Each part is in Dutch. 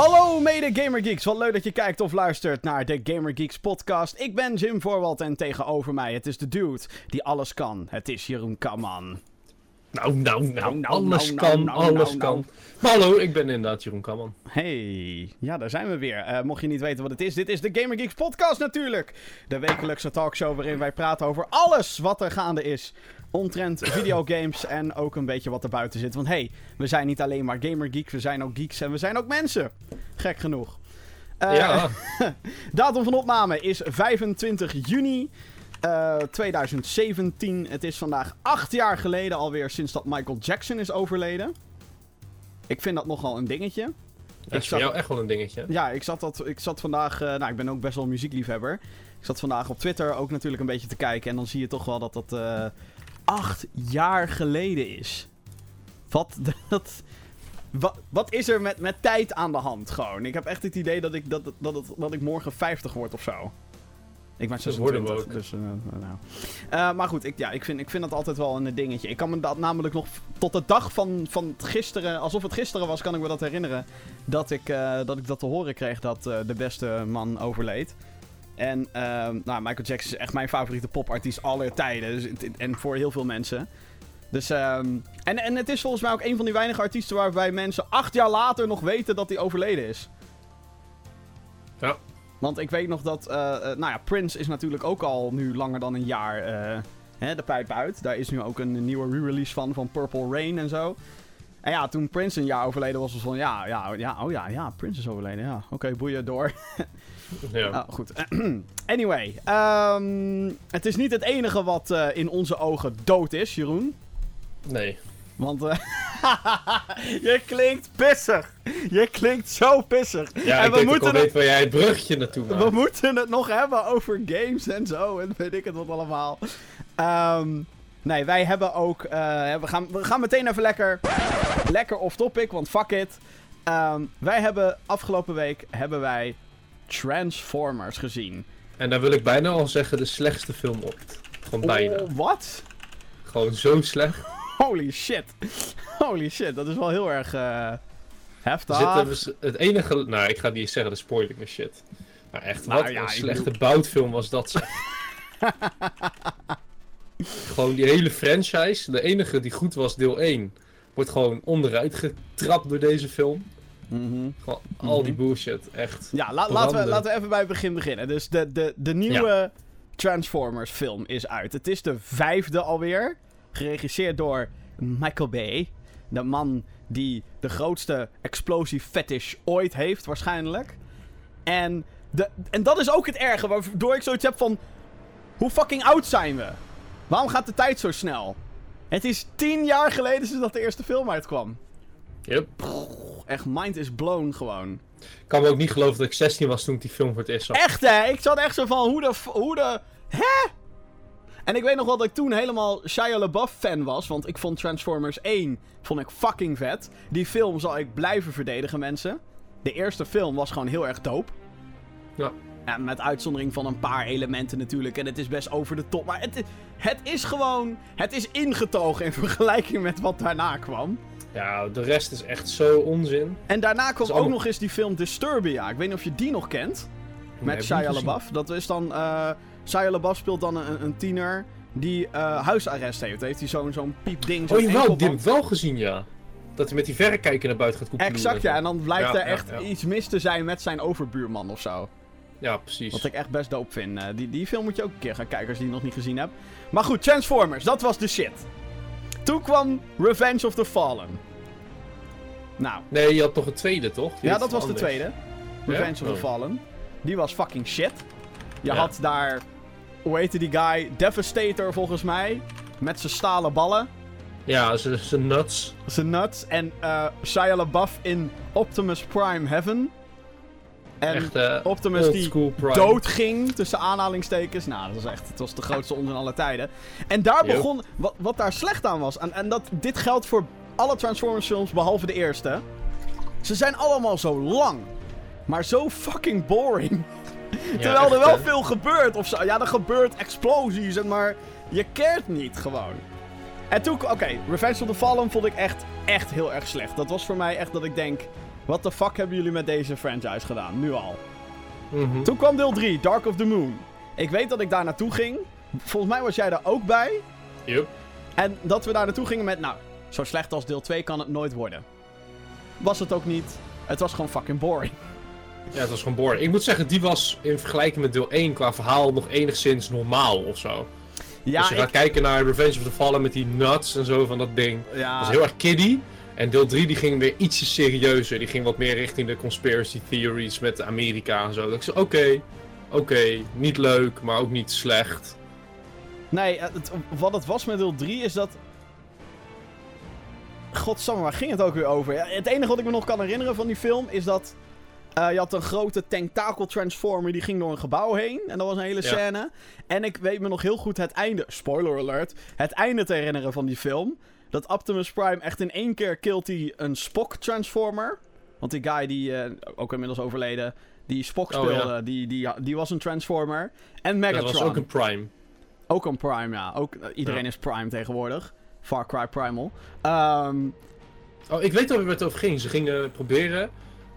Hallo mede Gamer Geeks, wat leuk dat je kijkt of luistert naar de Gamer Geeks podcast. Ik ben Jim Voorwald en tegenover mij, het is de dude die alles kan. Het is Jeroen Kamman. Nou, nou, nou, Nou, nou, alles nou, kan, nou, nou, alles nou, kan. Maar hallo, ik ben inderdaad Jeroen Kamman. Hey, ja, daar zijn we weer. Eh, mocht je niet weten wat het is, dit is de Gamer Geeks podcast natuurlijk. De wekelijkse talkshow waarin wij praten over alles wat er gaande is. Omtrent videogames en ook een beetje wat er buiten zit. Want hey, we zijn niet alleen maar Gamer Geeks, we zijn ook geeks en we zijn ook mensen. Gek genoeg. Eh, ja, Datum van opname is 25 juni eh, 2017. Het is vandaag acht jaar geleden alweer sinds dat Michael Jackson is overleden. Ik vind dat nogal een dingetje. dat is ik voor zag- jou echt wel een dingetje. Ja, ik zat, dat, ik zat vandaag... eh, nou, ik ben ook best wel een muziekliefhebber. Ik zat vandaag op Twitter ook natuurlijk een beetje te kijken. En dan zie je toch wel dat dat eh, acht jaar geleden is. Wat, dat, wat, wat is er met, met tijd aan de hand gewoon? Ik heb echt het idee dat ik, dat, dat, dat, dat ik morgen 50 word of zo. Ik ben Dat worden we 26, ook. dus... eh, nou. Eh, maar goed, ik, ja, ik, vind, ik vind dat altijd wel een dingetje. Ik kan me dat namelijk nog tot de dag van, van gisteren... Alsof het gisteren was, kan ik me dat herinneren. Dat ik, eh, dat, ik dat te horen kreeg dat de beste man overleed. En ehm, nou, Michael Jackson is echt mijn favoriete popartiest aller tijden. Dus, en voor heel veel mensen. Dus, ehm, en, en het is volgens mij ook een van die weinige artiesten waarbij mensen acht jaar later nog weten dat hij overleden is. Ja. Want ik weet nog dat, eh, eh, nou ja, Prince is natuurlijk ook al nu langer dan een jaar eh, hè, de pijp uit. Daar is nu ook een nieuwe re-release van, van Purple Rain en zo. En ja, toen Prince een jaar overleden was, was van ja, ja, ja, oh ja, ja, Prince is overleden, ja. Oké, boeien, door. Ja. Ah, goed. anyway, ehm, het is niet het enige wat eh, in onze ogen dood is, Jeroen. Nee. Want eh, je klinkt pissig. Je klinkt zo pissig. Ja, en ik we moeten al het waar jij het bruggetje naartoe maakt. we moeten het nog hebben over games en zo. En weet ik het wat allemaal. Ehm, nee, wij hebben ook. eh, we, gaan, we gaan meteen even lekker. Lekker off topic, want fuck it. Ehm, wij hebben afgelopen week hebben wij Transformers gezien. En daar wil ik bijna al zeggen de slechtste film ooit. Gewoon bijna. Oh, wat? Gewoon zo slecht. Holy shit. Holy shit, dat is wel heel erg eh, heftig. Zitten dus het enige... Nou, ik ga niet zeggen, de spoiler me shit. Maar echt, Nou wat ja, een slechte boutfilm was dat gewoon die hele franchise. De enige die goed was, deel 1. Wordt gewoon onderuit getrapt door deze film. Gewoon al die bullshit, echt. Ja, la- laten, we, laten we even bij het begin beginnen. Dus de, de, de nieuwe Transformers film is uit. Het is de vijfde alweer. Geregisseerd door Michael Bay. De man die de grootste explosie fetish ooit heeft, waarschijnlijk. En, de, en dat is ook het erge, waardoor ik zoiets heb van... Hoe fucking oud zijn we? Waarom gaat de tijd zo snel? Het is tien jaar geleden sinds dat de eerste film uitkwam. Yep. Echt, mind is blown gewoon. Ik kan me ook niet geloven dat ik 16 was toen ik die film voor het eerst zag. Echt hè? Ik zat echt zo van hoe de. Hoe de hè? En ik weet nog wel dat ik toen helemaal Shia LaBeouf fan was. Want ik vond Transformers 1 vond ik fucking vet. Die film zal ik blijven verdedigen, mensen. De eerste film was gewoon heel erg dope. Ja. Ja, met uitzondering van een paar elementen natuurlijk. En het is best over de top. Maar het, het is gewoon. Het is ingetogen in vergelijking met wat daarna kwam. Ja, de rest is echt zo onzin. En daarna is ook allemaal- nog eens die film Disturbia. Ik weet niet of je die nog kent. Nee, Met Shia. LaBeouf. Dat is dan... eh Shia LaBeouf speelt dan een, een tiener die eh, huisarrest heeft. Heeft hij zo'n zo'n piepding. zo'n Oh, jawel, die heb ik wel gezien, ja. Dat hij met die verrekijker naar buiten gaat koepelen. Exact, ja. En dan blijkt Ja, er ja, echt ja. iets mis te zijn met zijn overbuurman of zo. Ja, precies. Wat ik echt best dope vind. Eh, die, die film moet je ook een keer gaan kijken als je die nog niet gezien hebt. Maar goed, Transformers, dat was de shit. Toen kwam Revenge of the Fallen. Nou, Nee, je had toch een tweede, toch? Die ja, dat was de tweede. Revenge of the Oh. Fallen. Die was fucking shit. Je Ja. had daar, hoe heette die guy? Devastator volgens mij. Met zijn stalen ballen. Ja, ze ze nuts. Zijn nuts. En eh Shia LaBeouf in Optimus Prime Heaven. En echt, eh Optimus die school prime. dood ging, tussen aanhalingstekens. Nou, dat was echt, het was de grootste onzin aller tijden. En daar begon, wat, wat daar slecht aan was, en, en dat, dit geldt voor alle Transformers films, behalve de eerste. Ze zijn allemaal zo lang, maar zo fucking boring. Ja, Terwijl er wel hè. veel gebeurt of zo. Ja, er gebeurt explosies, en maar je cared niet gewoon. En toen, oké, Revenge of the Fallen vond ik echt, echt heel erg slecht. Dat was voor mij echt dat ik denk, What the fuck hebben jullie met deze franchise gedaan? Nu al. Mhm. Toen kwam deel 3, Dark of the Moon. Ik weet dat ik daar naartoe ging. Volgens mij was jij daar ook bij. Yup. En dat we daar naartoe gingen met, nou, zo slecht als deel 2 kan het nooit worden. Was het ook niet. Het was gewoon fucking boring. Ja, het was gewoon boring. Ik moet zeggen, die was in vergelijking met deel 1 qua verhaal nog enigszins normaal of zo. Ja, Als je ik, gaat kijken naar Revenge of the Fallen met die nuts en zo van dat ding. Dat ja, was heel erg kiddie. En deel 3 die ging weer ietsje serieuzer. Die ging wat meer richting de conspiracy theories met Amerika en zo. Dat ik zei, oké, oké, niet leuk, maar ook niet slecht. Nee, het- wat het was met deel 3 is dat... Godsamme, waar ging het ook weer over? Ja, het enige wat ik me nog kan herinneren van die film is dat... eh, je had een grote tentakel transformer die ging door een gebouw heen. En dat was een hele Ja. scène. En ik weet me nog heel goed het einde, spoiler alert, het einde te herinneren van die film. Dat Optimus Prime echt in één keer killt hij een Spock transformer. Want die guy die, eh, ook inmiddels overleden, die Spock Oh, ja. speelde, die, die, die was een transformer. En Megatron. Dat was ook een Prime. Ook een Prime, ja. Ook, eh, iedereen Ja. is Prime tegenwoordig. Far Cry Primal. Ehm, Oh, ik weet waar het over ging. Ze gingen proberen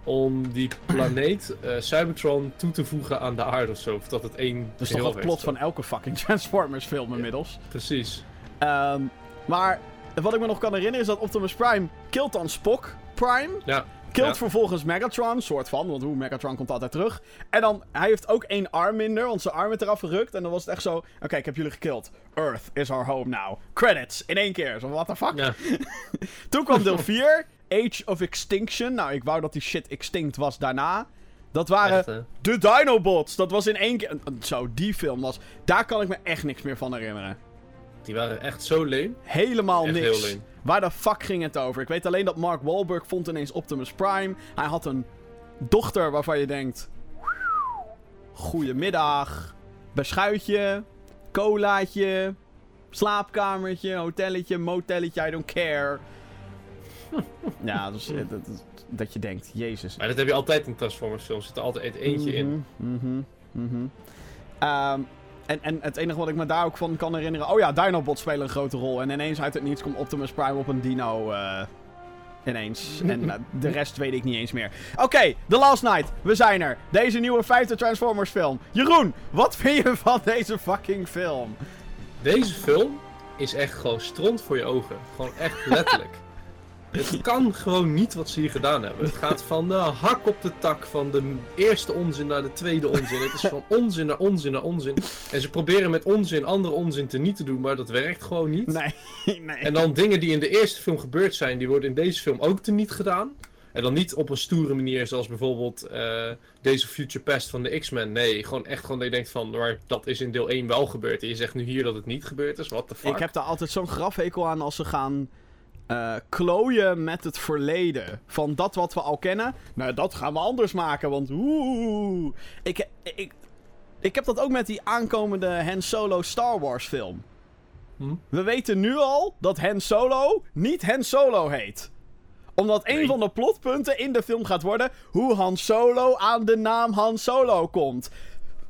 om die planeet eh, Cybertron toe te voegen aan de aarde of zo. Of dat het één dat is toch het plot van elke fucking Transformers film inmiddels. Precies. Ehm, maar wat ik me nog kan herinneren is dat Optimus Prime killt dan Spock Prime. Ja. Killt Ja. vervolgens Megatron, soort van, want hoe Megatron komt altijd terug. En dan, hij heeft ook één arm minder, want zijn arm werd eraf gerukt. En dan was het echt zo, oké, ik heb jullie gekild. Earth is our home now. Credits, in één keer. Zo, what the fuck? Ja. Toen kwam deel 4, Age of Extinction. Nou, ik wou dat die shit extinct was daarna. Dat waren Echt, de Dinobots. Dat was in één keer... Zo, die film was... Daar kan ik me echt niks meer van herinneren. Die waren echt zo leem. Helemaal Echt niks. heel. Waar de fuck ging het over? Ik weet alleen dat Mark Wahlberg vond ineens Optimus Prime. Hij had een dochter waarvan je denkt... Goedemiddag. Beschuitje. Colaatje. Slaapkamertje. Hotelletje. Motelletje. I don't care. ja, dat, dat, dat je denkt... Jezus. Maar dat heb je altijd in Transformers films. Er zit er altijd eentje in. Mhm, mhm. Ehm, en, en het enige wat ik me daar ook van kan herinneren... Oh ja, Dinobots spelen een grote rol. En ineens uit het niets komt Optimus Prime op een dino... eh, ineens. En eh, de rest weet ik niet eens meer. Oké, The Last Night. We zijn er. Deze nieuwe vijfde Transformers film. Jeroen, wat vind je van deze fucking film? Deze film is echt gewoon stront voor je ogen. Gewoon echt letterlijk. Het kan gewoon niet wat ze hier gedaan hebben. Het gaat van de hak op de tak, van de eerste onzin naar de tweede onzin. Het is van onzin naar onzin naar onzin. En ze proberen met onzin andere onzin te niet te doen, maar dat werkt gewoon niet. Nee, nee. En dan dingen die in de eerste film gebeurd zijn, die worden in deze film ook teniet gedaan. En dan niet op een stoere manier, zoals bijvoorbeeld eh, deze Future Past van de X-Men. Nee, gewoon echt gewoon dat je denkt van, maar dat is in deel 1 wel gebeurd. En je zegt nu hier dat het niet gebeurd is, what the fuck. Ik heb daar altijd zo'n grafhekel aan als ze gaan eh klooien met het verleden. Van dat wat we al kennen. Nou, dat gaan we anders maken, want oeh. Ik, ik, ik heb dat ook met die aankomende Han Solo Star Wars film. Hm? We weten nu al dat Han Solo niet Han Solo heet omdat een Nee. van de plotpunten in de film gaat worden hoe Han Solo aan de naam Han Solo komt.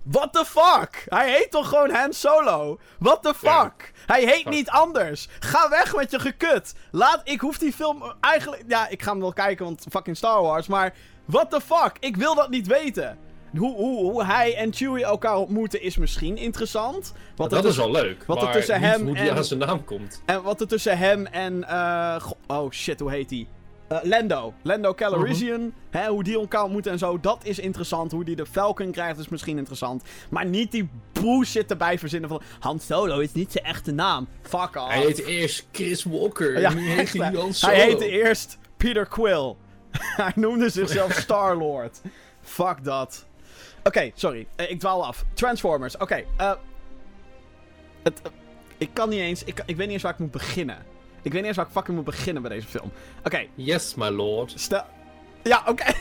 What the fuck? Hij heet toch gewoon Han Solo? What the fuck? Hij heet niet anders. Ga weg met je gekut. Laat, ik hoef die film eigenlijk... Ja, ik ga hem wel kijken, want fucking Star Wars. Maar what the fuck? Ik wil dat niet weten. Hoe, hoe, hoe hij en Chewie elkaar ontmoeten is misschien interessant. Wat dat is wel leuk. wat er tussen niet hem hoe die en- aan zijn naam komt. En wat er tussen hem en... eh, oh shit, hoe heet die? Eh, Lando. Lando Calrissian. Mhm. hè, hoe die elkaar ontmoeten en zo. Dat is interessant. Hoe die de Falcon krijgt is misschien interessant. Maar niet die bullshit erbij verzinnen van... Han Solo is niet zijn echte naam. Fuck off. Hij heette eerst Chris Walker. Ja, nu heet hij Solo. Heette eerst Peter Quill. hij noemde zichzelf Star-Lord. Fuck dat. Oké, sorry. Eh, ik dwaal af. Transformers. Oké. eh, het, ik kan niet eens... Ik, ik weet niet eens waar ik moet beginnen. Ik weet niet eens waar ik fucking moet beginnen bij deze film. Oké, Yes, my lord. stel... Ja, oké.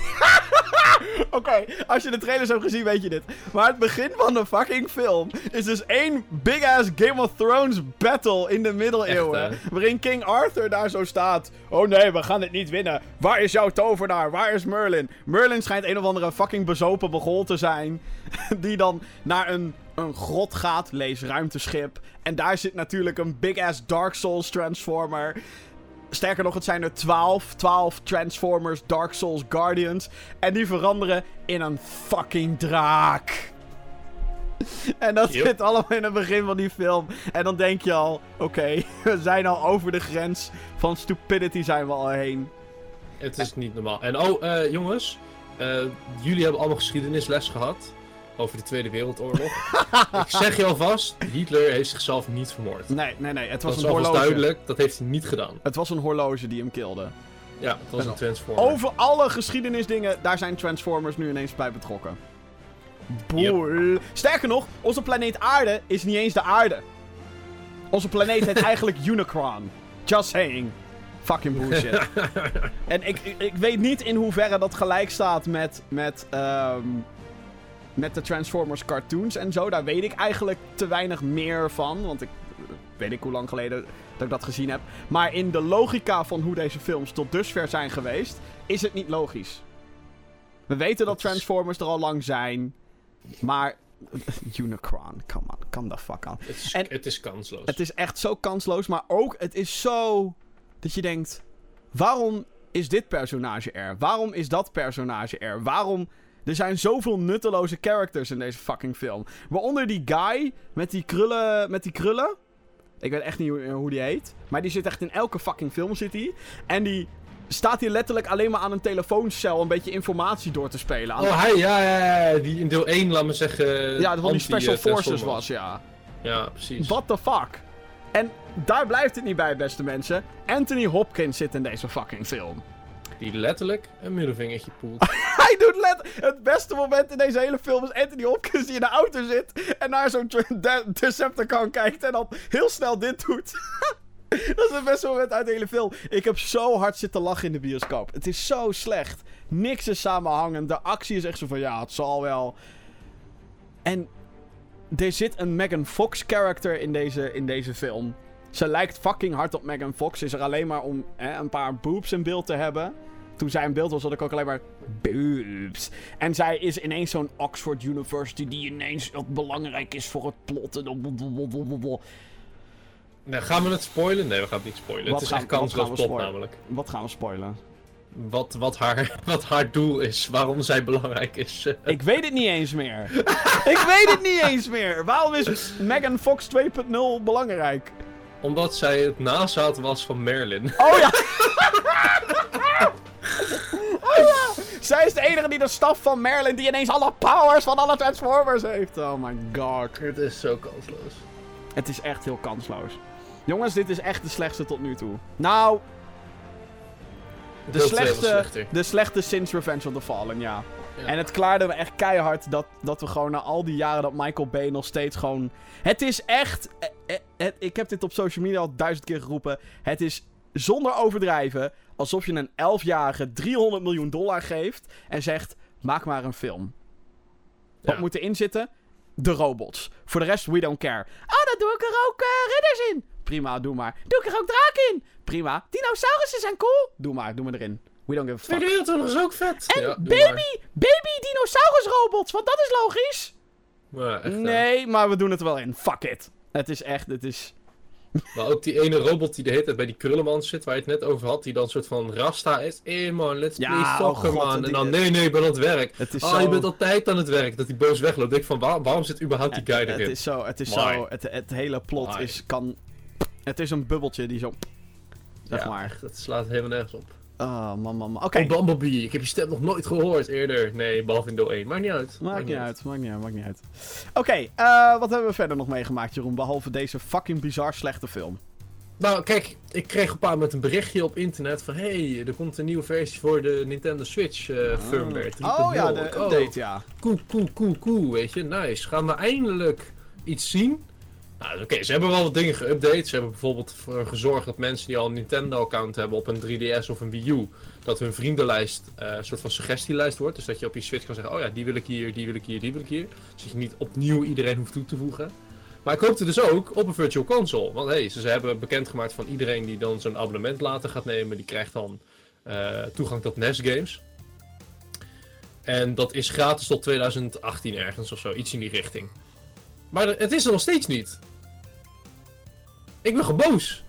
Oké, als je de trailers hebt gezien, weet je dit. Maar het begin van de fucking film is dus één big-ass Game of Thrones battle in de middeleeuwen. Echt, waarin King Arthur daar zo staat. Oh nee, we gaan dit niet winnen. Waar is jouw tovenaar? Waar is Merlin? Merlin schijnt een of andere fucking bezopen begol te zijn. Die dan naar een, een grot gaat, lees ruimteschip. En daar zit natuurlijk een big-ass Dark Souls Transformer. Sterker nog, het zijn er 12. 12 Transformers, Dark Souls, Guardians. En die veranderen in een fucking draak. En dat Yep. zit allemaal in het begin van die film. En dan denk je al, oké, we zijn al over de grens van stupidity zijn we al heen. Het is niet normaal. En oh, eh, jongens. eh, jullie hebben allemaal geschiedenisles gehad. Over de Tweede Wereldoorlog. ik zeg je alvast, Hitler heeft zichzelf niet vermoord. Nee, nee, nee, het Dat was een horloge. duidelijk, dat heeft hij niet gedaan. Het was een horloge die hem kilde. Ja, het was En een Transformer. Over alle geschiedenisdingen, daar zijn Transformers nu ineens bij betrokken. Boel. Sterker nog, onze planeet Aarde is niet eens de aarde. Onze planeet heet eigenlijk Unicron. Just saying. Fucking bullshit. en ik, ik, ik weet niet in hoeverre dat gelijk staat met, met, ehm, met de Transformers cartoons en zo. Daar weet ik eigenlijk te weinig meer van. Want ik weet ik hoe lang geleden dat ik dat gezien heb. Maar in de logica van hoe deze films tot dusver zijn geweest, is het niet logisch. We weten dat Transformers er al lang zijn. Maar. Unicron, come on, come the fuck on. Het is, En- het is kansloos. Het is echt zo kansloos, maar ook het is zo dat je denkt: waarom is dit personage er? Waarom is dat personage er? Waarom? Er zijn zoveel nutteloze characters in deze fucking film. Waaronder die guy met die krullen. Met die krullen. Ik weet echt niet hoe, hoe die heet. Maar die zit echt in elke fucking film zit hij. En die staat hier letterlijk alleen maar aan een telefooncel een beetje informatie door te spelen. Aan- Oh, hij, ja, ja, ja, die in deel 1, laat me zeggen. ja, dat die Special Forces anti-Transformer. was, ja. Ja, precies. What the fuck? En daar blijft het niet bij, beste mensen. Anthony Hopkins zit in deze fucking film. Die letterlijk een middelvingertje poelt. Hij doet let... Het beste moment in deze hele film is Anthony Hopkins die in de auto zit... en naar zo'n de- Decepticon kijkt en dan heel snel dit doet. Dat is het beste moment uit de hele film. Ik heb zo hard zitten lachen in de bioscoop. Het is zo slecht. Niks is samenhangend. De actie is echt zo van ja, het zal wel. En er zit een Megan Fox character in deze, in deze film. Ze lijkt fucking hard op Megan Fox. Is er alleen maar om hè, een paar boobs in beeld te hebben. Toen zij in beeld was, had ik ook alleen maar boobs. En zij is ineens zo'n Oxford University die ineens ook belangrijk is voor het plot. En blablabla. Nou, gaan we het spoilen? Nee, we gaan het niet spoilen. Wat het is gaan- echt kansloos plot spoilen? namelijk. Wat gaan we spoilen? Wat, wat, haar, wat haar doel is, waarom zij belangrijk is. Ik weet het niet eens meer. ik weet het niet eens meer. Waarom is Megan Fox 2.0 belangrijk? Omdat zij het nazaat was van Merlin. Oh ja! oh ja! Zij is de enige die de staf van Merlin die ineens alle powers van alle Transformers heeft. Oh my god. Het is zo kansloos. Het is echt heel kansloos. Jongens, dit is echt de slechtste tot nu toe. Nou, de slechtste, de slechtste sinds Revenge of the Fallen, ja. Ja. En het klaarde me echt keihard dat, dat we gewoon na al die jaren dat Michael Bay nog steeds gewoon... Het is echt... eh, eh, het- ik heb dit op social media al duizend keer geroepen. Het is zonder overdrijven alsof je een 11-jarige 300 miljoen dollar geeft en zegt, maak maar een film. Wat Ja. moet erin zitten? De robots. Voor de rest, we don't care. Oh, dan doe ik er ook eh, ridders in. Prima, doe maar. Doe ik er ook draken in. Prima. Dinosaurussen zijn cool. Doe maar, doe maar erin. We don't give a fuck. Tweede Wereldoorlog is ook vet. En Ja, baby, baby dinosaurus robots, want dat is logisch. Ja, echt, nee, maar we doen het er wel in. Fuck it. Het is echt, het is... Maar ook die ene robot die de hele tijd bij die krullenman zit, waar je het net over had, die dan een soort van Rasta is. Hey man, let's Ja, play oh soccer god, man. die- En dan, nee nee, ik ben aan het werk. Het is Ah, zo... je bent altijd aan het werk. Dat hij boos wegloopt. Ik denk van, waar- waarom zit überhaupt die guy erin? het is zo, het is Why? zo... Het, het hele plot Why? is, kan... Het is een bubbeltje die zo... Zeg ja, maar. dat slaat helemaal nergens op. Oh, man, man, man. Oké. Oh, Bumblebee, ik heb je stem nog nooit gehoord eerder. Nee, behalve in deel 1. Maakt niet uit. Maakt niet uit, maakt niet uit, maakt niet uit. Oké, eh, wat hebben we verder nog meegemaakt, Jeroen? Behalve deze fucking bizar slechte film. Nou, kijk, ik kreeg op een paar moment een berichtje op internet van... Hey, er komt een nieuwe versie voor de Nintendo Switch eh, firmware 3.0. Oh ja, de oh, update, ja. Cool, cool, cool, cool, weet je. Nice. Gaan we eindelijk iets zien? Nou, oké, ze hebben wel wat dingen geüpdate. Ze hebben bijvoorbeeld voor gezorgd dat mensen die al een Nintendo-account hebben op een 3DS of een Wii U... dat hun vriendenlijst eh, een soort van suggestielijst wordt. Dus dat je op je Switch kan zeggen... oh ja, die wil ik hier, die wil ik hier, die wil ik hier. Dus dat je niet opnieuw iedereen hoeft toe te voegen. Maar ik hoopte dus ook op een virtual console. Want hey, ze, hebben bekendgemaakt van iedereen die dan zo'n abonnement later gaat nemen... die krijgt dan eh, toegang tot NES-games. En dat is gratis tot 2018 ergens of zo, iets in die richting. Maar het is er nog steeds niet. Ik ben gewoon boos.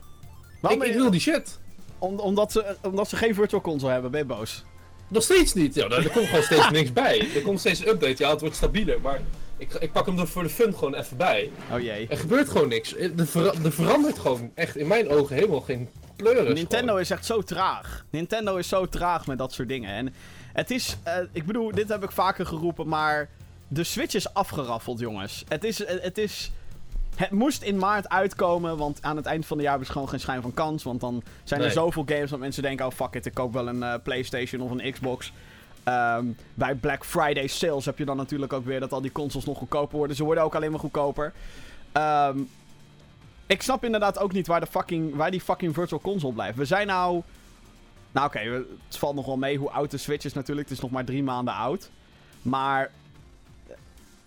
Waarom Ik, ik wil die shit. om, omdat, ze, omdat ze geen virtual console hebben, ben je boos? Nog steeds niet. Ja, er komt gewoon steeds niks bij. Er komt steeds een update. Ja, het wordt stabieler. Maar ik, ik pak hem er voor de fun gewoon even bij. Oh jee. Er gebeurt gewoon niks. Er, ver, er verandert gewoon echt in mijn ogen helemaal geen pleuris. Nintendo gewoon. is echt zo traag. Nintendo is zo traag met dat soort dingen. En het is, eh, ik bedoel, dit heb ik vaker geroepen, maar de Switch is afgeraffeld, jongens. Het is, het is, het moest in maart uitkomen, want aan het eind van het jaar is gewoon geen schijn van kans. Want dan zijn er Nee. zoveel games dat mensen denken, oh fuck it, ik koop wel een eh, Playstation of een Xbox. Ehm, bij Black Friday sales heb je dan natuurlijk ook weer dat al die consoles nog goedkoper worden. Ze worden ook alleen maar goedkoper. Ehm, ik snap inderdaad ook niet waar, de fucking, waar die fucking virtual console blijft. We zijn nou... Nou oké, het valt nog wel mee hoe oud de Switch is natuurlijk. Het is nog maar drie maanden oud. Maar...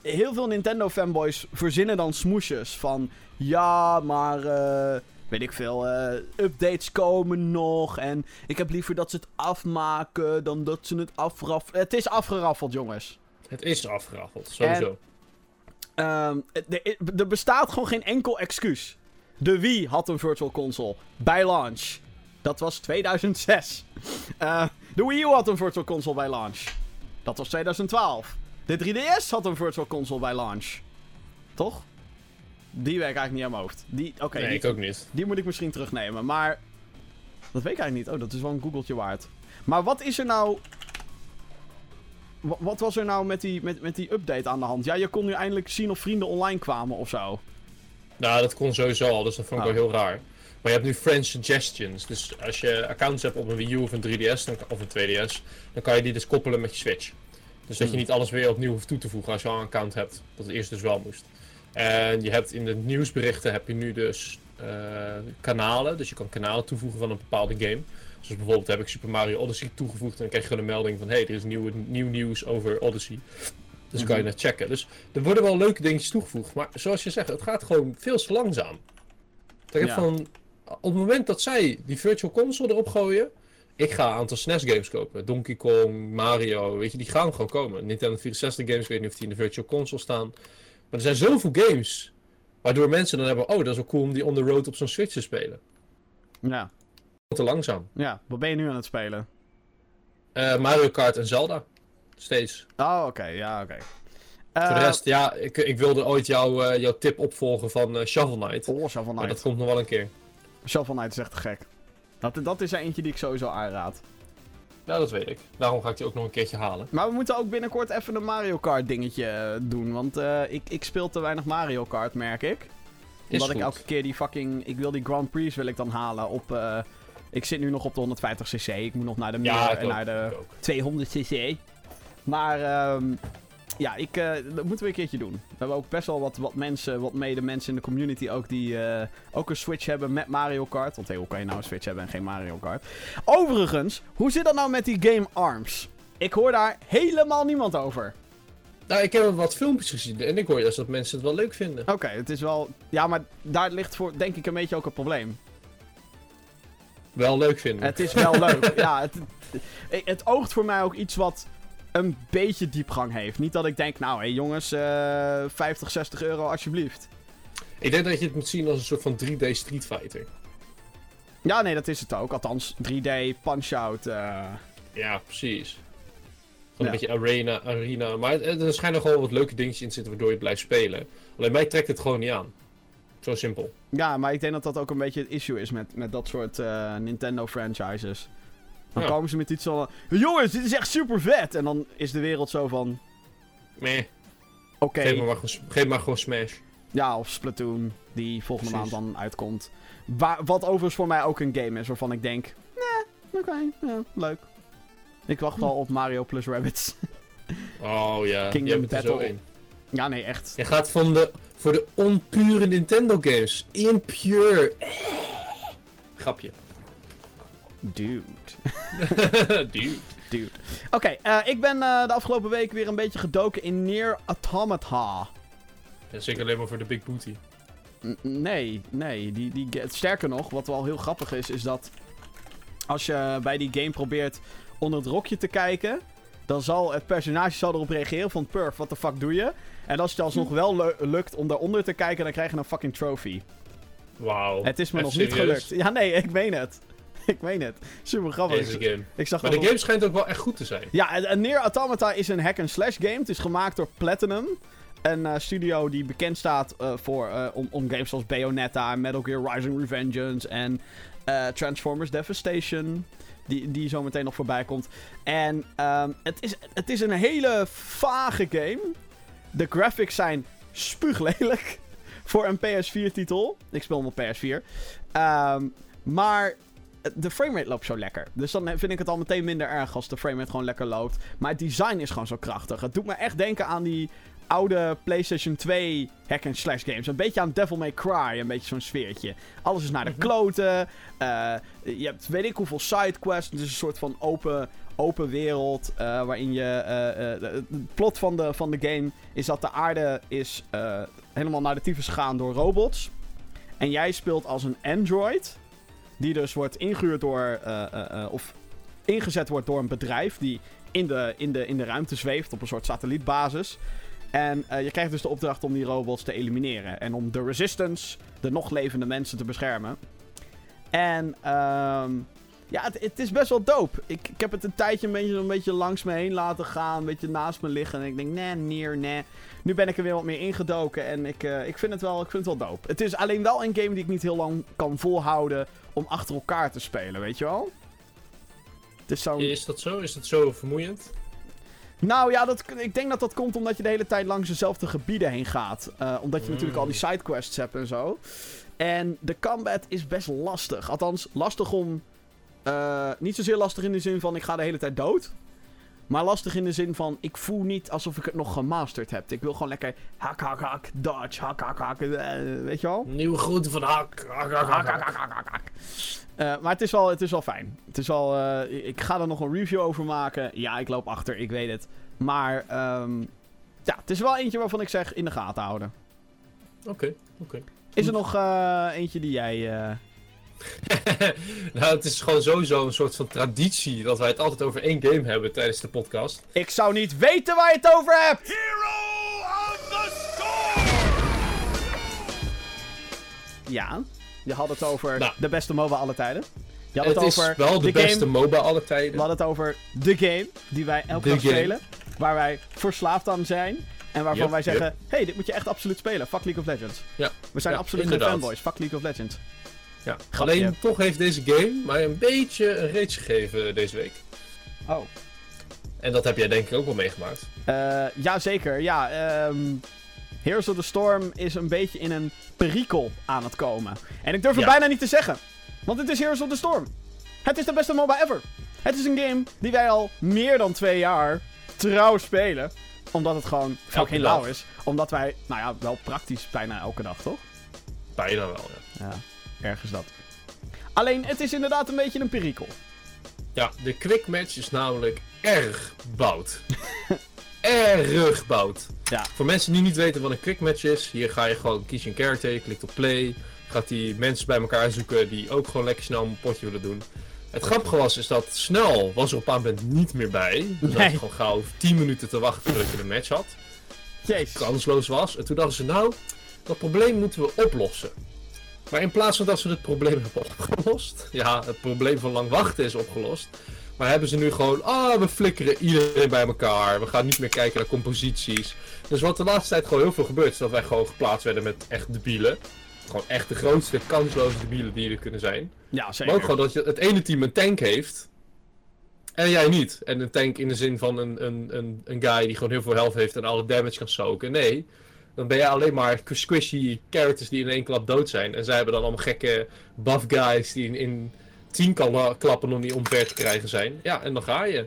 Heel veel Nintendo fanboys verzinnen dan smoesjes van... Ja, maar... eh, weet ik veel, eh, updates komen nog. En ik heb liever dat ze het afmaken dan dat ze het afraffelen. Het is afgeraffeld, jongens. Het is afgeraffeld, sowieso. Ehm, er, er bestaat gewoon geen enkel excuus. De Wii had een virtual console bij launch. Dat was 2006. Eh, de Wii U had een virtual console bij launch. Dat was 2012. De 3DS had een virtual console bij launch. Toch? Die werkt eigenlijk niet aan mijn hoofd. Die, oké, nee, die, ik ook niet. die moet ik misschien terugnemen. Maar dat weet ik eigenlijk niet. Oh, dat is wel een googeltje waard. Maar wat is er nou... Wa- Wat was er nou met die, met, met die update aan de hand? Ja, je kon nu eindelijk zien of vrienden online kwamen of zo. Nou, dat kon sowieso al, dus dat vond ik Oh. wel heel raar. Maar je hebt nu Friend Suggestions. Dus als je accounts hebt op een Wii U of een 3DS dan, of een 2DS, dan kan je die dus koppelen met je Switch. Dus dat je Hmm. niet alles weer opnieuw hoeft toe te voegen als je al een account hebt. Dat het eerst dus wel moest. En je hebt in de nieuwsberichten heb je nu dus eh, kanalen. Dus je kan kanalen toevoegen van een bepaalde game. Dus bijvoorbeeld heb ik Super Mario Odyssey toegevoegd en dan krijg je gewoon een melding van hey, er is nieuw, nieuw nieuws over Odyssey. Dus kan je Mhm. dat checken. Dus er worden wel leuke dingetjes toegevoegd. Maar zoals je zegt, het gaat gewoon veel te langzaam. Ik heb Ja. van, op het moment dat zij die virtual console erop gooien, ik ga een aantal SNES games kopen. Donkey Kong, Mario, weet je, die gaan gewoon komen. Nintendo 64 games, ik weet niet of die in de virtual console staan. Maar er zijn zoveel games, waardoor mensen dan hebben, oh, dat is wel cool om die on the road op zo'n Switch te spelen. Ja, Te langzaam. ja. Wat ben je nu aan het spelen? Eh, Mario Kart en Zelda. Steeds. Oh, oké. Ja, oké. Voor Eh, de rest, ja, ik, ik wilde ooit jouw eh, jouw tip opvolgen van Shovel Knight. Oh, Shovel Maar Knight. dat komt nog wel een keer. Shovel Knight is echt te gek. Dat, dat is er eentje die ik sowieso aanraad. Ja, dat weet ik. Daarom ga ik die ook nog een keertje halen. Maar we moeten ook binnenkort even een Mario Kart dingetje eh, doen. Want eh, ik, ik speel te weinig Mario Kart, merk ik. Omdat ik elke keer die fucking... Ik wil die Grand Prix wil ik dan halen op... eh, ik zit nu nog op de 150cc. Ik moet nog naar de meer en naar de ik ook. 200cc. Maar ehm, ja, ik, eh, dat moeten we een keertje doen. We hebben ook best wel wat, wat mensen, wat mede mensen in de community ook die eh, ook een Switch hebben met Mario Kart. Want hey, hoe kan je nou een Switch hebben en geen Mario Kart? Overigens, hoe zit dat nou met die game ARMS? Ik hoor daar helemaal niemand over. Nou, ik heb wat filmpjes gezien en ik hoor juist dat mensen het wel leuk vinden. Oké, het is wel... Ja, maar daar ligt voor, denk ik, een beetje ook het probleem. Wel leuk vinden. Het is wel leuk. Ja, het, het, het oogt voor mij ook iets wat een beetje diepgang heeft. Niet dat ik denk, nou, hé jongens, eh 50, 60 euro alsjeblieft. Ik denk dat je het moet zien als een soort van 3D Street Fighter. Ja, nee, dat is het ook. Althans, 3D, punch-out. eh, Ja, precies. Ja. Een beetje arena, arena. Maar er schijnen gewoon wat leuke dingetjes in te zitten waardoor je blijft spelen. Alleen mij trekt het gewoon niet aan. Zo simpel. Ja, maar ik denk dat dat ook een beetje het issue is met, met dat soort eh, Nintendo-franchises. Dan Ja. komen ze met iets van... Jongens, dit is echt super vet! En dan is de wereld zo van... Meh, Oké, geef, me maar, gewoon- geef maar gewoon Smash. ja, of Splatoon, die volgende Precies. maand dan uitkomt. Wa- wat overigens voor mij ook een game is, waarvan ik denk... Nee, oké, ja, leuk. Ik wacht al op Mario plus Rabbits. Oh ja, Kingdom zo Battle. ja, nee, echt. Je gaat van de, voor de onpure Nintendo games. Impure. Grapje. Dude. Dude. Dude. Oké, eh, ik ben eh, de afgelopen week weer een beetje gedoken in Near Automata. Ja, zeker alleen maar voor de big booty. N- nee, nee. Die, die, sterker nog, wat wel heel grappig is, is dat als je bij die game probeert onder het rokje te kijken, dan zal het personage zal erop reageren van Perf, wat de fuck doe je? En als het alsnog wel lu- lukt om daaronder te kijken, dan krijg je een fucking trophy. Wauw. Het is me Echt nog niet serieus? gelukt. Ja, nee, ik meen het. ik meen het. Super grappig. Deze game. Ik zag Maar de op- game schijnt ook wel echt goed te zijn. Ja, en- Nier Automata is een hack-and-slash game. Het is gemaakt door Platinum. Een eh, studio die bekend staat eh, voor, eh, om, om games zoals Bayonetta, Metal Gear Rising Revengeance en Transformers Devastation. Die, die zo meteen nog voorbij komt. En ehm, het, is, het is een hele vage game. De graphics zijn spuuglelijk voor een PS4-titel. Ik speel hem op PS4. Ehm, maar de framerate loopt zo lekker. Dus dan vind ik het al meteen minder erg als de framerate gewoon lekker loopt. Maar het design is gewoon zo krachtig. Het doet me echt denken aan die oude PlayStation 2 hack-and-slash games. Een beetje aan Devil May Cry, een beetje zo'n sfeertje. Alles is naar de Mhm. kloten. Eh, je hebt weet ik hoeveel sidequests. Het is een soort van open, open wereld. eh, waarin je... eh, eh, het plot van de, van de game is dat de aarde is helemaal naar de tyfus gegaan door robots. En jij speelt als een android. Die dus wordt ingehuurd door... eh, eh, eh, of ingezet wordt door een bedrijf die in de, in de, in de ruimte zweeft op een soort satellietbasis. En je krijgt dus de opdracht om die robots te elimineren. En om de resistance, de nog levende mensen, te beschermen. En ehm, ja, het, het is best wel dope. Ik, ik heb het een tijdje een beetje, een beetje langs me heen laten gaan. Een beetje naast me liggen. En ik denk, nee, neer, nee. Nu ben ik er weer wat meer ingedoken. En ik, eh, ik, vind het wel, ik vind het wel dope. Het is alleen wel een game die ik niet heel lang kan volhouden om achter elkaar te spelen, weet je wel? Het is zo'n... Is dat zo? Is dat zo vermoeiend? Nou ja, dat, ik denk dat dat komt omdat je de hele tijd langs dezelfde gebieden heen gaat. Eh, omdat je Mm. natuurlijk al die sidequests hebt en zo. En de combat is best lastig. Althans, lastig om... eh, niet zozeer lastig in de zin van ik ga de hele tijd dood. Maar lastig in de zin van ik voel niet alsof ik het nog gemasterd heb. Ik wil gewoon lekker hak, hak, hak, dodge, hak, hak, hak. eh, weet je wel? Nieuwe groente van hak. hak, hak, hak, hak. Eh, maar het is, wel, het is wel fijn. Het is wel, eh, ik ga er nog een review over maken. Ja, ik loop achter, ik weet het. Maar ehm, ja, het is wel eentje waarvan ik zeg in de gaten houden. Oké, oké. Is er nog eentje die jij... nou, het is gewoon sowieso een soort van traditie dat wij het altijd over één game hebben tijdens de podcast. Ik zou niet weten waar je het over hebt! Ja, je had het over Nou. de beste MOBA alle tijden. Je had Het, het, is wel de, de beste game... MOBA alle We tijden. hadden het over de game die wij elke dag spelen. Waar wij verslaafd aan zijn. En waarvan Yep, wij zeggen: hey, dit moet je echt absoluut spelen. Fuck League of Legends. Ja, We zijn ja, absoluut inderdaad. geen fanboys. Fuck League of Legends. Ja. Grapje. Alleen toch heeft deze game mij een beetje een reach gegeven deze week. Oh. En dat heb jij denk ik ook wel meegemaakt. Eh ja, zeker. Ja, ehm Heroes of the Storm is een beetje in een perikel aan het komen. En ik durf het Ja. bijna niet te zeggen. Want het is Heroes of the Storm. Het is de beste MOBA ever. Het is een game die wij al meer dan twee jaar trouw spelen. Omdat het gewoon fucking lauw is. Omdat wij, nou ja, wel praktisch bijna elke dag, toch? Bijna wel, ja. Ja, ergens dat. Alleen, het is inderdaad een beetje een perikel. Ja, de quick match is namelijk erg bout. erg bout. Ja. Voor mensen die niet weten wat een quick match is, hier ga je gewoon kies je een character, je klikt op play, gaat die mensen bij elkaar zoeken die ook gewoon lekker snel een potje willen doen. Het grappige was is dat snel was er op een moment niet meer bij. Dus Nee. had je gewoon gauw 10 minuten te wachten voordat je een match had. Jezus. Kansloos was. En toen dachten ze nou, dat probleem moeten we oplossen. Maar in plaats van dat ze het probleem hebben opgelost. Ja, het probleem van lang wachten is opgelost. Maar hebben ze nu gewoon, ah, we flikkeren iedereen bij elkaar. We gaan niet meer kijken naar composities. Dus wat de laatste tijd gewoon heel veel gebeurt, is dat wij gewoon geplaatst werden met echt debielen. Gewoon echt de grootste kansloze debielen die er kunnen zijn. Ja, zeker. Maar ook gewoon dat je, het ene team een tank heeft. En jij niet. En een tank in de zin van een, een, een, een guy die gewoon heel veel health heeft en alle damage kan soken. Nee. Dan ben jij alleen maar squishy characters die in één klap dood zijn. En zij hebben dan allemaal gekke buff guys die in, in tien klappen om die omver te krijgen zijn. Ja, en dan ga je.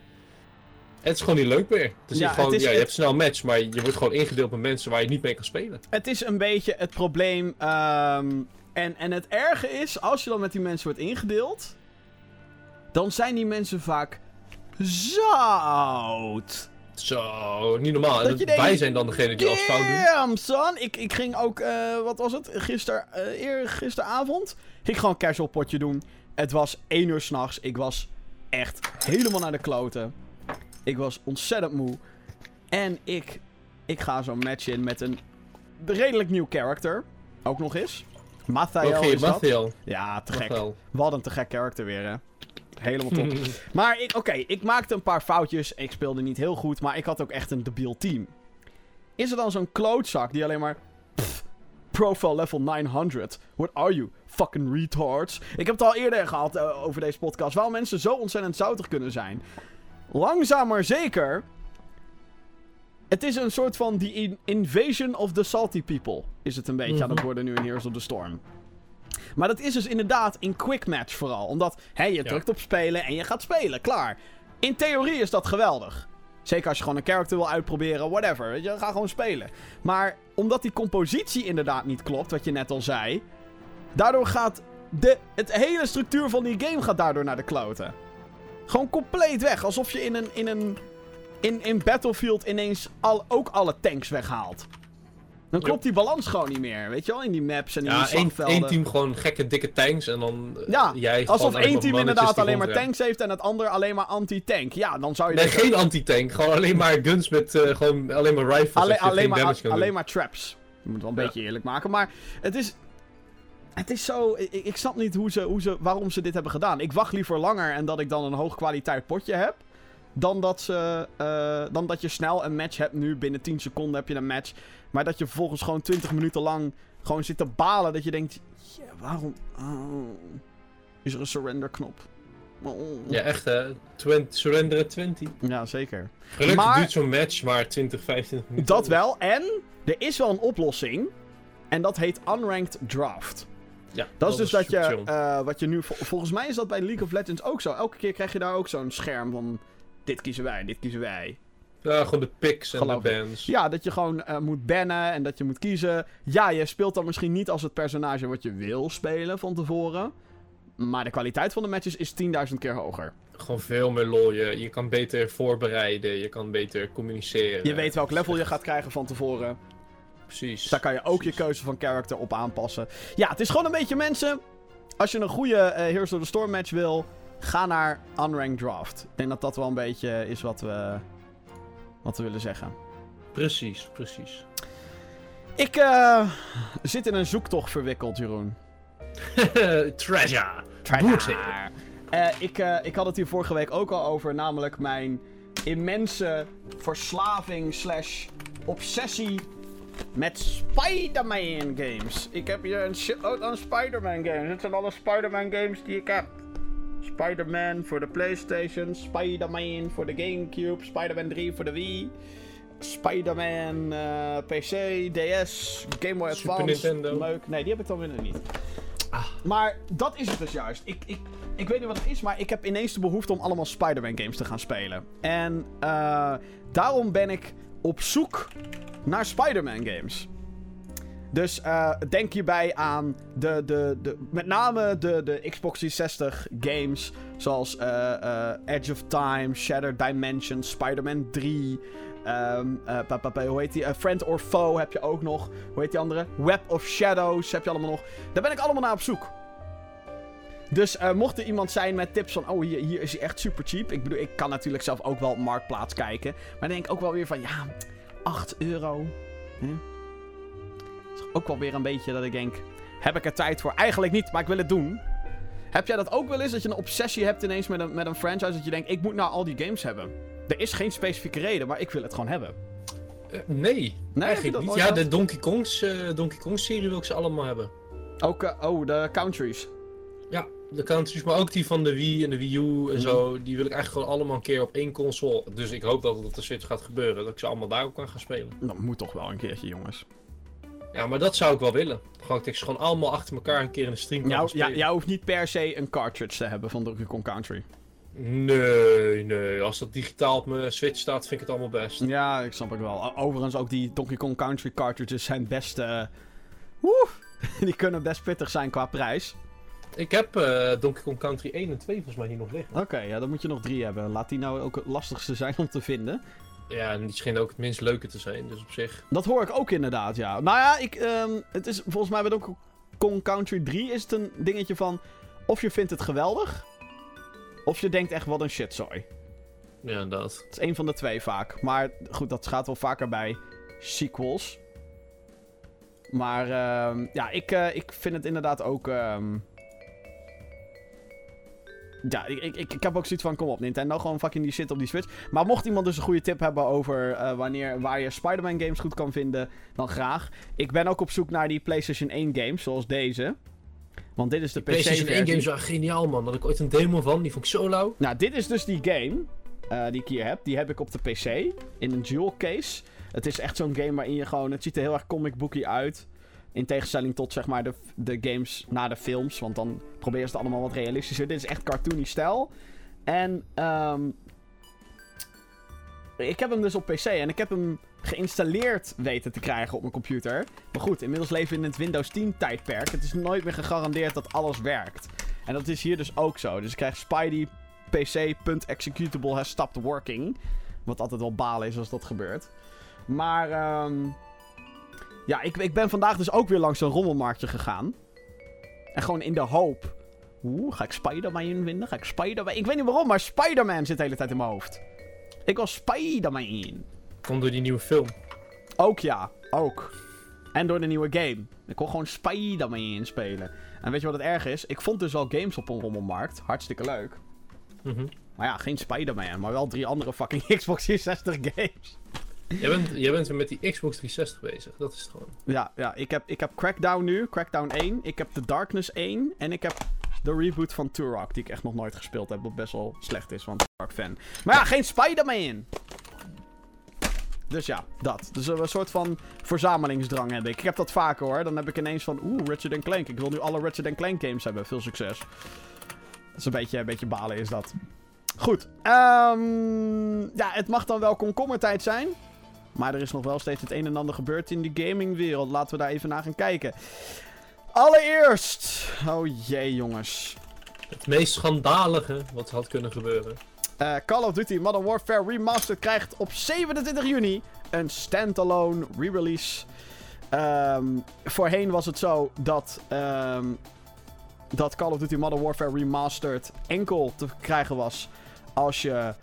Het is gewoon niet leuk meer. Het is Ja, niet gewoon, is- ja, je het- hebt snel match, maar je wordt gewoon ingedeeld met mensen waar je niet mee kan spelen. Het is een beetje het probleem. ehm, en, en het erge is, als je dan met die mensen wordt ingedeeld. Dan zijn die mensen vaak zout. Zo, niet normaal. Dat wij zijn dan degene die alles fout doen. Damn, son. Ik, ik ging ook, eh, wat was het? Gister, eh eer, gisteravond. Ging gewoon een casual potje doen. Het was 1 uur s'nachts. Ik was echt helemaal naar de kloten. Ik was ontzettend moe. En ik, ik ga zo'n match in met een redelijk nieuw character. Ook nog eens. Mathael is dat. Mathiel. Ja, te gek. Wat een te gek karakter weer, hè. Helemaal top. maar ik- oké, ik maakte een paar foutjes. Ik speelde niet heel goed, maar ik had ook echt een debiel team. Is er dan zo'n klootzak die alleen maar... pff, profile level 900. What are you? Fucking retards. Ik heb het al eerder gehad eh, over deze podcast. Waarom mensen zo ontzettend zoutig kunnen zijn. Langzaam maar zeker... Het is een soort van the in- invasion of the salty people. Is het een beetje aan het Mhm. worden nu in Heroes of the Storm. Maar dat is dus inderdaad in quick match vooral. Omdat hè, je drukt op spelen en je gaat spelen. Klaar. In theorie is dat geweldig. Zeker als je gewoon een character wil uitproberen, whatever. Weet je, ga gewoon spelen. Maar omdat die compositie inderdaad niet klopt, wat je net al zei. Daardoor gaat de het hele structuur van die game gaat daardoor naar de kloten. Gewoon compleet weg. Alsof je in een, in een in, in Battlefield ineens al, ook alle tanks weghaalt. Dan klopt die balans gewoon niet meer, weet je wel? In die maps en in die Ja, één, slagvelden. één team gewoon gekke dikke tanks en dan eh, Ja, jij Alsof één team inderdaad die alleen maar tanks heeft en het andere alleen maar anti-tank. Ja, dan zou je Nee, geen anti-tank. Gewoon alleen maar guns met eh, gewoon alleen maar rifles. Alleen, alleen, maar, alleen doen. maar traps. Je moet wel een Ja. beetje eerlijk maken. Maar het is. Het is zo. Ik, ik snap niet hoe ze, hoe ze, waarom ze dit hebben gedaan. Ik wacht liever langer en dat ik dan een hoog kwaliteit potje heb. Dan dat, ze, eh, dan dat je snel een match hebt. Nu binnen 10 seconden heb je een match. Maar dat je vervolgens gewoon 20 minuten lang gewoon zit te balen. Dat je denkt: ja, waarom. oh, is er een surrender knop? Oh. Ja, echt hè. Twent, surrender at 20. ja, zeker. Gelukkig Maar- duurt zo'n match maar 20, 25 minuten. Dat wel. En er is wel een oplossing. En dat heet Unranked Draft. Ja, Dat, is dus dat je, eh, wat je nu, vol- volgens mij is dat bij League of Legends ook zo. Elke keer krijg je daar ook zo'n scherm van, dit kiezen wij, dit kiezen wij. Ja, gewoon de picks en de bands. Ja, dat je gewoon eh, moet bannen en dat je moet kiezen. Ja, je speelt dan misschien niet als het personage wat je wil spelen van tevoren. Maar de kwaliteit van de matches is 10.000 keer hoger. Gewoon veel meer lol. Je, je kan beter voorbereiden, je kan beter communiceren. Je weet welk level je gaat krijgen van tevoren. Precies. Dus daar kan je ook je keuze van character op aanpassen. Ja, het is gewoon een beetje mensen. Als je een goede eh, Heroes of the Storm match wil, ga naar Unranked Draft. Ik denk dat dat wel een beetje is wat we, wat we willen zeggen. Precies, precies. Ik eh, zit in een zoektocht verwikkeld, Jeroen. Treasure. Eh, ik, eh, ik had het hier vorige week ook al over, namelijk mijn immense verslaving slash obsessie met Spider-Man games. Ik heb hier een shitload aan Spider-Man games. Dit zijn alle Spider-Man games die ik heb. Spider-Man voor de Playstation, Spider-Man voor de Gamecube, Spider-Man 3 voor de Wii, Spider-Man eh, PC, DS, Game Boy Super Advance. Nintendo. Leuk. Nee, die heb ik dan weer niet. Ah. Maar dat is het dus juist. Ik, ik, ik weet niet wat het is, maar ik heb ineens de behoefte om allemaal Spider-Man games te gaan spelen. En eh, daarom ben ik op zoek naar Spider-Man games. Dus eh, denk hierbij aan de, de, de, met name de, de Xbox 360 games. Zoals eh, eh, Edge of Time, Shattered Dimensions, Spider-Man 3. ehm, eh, pa- pa- pa- hoe heet die? Friend or Foe heb je ook nog. Hoe heet die andere? Web of Shadows heb je allemaal nog. Daar ben ik allemaal naar op zoek. Dus mocht er iemand zijn met tips van... Oh, hier, hier is hij echt super cheap. Ik bedoel, ik kan natuurlijk zelf ook wel op Marktplaats kijken. Maar dan denk ik ook wel weer van... Ja, 8 euro. Hè? Is ook wel weer een beetje dat ik denk... Heb ik er tijd voor? Eigenlijk niet, maar ik wil het doen. Heb jij dat ook wel eens? Dat je een obsessie hebt ineens met een, met een franchise? Dat je denkt, ik moet nou al die games hebben. Er is geen specifieke reden, maar ik wil het gewoon hebben. Eh, nee, je eigenlijk niet. Ja, de Donkey Kongs, eh, Donkey Kong serie wil ik ze allemaal hebben. Ook, eh, oh, de countries. Ja, de countries, maar ook die van de Wii en de Wii U en Mhm. zo. Die wil ik eigenlijk gewoon allemaal een keer op één console. Dus ik hoop dat het op de Switch gaat gebeuren. Dat ik ze allemaal daarop kan gaan spelen. Dat moet toch wel een keertje, jongens. Ja, maar dat zou ik wel willen. Gewoon ik gewoon allemaal achter elkaar een keer in de stream Jou, ja, jij hoeft niet per se een cartridge te hebben van Donkey Kong Country. Nee, nee. Als dat digitaal op mijn Switch staat, vind ik het allemaal best. Ja, ik snap het wel. Overigens, ook die Donkey Kong Country cartridges zijn best... eh, Woe! Die kunnen best pittig zijn qua prijs. Ik heb eh, Donkey Kong Country 1 en 2 volgens mij hier nog liggen. Oké, ja, dan moet je nog drie hebben. Laat die nou ook het lastigste zijn om te vinden. Ja, en die scheen ook het minst leuke te zijn. Dus op zich. Dat hoor ik ook inderdaad, ja. Nou ja, ik, ehm, het is volgens mij bij Donkey Kong Country 3 is het een dingetje van... Of je vindt het geweldig... Of je denkt echt, wat een shitzooi. Ja, dat. Het is één van de twee vaak. Maar goed, dat gaat wel vaker bij sequels. Maar ehm, ja, ik, eh, ik vind het inderdaad ook. ehm, Ja, ik, ik, ik, heb ook zoiets van: kom op, Nintendo, gewoon fucking die shit op die Switch. Maar mocht iemand dus een goede tip hebben over eh, wanneer, waar je Spider-Man games goed kan vinden, dan graag. Ik ben ook op zoek naar die PlayStation 1 games, zoals deze. Want dit is de PlayStation 1 PC-versie. games waren geniaal, man. Daar had ik ooit een demo van, die vond ik zo lauw. Nou, dit is dus die game eh, die ik hier heb. Die heb ik op de PC in een jewel case. Het is echt zo'n game waarin je gewoon... Het ziet er heel erg comic booky uit. In tegenstelling tot zeg maar de, de games na de films. Want dan proberen ze het allemaal wat realistischer. Dit is echt cartoony stijl. En ehm ik heb hem dus op PC en ik heb hem geïnstalleerd weten te krijgen op mijn computer. Maar goed, inmiddels leven we in het Windows 10 tijdperk. Het is nooit meer gegarandeerd dat alles werkt. En dat is hier dus ook zo. Dus ik krijg Spidey PC.executable has stopped working. Wat altijd wel balen is als dat gebeurt. Maar ehm ja, ik, ik ben vandaag dus ook weer langs een rommelmarktje gegaan. En gewoon in de hoop. Oeh, ga ik Spider-Man vinden? Ga ik Spider-Man... Ik weet niet waarom, maar Spider-Man zit de hele tijd in mijn hoofd. Ik wil Spider-Man. Komt door die nieuwe film. Ook ja, ook. En door de nieuwe game. Ik wil gewoon Spider-Man spelen. En weet je wat het erg is? Ik vond dus wel games op een rommelmarkt. Hartstikke leuk. Mhm. Maar ja, geen Spider-Man, maar wel drie andere fucking Xbox 360 games. Jij, bent, jij met die Xbox 360 bezig, dat is het gewoon. Ja, ja ik, heb, ik heb Crackdown nu, Crackdown 1. Ik heb The Darkness 1. En ik heb de reboot van Turok, die ik echt nog nooit gespeeld heb. Wat best wel slecht is, want Turok fan. Maar ja, geen Spider-Man! Dus ja, dat. Dus een soort van verzamelingsdrang heb ik. Ik heb dat vaker hoor. Dan heb ik ineens van, oeh, Ratchet Clank. Ik wil nu alle Ratchet Clank games hebben. Veel succes. Dat is een beetje, een beetje balen is dat. Goed. ehm, ja, het mag dan wel komkommertijd zijn. Maar er is nog wel steeds het een en ander gebeurd in de gamingwereld. Laten we daar even naar gaan kijken. Allereerst. Oh jee, jongens. Het meest schandalige wat had kunnen gebeuren. Eh, Call of Duty Modern Warfare Remastered krijgt op 27 juni een standalone re-release. Ehm, voorheen was het zo dat, ehm, dat Call of Duty Modern Warfare Remastered enkel te krijgen was als je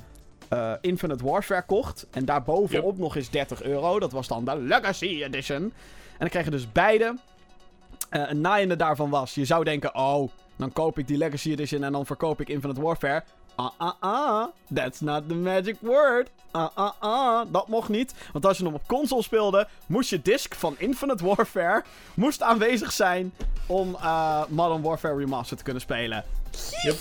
eh, Infinite Warfare kocht. En daarbovenop nog eens 30 euro. Dat was dan de Legacy Edition. En dan kreeg je dus beide. Eh, een naaiende daarvan was, je zou denken, oh, dan koop ik die Legacy Edition en dan verkoop ik Infinite Warfare. Ah, ah, ah. That's not the magic word. Ah, ah, ah. Dat mocht niet. Want als je hem op console speelde, moest je disc van Infinite Warfare moest aanwezig zijn om eh, Modern Warfare Remastered te kunnen spelen. Yep.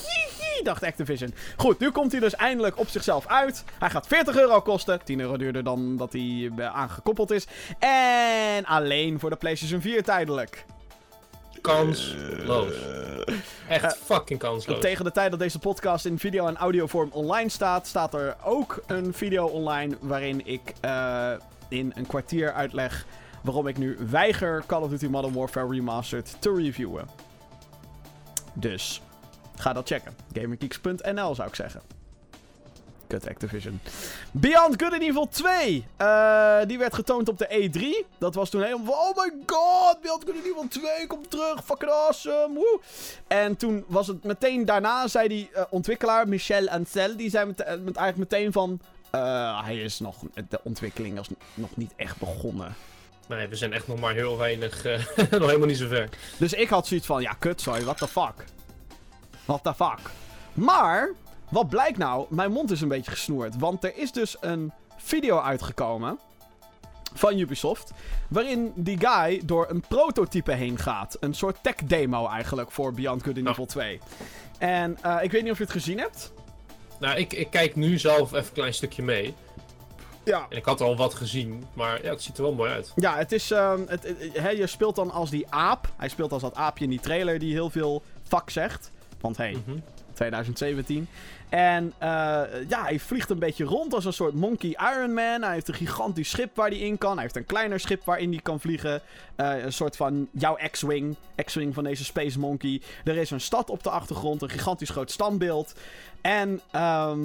Dacht Activision. Goed, nu komt hij dus eindelijk op zichzelf uit. Hij gaat 40 euro kosten. 10 euro duurder dan dat hij eh, aangekoppeld is. En alleen voor de PlayStation 4 tijdelijk. Kansloos. Echt fucking kansloos. Tegen de tijd dat deze podcast in video- en audiovorm online staat, staat er ook een video online waarin ik eh, in een kwartier uitleg waarom ik nu weiger Call of Duty Modern Warfare Remastered te reviewen. Dus, ga dat checken. GamerGeeks.nl zou ik zeggen. Kut Activision. Beyond Good and Evil 2. eh, die werd getoond op de E3. Dat was toen helemaal van... Oh my god, Beyond Good and Evil 2 komt terug. Fucking awesome. Woe. En toen was het meteen daarna... zei die eh, ontwikkelaar, Michel Ancel... Die zei met, eh, met eigenlijk meteen van... hij is nog... De ontwikkeling is nog niet echt begonnen. Nee, we zijn echt nog maar heel weinig, nog helemaal niet zo ver. Dus ik had zoiets van, ja, kut, sorry, what the fuck? What the fuck? Maar, wat blijkt nou? Mijn mond is een beetje gesnoerd. Want er is dus een video uitgekomen van Ubisoft. Waarin die guy door een prototype heen gaat. Een soort tech demo eigenlijk voor Beyond Good and Oh. Evil 2. En eh, ik weet niet of je het gezien hebt. Nou, ik, ik kijk nu zelf even een klein stukje mee. Ja. En ik had al wat gezien, maar ja, het ziet er wel mooi uit. Ja, het is. ehm, het, je speelt dan als die aap. Hij speelt als dat aapje in die trailer die heel veel fuck zegt. Want hey, Mhm. 2017. En eh, ja, hij vliegt een beetje rond als een soort monkey Iron Man. Hij heeft een gigantisch schip waar hij in kan. Hij heeft een kleiner schip waarin hij kan vliegen. Eh, een soort van jouw X-Wing. X-Wing van deze Space Monkey. Er is een stad op de achtergrond. Een gigantisch groot standbeeld. En ehm,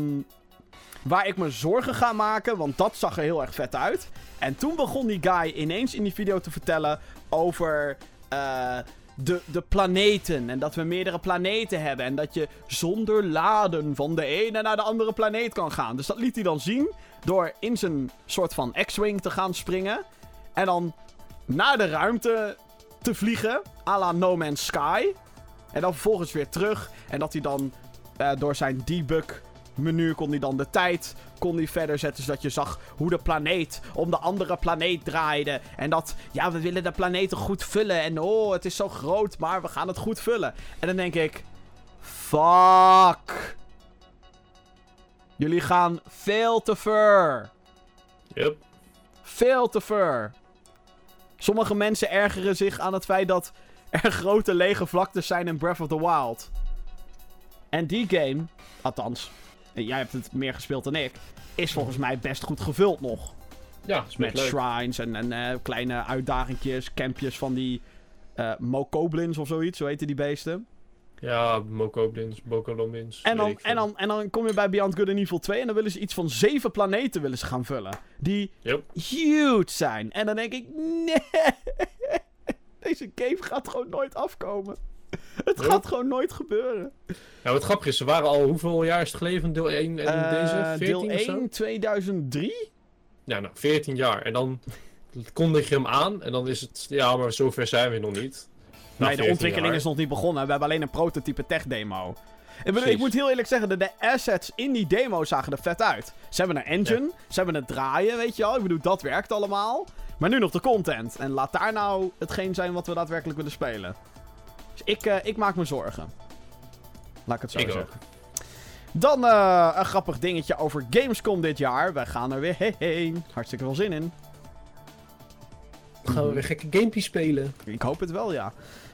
waar ik me zorgen ga maken, want dat zag er heel erg vet uit. En toen begon die guy ineens in die video te vertellen over eh, de, de planeten. En dat we meerdere planeten hebben. En dat je zonder laden van de ene naar de andere planeet kan gaan. Dus dat liet hij dan zien door in zijn soort van X-Wing te gaan springen. En dan naar de ruimte te vliegen. à la No Man's Sky. En dan vervolgens weer terug. En dat hij dan eh, door zijn debug menu kon hij dan de tijd kon hij verder zetten. Zodat je zag hoe de planeet om de andere planeet draaide. En dat, ja, we willen de planeet goed vullen. En oh, het is zo groot, maar we gaan het goed vullen. En dan denk ik, fuck. Jullie gaan veel te ver. Yep. Veel te ver. Sommige mensen ergeren zich aan het feit dat er grote lege vlaktes zijn in Breath of the Wild. En die game, althans, jij hebt het meer gespeeld dan ik, is volgens mij best goed gevuld nog. Ja, is Met leuk. shrines en, en eh, kleine uitdagingjes, campjes van die eh mokoblins of zoiets, zo heten die beesten. Ja, Mokoblins, Bokolomins. En dan, en, dan, en dan kom je bij Beyond Good and Evil 2 en dan willen ze iets van zeven planeten willen ze gaan vullen. Die Yep. huge zijn. En dan denk ik, nee, deze game gaat gewoon nooit afkomen. Het gaat gewoon nooit gebeuren. Ja, wat grappig is, ze waren al hoeveel jaar is het geleden van deel 1 en Eh, deze? 14 deel of zo? 1, 2003? Ja, nou, 14 jaar. En dan kondig je hem aan en dan is het, ja, maar zover zijn we nog niet. Na nee, de 14 ontwikkeling jaar. is nog niet begonnen. We hebben alleen een prototype tech demo. Ik, bedoel, ik moet heel eerlijk zeggen, de, de assets in die demo zagen er vet uit. Ze hebben een engine, ze hebben het draaien, weet je wel. Ik bedoel, dat werkt allemaal. Maar nu nog de content. En laat daar nou hetgeen zijn wat we daadwerkelijk willen spelen. Dus ik, eh, ik maak me zorgen. Laat ik het zo Ik zeggen. ook. Dan eh, een grappig dingetje over Gamescom dit jaar. Wij gaan er weer heen. Hartstikke veel zin in. Gaan we weer gekke gamepjes spelen? Ik hoop het wel, ja.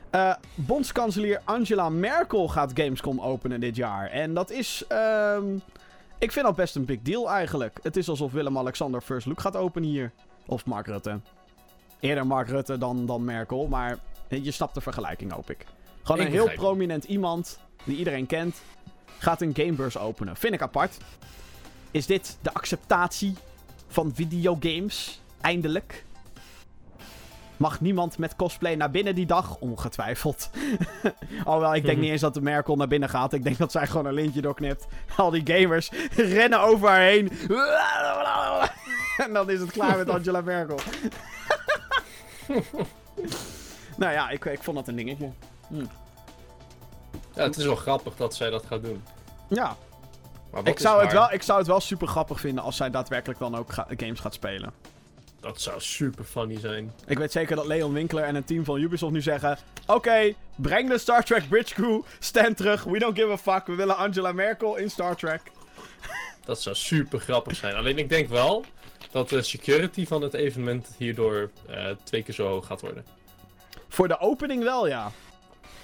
Eh, bondskanselier Angela Merkel gaat Gamescom openen dit jaar. En dat is. ehm, ik vind dat best een big deal eigenlijk. Het is alsof Willem-Alexander First Look gaat openen hier. Of Mark Rutte. Eerder Mark Rutte dan, dan Merkel. Maar je snapt de vergelijking, hoop ik. Gewoon Ik een heel prominent iemand die iedereen kent. Gaat een gamebeurs openen. Vind ik apart. Is dit de acceptatie van videogames? Eindelijk? Mag niemand met cosplay naar binnen die dag? Ongetwijfeld. Alhoewel, ik denk niet eens dat de Merkel naar binnen gaat. Ik denk dat zij gewoon een lintje doorknipt. Al die gamers rennen over haar heen. en dan is het klaar met Angela Merkel. Nou ja, ik, ik vond dat een dingetje. Ja, het is wel grappig dat zij dat gaat doen. Ja, ik zou, het wel, ik zou het wel super grappig vinden als zij daadwerkelijk dan ook ga- games gaat spelen. Dat zou super funny zijn. Ik weet zeker dat Leon Winkler en een team van Ubisoft nu zeggen... Oké, breng de Star Trek Bridge Crew, stand terug, we don't give a fuck. We willen Angela Merkel in Star Trek. Dat zou super grappig zijn. Alleen ik denk wel dat de security van het evenement hierdoor eh, twee keer zo hoog gaat worden. Voor de opening wel, ja.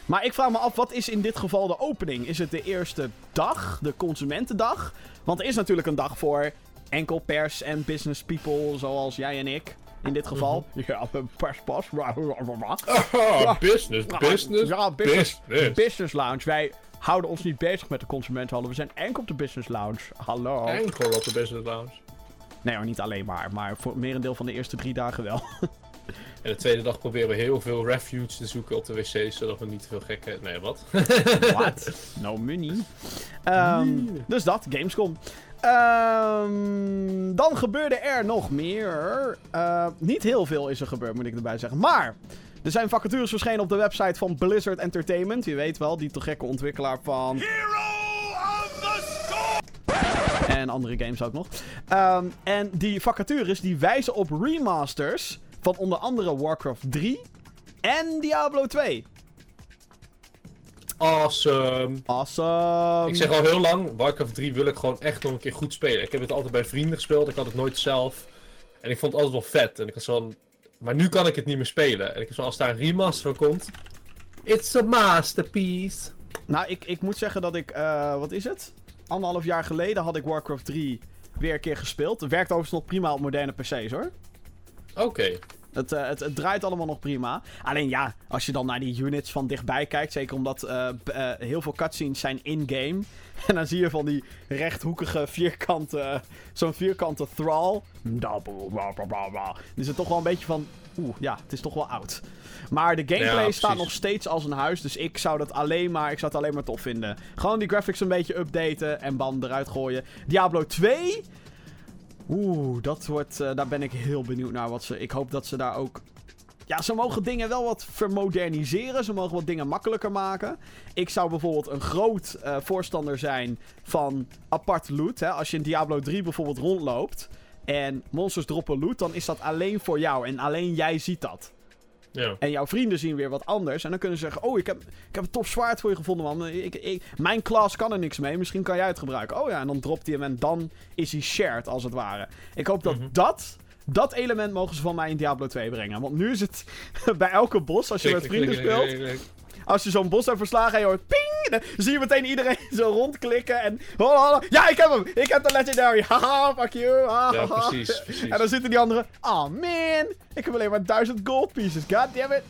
Maar ik vraag me af, wat is in dit geval de opening? Is het de eerste dag, de consumentendag? Want er is natuurlijk een dag voor enkel pers en business people, zoals jij en ik. In dit geval. Ja, perspas. Ah, business, business, Ja, business, business. business lounge. Wij houden ons niet bezig met de consumentenhandel. We zijn enkel op de business lounge. Hallo. Enkel op de business lounge. Nee hoor, niet alleen maar. Maar voor merendeel van de eerste drie dagen wel. En de tweede dag proberen we heel veel refuge te zoeken op de wc's, zodat we niet te veel gekke... Nee, wat? Wat? No money. Ehm, dus dat, Gamescom. Ehm, dan gebeurde er nog meer. Eh, niet heel veel is er gebeurd, moet ik erbij zeggen. Maar er zijn vacatures verschenen op de website van Blizzard Entertainment. Je weet wel, die te gekke ontwikkelaar van... En andere games ook nog. Ehm, en die vacatures die wijzen op remasters van onder andere Warcraft 3 en Diablo 2. Awesome. Awesome. Ik zeg al heel lang, Warcraft 3 wil ik gewoon echt nog een keer goed spelen. Ik heb het altijd bij vrienden gespeeld, ik had het nooit zelf. En ik vond het altijd wel vet. En ik had zo'n... Maar nu kan ik het niet meer spelen. En ik heb zo, als daar een remaster van komt... It's a masterpiece. Nou, ik, ik moet zeggen dat ik, eh, wat is het? Anderhalf jaar geleden had ik Warcraft 3 weer een keer gespeeld. Het werkt overigens nog prima op moderne PC's hoor. Oké. Het, eh, het, het draait allemaal nog prima. Alleen ja, als je dan naar die units van dichtbij kijkt, zeker omdat eh, eh, heel veel cutscenes zijn in-game. En dan zie je van die rechthoekige vierkante, zo'n vierkante thrall. Is het toch wel een beetje van, oeh, ja, het is toch wel oud. Maar de gameplay Ja, staat nog steeds als een huis, dus ik zou dat alleen maar, ik zou het alleen maar tof vinden. Gewoon die graphics een beetje updaten en bam, eruit gooien. Diablo 2... Oeh, dat wordt. eh, daar ben ik heel benieuwd naar wat ze. Ik hoop dat ze daar ook ja, ze mogen dingen wel wat vermoderniseren. Ze mogen wat dingen makkelijker maken. Ik zou bijvoorbeeld een groot uh, voorstander zijn van apart loot. Hè? Als je in Diablo 3 bijvoorbeeld rondloopt en monsters droppen loot, dan is dat alleen voor jou en alleen jij ziet dat. Ja. En jouw vrienden zien weer wat anders. En dan kunnen ze zeggen: Oh, ik heb, ik heb een tof zwaard voor je gevonden, man. Ik, ik, mijn klas kan er niks mee. Misschien kan jij het gebruiken. Oh ja, en dan dropt hij hem en dan is hij shared, als het ware. Ik hoop dat Mhm. dat. Dat element mogen ze van mij in Diablo 2 brengen. Want nu is het bij elke bos, als je met vrienden speelt. Als je zo'n bos hebt verslagen en je hoort ping. Dan zie je meteen iedereen zo rondklikken. En. hola, hola. Ja, ik heb hem! Ik heb de legendary! Haha, fuck you! Ha, Ja, ha, precies, precies. En dan zitten die anderen. Oh man, ik heb alleen maar duizend gold pieces. God damn it.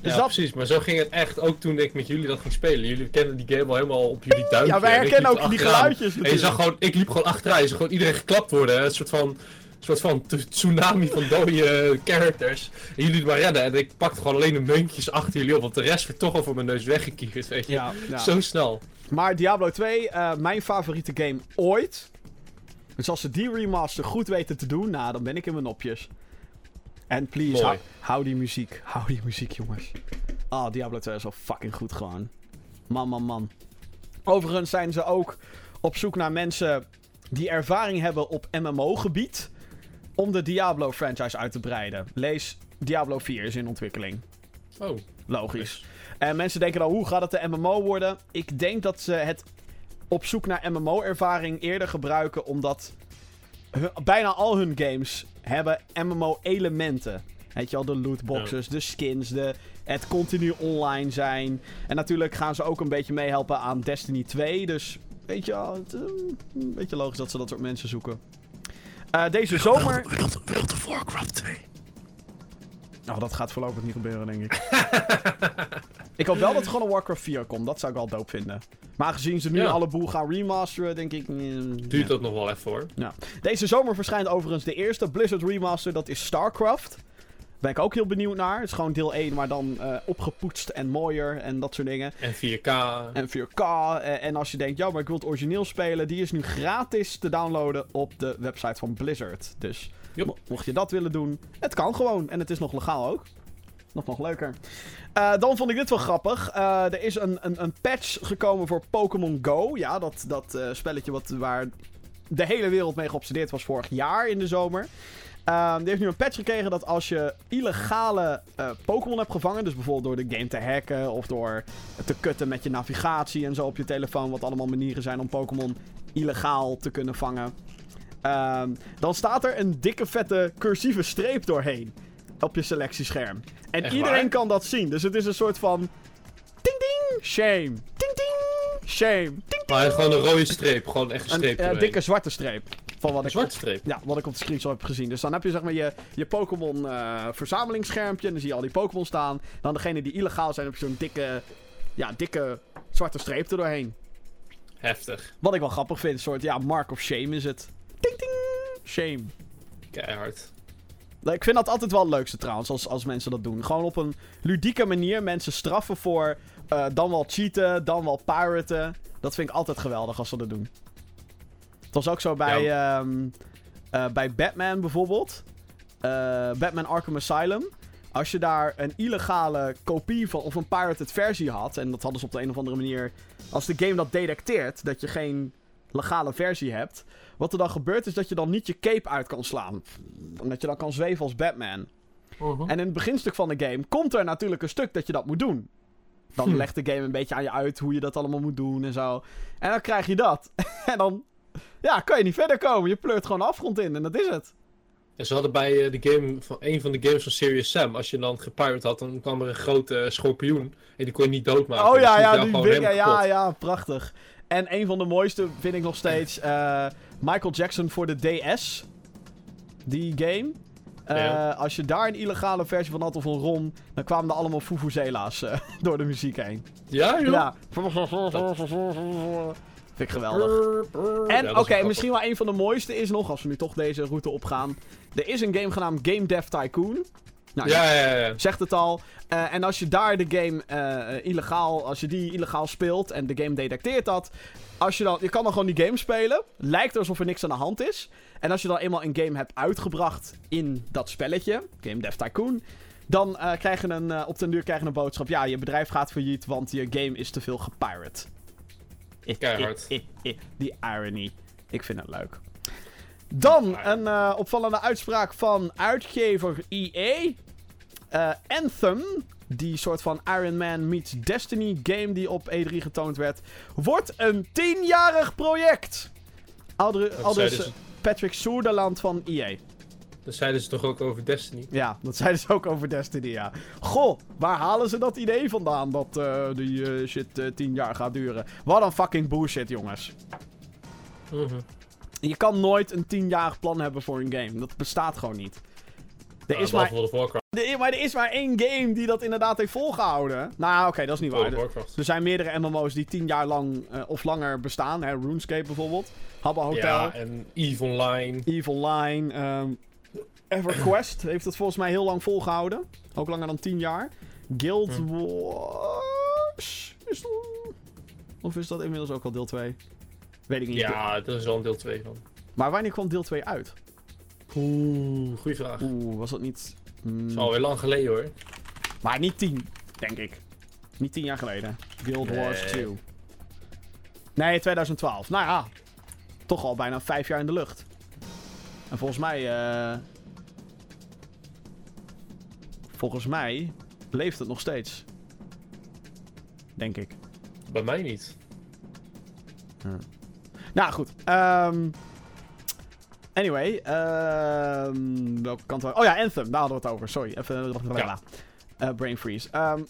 Dus Ja, dat- precies. Maar zo ging het echt ook toen ik met jullie dat ging spelen. Jullie kennen die game al helemaal op jullie duimpje. Ja, wij herkennen ook die geluidjes En je zag gewoon, ik liep gewoon achteraan. Je zag gewoon iedereen geklapt worden. hè. Een soort van, soort van tsunami van dode eh, characters. En jullie maar redden. En ik pakte gewoon alleen de muntjes achter jullie op. Want de rest werd toch al voor mijn neus weggekieverd. Weet je. Ja, ja. Zo snel. Maar Diablo 2, eh, mijn favoriete game ooit. Dus als ze die remaster goed weten te doen, nou, dan ben ik in mijn nopjes. En please, hou, hou die muziek. Hou die muziek, jongens. Ah, Diablo 2 is wel fucking goed gewoon. Man, man, man. Overigens zijn ze ook op zoek naar mensen die ervaring hebben op MMO-gebied. Om de Diablo-franchise uit te breiden. Lees Diablo 4 is in ontwikkeling. Oh, Logisch. En mensen denken dan, hoe gaat het de MMO worden? Ik denk dat ze het op zoek naar MMO-ervaring eerder gebruiken, omdat hun- bijna al hun games hebben MMO-elementen. Weet je al, de lootboxes, de skins, de, het continu online zijn. En natuurlijk gaan ze ook een beetje meehelpen aan Destiny 2. Dus weet je wel, het, eh, een beetje logisch dat ze dat soort mensen zoeken. Eh, deze zomer... World of Warcraft 2. Nou, dat gaat voorlopig niet gebeuren, denk ik. ik hoop wel dat er gewoon een Warcraft 4 komt. Dat zou ik wel dope vinden. Maar aangezien ze nu Ja. alle boel gaan remasteren, denk ik... mm, Duurt ja. dat nog wel even hoor. Deze zomer verschijnt overigens de eerste Blizzard remaster. Dat is StarCraft. Ben ik ook heel benieuwd naar. Het is gewoon deel 1, maar dan eh, opgepoetst en mooier en dat soort dingen. En 4K. En 4K. eh, en als je denkt, ja, maar ik wil het origineel spelen. Die is nu gratis te downloaden op de website van Blizzard. Dus mo- mocht je dat willen doen, het kan gewoon. En het is nog legaal ook. Nog nog leuker. Eh, dan vond ik dit wel grappig. Er is een, een, een patch gekomen voor Pokémon Go. Ja, dat, dat spelletje wat, waar de hele wereld mee geobsedeerd was vorig jaar in de zomer. Ehm, die heeft nu een patch gekregen dat als je illegale eh, Pokémon hebt gevangen, dus bijvoorbeeld door de game te hacken of door te kutten met je navigatie en zo op je telefoon, wat allemaal manieren zijn om Pokémon illegaal te kunnen vangen, ehm, dan staat er een dikke vette cursieve streep doorheen op je selectiescherm. En Echt iedereen waar? kan dat zien, dus het is een soort van ding ding, shame, ding ding, shame, ding Maar gewoon een rode streep. Gewoon echt een een streep. eh, doorheen. dikke zwarte streep. Van wat Een ik zwarte streep. ja, wat ik op de screenshot heb gezien. Dus dan heb je zeg maar je, je Pokémon eh, verzamelingschermpje. En dan zie je al die Pokémon staan. Dan degene die illegaal zijn, heb je zo'n dikke, ja, dikke zwarte streep er doorheen. Heftig. Wat ik wel grappig vind, een soort, ja, mark of shame is het. Ding ding, shame. Keihard. Nou, Ik vind dat altijd wel het leukste trouwens, als, als mensen dat doen. Gewoon op een ludieke manier mensen straffen voor eh, dan wel cheaten, dan wel piraten. Dat vind ik altijd geweldig als ze dat doen. Het was ook zo bij, ehm, eh, bij Batman bijvoorbeeld. Eh, Batman Arkham Asylum. Als je daar een illegale kopie van, of een pirated versie had, en dat hadden ze op de een of andere manier. Als de game dat detecteert, dat je geen legale versie hebt. Wat er dan gebeurt is dat je dan niet je cape uit kan slaan. Omdat je dan kan zweven als Batman. En in het beginstuk van de game komt er natuurlijk een stuk dat je dat moet doen. Dan Hm. legt de game een beetje aan je uit hoe je dat allemaal moet doen en zo. En dan krijg je dat. en dan ja, kan je niet verder komen. Je pleurt gewoon de afgrond in en dat is het. En ze hadden bij eh, de game van een van de games van Serious Sam, als je dan gepirate had, dan kwam er een grote eh, schorpioen. En die kon je niet doodmaken. oh Dus ja, die ja, die Ja, kapot. ja, prachtig. En een van de mooiste vind ik nog steeds eh, Michael Jackson voor de DS. Die game. Eh, Ja. Als je daar een illegale versie van had of een ROM, dan kwamen er allemaal Fufuzela's eh, door de muziek heen. Ja, joh. Ja. Vind ik geweldig. En oké, misschien wel een van de mooiste is nog, als we nu toch deze route opgaan. Er is een game genaamd Game Dev Tycoon. Nou, Ja, ja, ja. zegt het al. Eh, en als je daar de game eh, illegaal, als je die illegaal speelt en de game detecteert dat, als je dan, je kan dan gewoon die game spelen. Lijkt alsof er niks aan de hand is. En als je dan eenmaal een game hebt uitgebracht in dat spelletje, Game Dev Tycoon, Dan uh, krijg je een, uh, op den duur krijg je een boodschap. Ja, je bedrijf gaat failliet, want je game is te veel gepirate. Keihard. Die irony. Ik vind het leuk. Dan een uh, opvallende uitspraak van uitgever EA. Anthem, die soort van Iron Man meets Destiny game die op E3 getoond werd, wordt een tienjarig project. Aldus dus... Patrick Soerderland van EA. Dat zeiden ze toch ook over Destiny? Ja, dat zeiden ze ook over Destiny, ja. Goh, waar halen ze dat idee vandaan dat uh, die uh, shit uh, tien jaar gaat duren? Wat een fucking bullshit, jongens. -hmm. Je kan nooit een tienjarig plan hebben voor een game. Dat bestaat gewoon niet. Er ja, is maar, de, maar er is maar één game die dat inderdaad heeft volgehouden. Nou, oké, okay, dat is niet waar. Er, er zijn meerdere MMO's die tien jaar lang of langer bestaan. Hè? RuneScape bijvoorbeeld. Habba Hotel. Ja, en EVE Online. EVE Online. Um, EverQuest heeft het volgens mij heel lang volgehouden. Ook langer dan 10 jaar. Guild hm. Wars. Is dat... Of is dat inmiddels ook al deel 2? Weet ik niet. Ja, dat is al een deel 2 van. Maar wanneer kwam deel 2 uit? Oeh, goede vraag. Oeh, was dat niet. Mm... Dat is alweer lang geleden hoor. Maar niet 10, denk ik. Niet 10 jaar geleden. Guild nee. Wars 2. Nee, 2012. Nou ja, toch al bijna 5 jaar in de lucht. En volgens mij. Uh, Volgens mij leeft het nog steeds. Denk ik. Bij mij niet. Nou goed. Um, anyway. Um, welke kant we... Oh ja, Anthem. Daar hadden we het over. Sorry. Even... Ja. Uh, brain freeze. Um,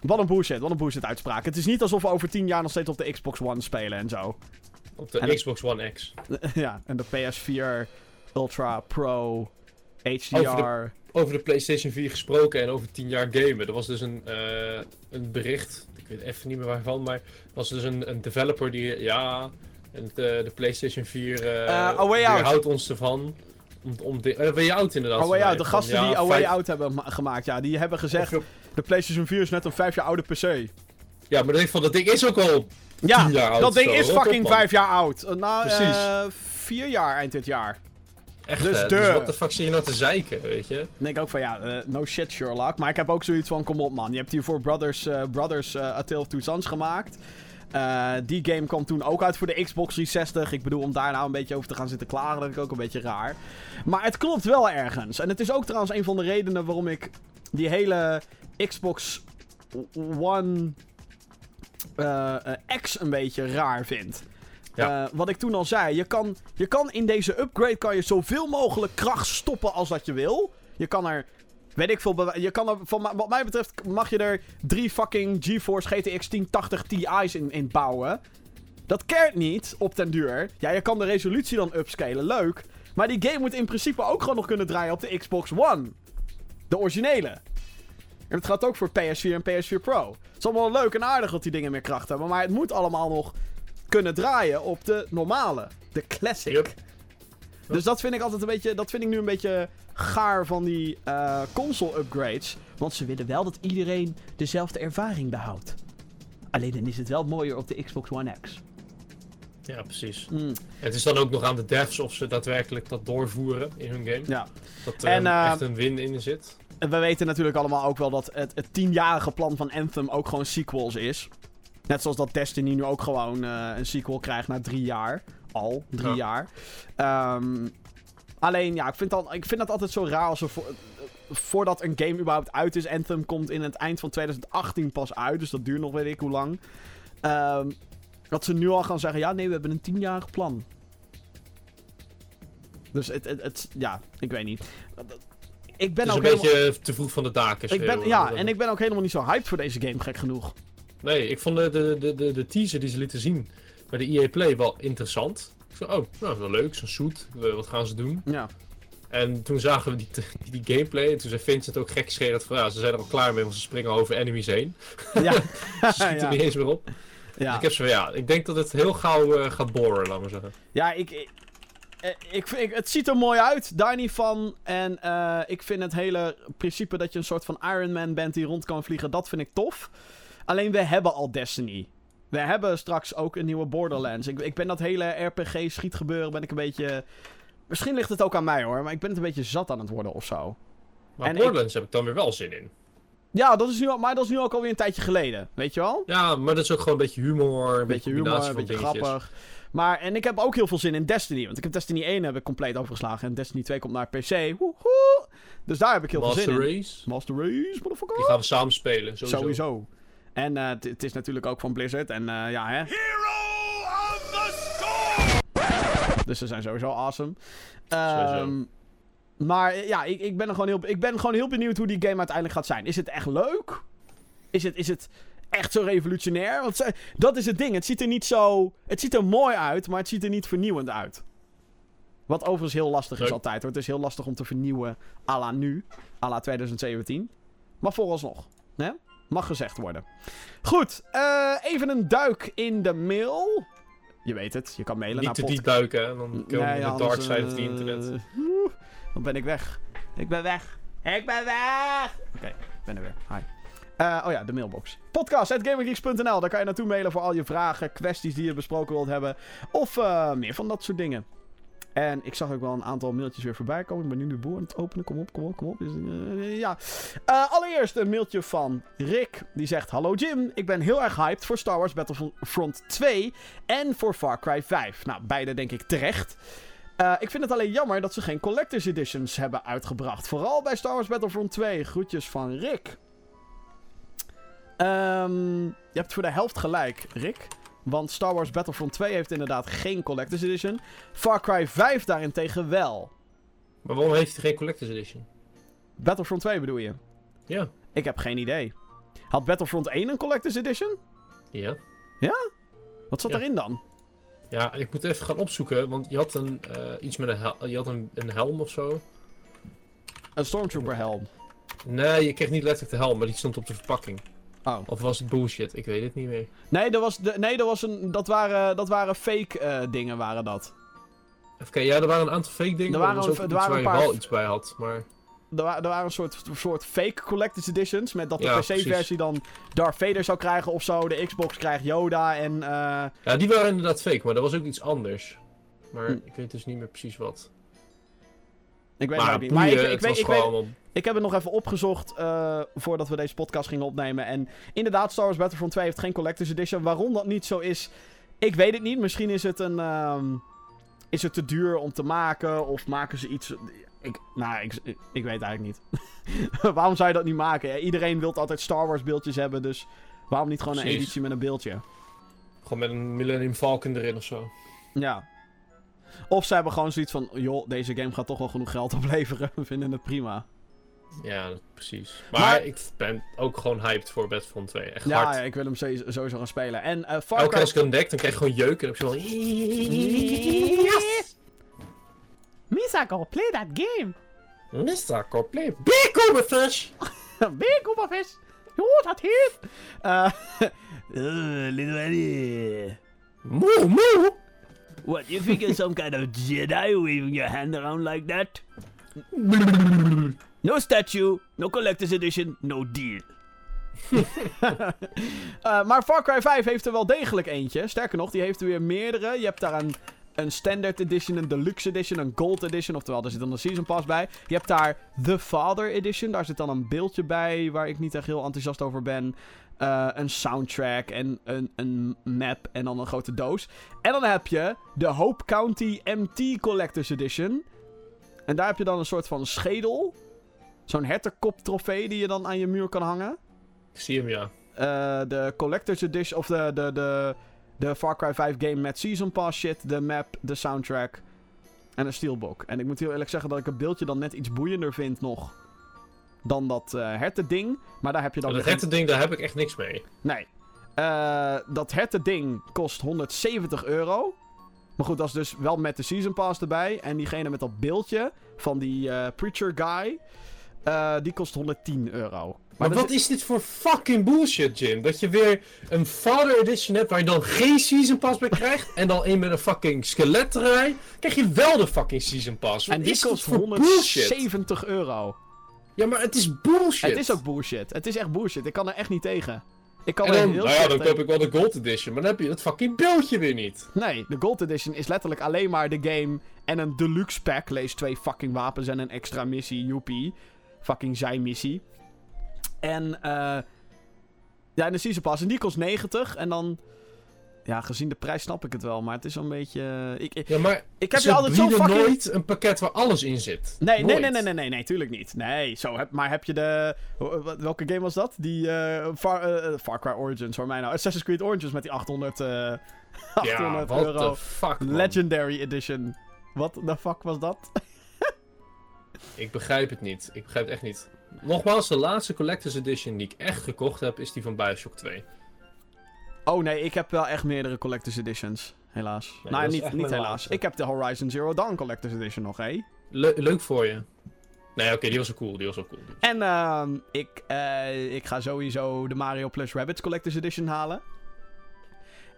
wat een bullshit. Wat een bullshit uitspraak. Het is niet alsof we over tien jaar nog steeds op de Xbox One spelen en zo. Op de Xbox One X. ja, en de PS4 Ultra Pro HDR over de PlayStation 4 gesproken en over 10 jaar gamen. Er was dus een, uh, een bericht, ik weet even niet meer waarvan, maar er was dus een, een developer die, ja, en de, de PlayStation 4 uh, uh, houdt ons ervan. Om, om de, uh, Way Out inderdaad. Way Out, de gasten die A Way Out hebben gemaakt, ja, die hebben gezegd, de PlayStation 4 is net een 5 jaar oude PC. Ja, maar denk van, dat ding is ook al ja, jaar oud. dat ding is fucking 5 jaar oud. Nou, Precies. 4 jaar eind dit jaar. Echt, dus, dus wat de fuck zie je nou te zeiken, weet je? Dan denk ik ook van, ja, uh, no shit Sherlock. Maar ik heb ook zoiets van, kom op man. Je hebt hiervoor Brothers, uh, Brothers uh, A Tale of Two Sons gemaakt. die game kwam toen ook uit voor de Xbox 360. Ik bedoel, om daar nou een beetje over te gaan zitten klagen, dat ik ook een beetje raar. Maar het klopt wel ergens. En het is ook trouwens een van de redenen waarom ik die hele Xbox One X een beetje raar vind. Uh, wat ik toen al zei, je kan, je kan in deze upgrade kan je zoveel mogelijk kracht stoppen als dat je wil. Je kan er, weet ik veel, je kan er, van, wat mij betreft mag je er drie fucking GeForce GTX 1080 Ti's in, bouwen. Dat keert niet op den duur. Ja, je kan de resolutie dan upscalen, leuk. Maar die game moet in principe ook gewoon nog kunnen draaien op de Xbox One. De originele. En dat gaat ook voor PS4 en PS4 Pro. Het is allemaal leuk en aardig dat die dingen meer kracht hebben. Maar het moet allemaal nog kunnen draaien op de normale. De classic. Dus dat vind ik altijd een beetje. Dat vind ik nu een beetje gaar van die uh, console upgrades. Want ze willen wel dat iedereen dezelfde ervaring behoudt. Alleen dan is het wel mooier op de Xbox One X. Ja, precies. Mm. Het is dan ook nog aan de devs of ze daadwerkelijk dat doorvoeren in hun game. Ja. Dat er uh, echt een win in zit. En we weten natuurlijk allemaal ook wel dat het, het tienjarige plan van Anthem ook gewoon sequels is. Net zoals dat Destiny nu ook gewoon uh, een sequel krijgt na drie jaar. Al drie jaar. Um, alleen, ja, ik vind, dat, ik vind dat altijd zo raar als er voor, voordat een game überhaupt uit is. Anthem komt in het eind van 2018 pas uit. Dus dat duurt nog weet ik hoe lang. Um, dat ze nu al gaan zeggen: ja, nee, we hebben een tienjarig plan. Dus het, het, het, ja, ik weet niet. Ik ben het is ook een beetje te vroeg van de daken. Ik ben, ja, en ik ben ook helemaal niet zo hyped voor deze game, gek genoeg. Nee, ik vond de, de, de, de teaser die ze lieten zien bij de EA Play wel interessant. Ik zei, oh, nou, wel leuk, zo'n shoot. Wat gaan ze doen? Ja. En toen zagen we die, die, gameplay en toen zei Vincent ook gek geschreven van ja, ze zijn er al klaar mee, want ze springen over enemies heen. Ja. ze schieten ja. niet eens meer op. Ja. Ik heb zo ja, ik denk dat het heel gauw uh, gaat boren, laten we zeggen. Ja, ik, ik, eh, ik, ik, het ziet er mooi uit, daar niet van. En uh, ik vind het hele principe dat je een soort van Iron Man bent die rond kan vliegen, dat vind ik tof. Alleen we hebben al Destiny. We hebben straks ook een nieuwe Borderlands. Ik, ik ben dat hele RPG-schietgebeuren ben ik een beetje... Misschien ligt het ook aan mij hoor, maar ik ben het een beetje zat aan het worden of zo. Maar En Borderlands heb ik dan weer wel zin in. Ja, dat is nu al, maar dat is nu ook alweer een tijdje geleden. Weet je wel? Ja, maar dat is ook gewoon een beetje humor. Een beetje humor, een beetje dingetjes. grappig. Maar, en ik heb ook heel veel zin in Destiny. Want ik heb Destiny 1 heb ik compleet overgeslagen. En Destiny 2 komt naar PC. Woehoe! Dus daar heb ik heel veel Master zin in. Race. Master Race, motherfucker. Die gaan we samen spelen. Sowieso. Sowieso. En eh, het- is natuurlijk ook van Blizzard. En eh, ja, hè. Dus ze zijn sowieso awesome. Sowieso. Ehm, maar ja, ik, ik, ben er gewoon heel, ik ben gewoon heel benieuwd hoe die game uiteindelijk gaat zijn. Is het echt leuk? Is het, is het echt zo revolutionair? Want ze- dat is het ding. Het ziet er niet zo... Het ziet er mooi uit, maar het ziet er niet vernieuwend uit. Wat overigens heel lastig is altijd hoor. Het is heel lastig om te vernieuwen à la nu. à la 2017. Maar vooralsnog. Hè? Mag gezegd worden. Goed, eh, even een duik in de mail. Je weet het, je kan mailen Niet naar te diep duiken, dan komen we Nee, de anders, dark side of the eh, internet. oeh, Dan ben ik weg. Ik ben weg. Ik ben weg! Oké, ik ben er weer. Hi. Eh, oh ja, de mailbox. Podcast.gamergeeks.nl. Daar kan je naartoe mailen voor al je vragen, kwesties die je besproken wilt hebben. Of meer van dat soort dingen. En ik zag ook wel een aantal mailtjes weer voorbij komen. Ik ben nu de boel aan het openen. Kom op, kom op, kom op. Eh, ja. Eh, allereerst een mailtje van Rick. Die zegt: Hallo Jim, ik ben heel erg hyped voor Star Wars Battlefront 2 en voor Far Cry 5. Nou, beide denk ik terecht. Eh, ik vind het alleen jammer dat ze geen Collector's Editions hebben uitgebracht. Vooral bij Star Wars Battlefront 2. Groetjes van Rick. Ehm, je hebt voor de helft gelijk, Rick. Want Star Wars Battlefront 2 heeft inderdaad geen Collector's Edition. Far Cry 5 daarentegen wel. Maar waarom heeft hij geen Collector's Edition? Battlefront 2 bedoel je? Ja. Ik heb geen idee. Had Battlefront 1 een Collector's Edition? Ja. Wat zat Ja. erin dan? Ja, ik moet even gaan opzoeken, want je had een, eh, iets met een, hel je had een, een helm of zo. Een Stormtrooper helm. Nee, je kreeg niet letterlijk de helm, maar die stond op de verpakking. Oh. Of was het bullshit? Ik weet het niet meer. Nee, dat, was de, nee dat, was een, dat, waren, dat waren fake eh, dingen, waren dat. Even kijken, ja, er waren een aantal fake dingen. Er waren er een- er waren waar een paar- wel iets bij had, maar... Er, wa- er waren een soort, soort fake collector's editions. Met dat de Ja, PC-versie dan Darth Vader zou krijgen of zo. De Xbox krijgt Yoda en... eh, Ja, die waren inderdaad fake, maar er was ook iets anders. Maar Hm. ik weet dus niet meer precies wat. ik weet maar het niet. Maar ik, ik, het weet, was ik, gewoon weet. Ik heb het nog even opgezocht eh, voordat we deze podcast gingen opnemen. En inderdaad, Star Wars Battlefront 2 heeft geen collector's edition. Waarom dat niet zo is, ik weet het niet. Misschien is het een... ehm, is het te duur om te maken? Of maken ze iets... Ik, nou, ik, ik, weet eigenlijk niet. waarom zou je dat niet maken? Ja, Iedereen wil altijd Star Wars beeldjes hebben, dus... Waarom niet gewoon een Precies. editie met een beeldje? Gewoon met een Millennium Falcon erin of zo. Ja. Of ze hebben gewoon zoiets van... joh, deze game gaat toch wel genoeg geld opleveren. We vinden het prima. Ja, precies. Maar, Maar- ik ben ook gewoon hyped voor Battlefront 2. Echt Ja, hard. ja, ik wil hem sowieso, gaan spelen. En eh Far Elke keer als ik hem dek, dan krijg je gewoon jeuk en dan heb je zo Yes! Misako, play that game! Mr. Coplay, big Uberfish! Big Oberfish! Joh, dat heet! Eh... uh, little Eddie... Moe, moe! What, you think you're some kind of Jedi waving your hand around like that? No statue, no collector's edition, no deal. Eh, maar Far Cry 5 heeft er wel degelijk eentje. Sterker nog, die heeft er weer meerdere. Je hebt daar een, een Standard Edition, een Deluxe Edition, een Gold Edition. Oftewel, er zit dan een Season Pass bij. Je hebt daar The Father Edition. Daar zit dan een beeldje bij waar ik niet echt heel enthousiast over ben. Eh, een soundtrack en een, een map en dan een grote doos. En dan heb je de Hope County MT Collector's Edition. En daar heb je dan een soort van schedel. Zo'n hertenkop trofee die je dan aan je muur kan hangen. Ik zie hem, ja. Eh, de Collector's Edition, of de, de, de, de Far Cry 5 game met Season Pass shit, de map, de soundtrack en een steelbook. En ik moet heel eerlijk zeggen dat ik het beeldje dan net iets boeiender vind nog dan dat eh hertending. Maar daar heb je dan... Dat weer rette ding, daar heb ik echt niks mee. Nee. Eh, dat hertending kost 170 euro. Maar goed, dat is dus wel met de Season Pass erbij. En diegene met dat beeldje van die Preacher Guy, eh, die kost 110 euro. Maar wat is dit voor fucking bullshit, Jim? Dat je weer een Father Edition hebt waar je dan geen Season Pass bij krijgt. en dan een met een fucking skelet erbij. Krijg je wel de fucking Season Pass. Wat En die kost voor bullshit? 170 euro. Ja, maar het is bullshit. Het is ook bullshit. Het is echt bullshit. Ik kan er echt niet tegen. Ik kan En er heel nou ja, dan tegen. koop ik wel de Gold Edition. Maar dan heb je het fucking beeldje weer niet. Nee, de Gold Edition is letterlijk alleen maar de game en een deluxe pack. Lees twee fucking wapens en een extra missie, joepie. Fucking zijmissie. En eh ja, en de Season Pass. En die kost 90. En dan... Ja, gezien de prijs snap ik het wel. Maar het is een beetje... eh, Ik, ik, Ja, maar ik heb ze je altijd zo fucking... nooit een pakket waar alles in zit. Nee, nee, Nooit. nee, nee, nee, nee, nee, tuurlijk niet. Nee, zo, heb, maar heb je de... w- Welke game was dat? Die eh, Far, eh, Far Cry Origins, voor mij nou. Assassin's Creed Origins met die 800, eh 800 Ja, what euro. the fuck. Legendary Edition. Wat de fuck was dat? Ik begrijp het niet. Ik begrijp het echt niet. Nogmaals, de laatste Collector's Edition die ik echt gekocht heb, is die van Bioshock 2. Oh nee, ik heb wel echt meerdere Collector's Editions. Helaas. Nee, nou, niet, niet helaas. laatste. Ik heb de Horizon Zero Dawn Collector's Edition nog, hé. Le- leuk voor je. Nee, oké, die was wel cool. Die was wel cool. En ehm, ik, eh, ik ga sowieso de Mario Plus Rabbids Collector's Edition halen.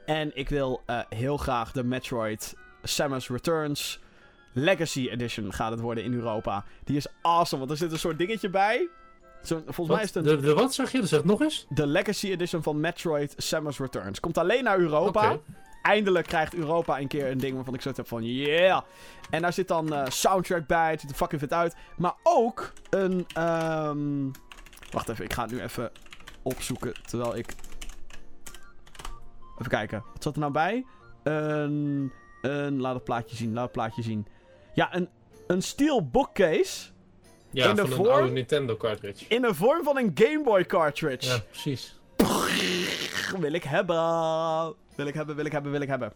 En ik wil eh, heel graag de Metroid Samus Returns Legacy Edition gaat het worden in Europa. Die is awesome, want er zit een soort dingetje bij. Zo, volgens mij is het een, De, de wat zeg je? Dat zeg het nog eens? de Legacy Edition van Metroid Samus Returns. Komt alleen naar Europa. Eindelijk krijgt Europa een keer een ding waarvan ik zoiets heb van yeah. En daar zit dan eh, soundtrack bij. Het ziet er fucking vet uit. Maar ook een. ehm, Wacht even, ik ga het nu even opzoeken terwijl ik. Even kijken. Wat zat er nou bij? Een. een laat het plaatje zien. Laat het plaatje zien. Ja, een, een steel bookcase. Ja, In de van een vorm- oude Nintendo cartridge. In de vorm van een Game Boy cartridge. Ja, precies. Wil ik hebben. Wil ik hebben, wil ik hebben, wil ik hebben.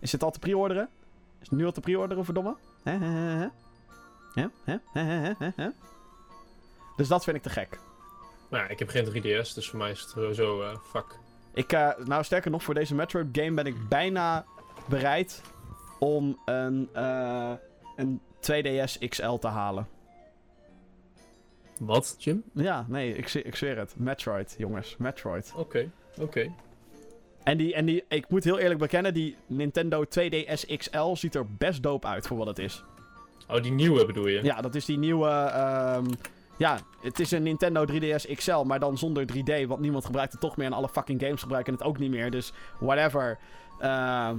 Is het al te pre-orderen? Is het nu al te pre-orderen, verdomme? Hè, hè, hè, hè? Hè, hè, hè, hè, hè, hè? Dus dat vind ik te gek. Nou, ja, ik heb geen 3DS, dus voor mij is het sowieso eh fuck. Ik, eh, nou sterker nog, voor deze Metroid game ben ik bijna bereid om een, eh, een 2DS XL te halen. Wat, Jim? Ja, nee, ik, ik zweer het. Metroid, jongens. Metroid. Oké, oké. En, die, en die, ik moet heel eerlijk bekennen, die Nintendo 2DS XL ziet er best dope uit voor wat het is. Oh, die nieuwe bedoel je? Ja, dat is die nieuwe. ehm, ja, het is een Nintendo 3DS XL, maar dan zonder 3D. Want niemand gebruikt het toch meer. En alle fucking games gebruiken het ook niet meer. Dus whatever. Ehm,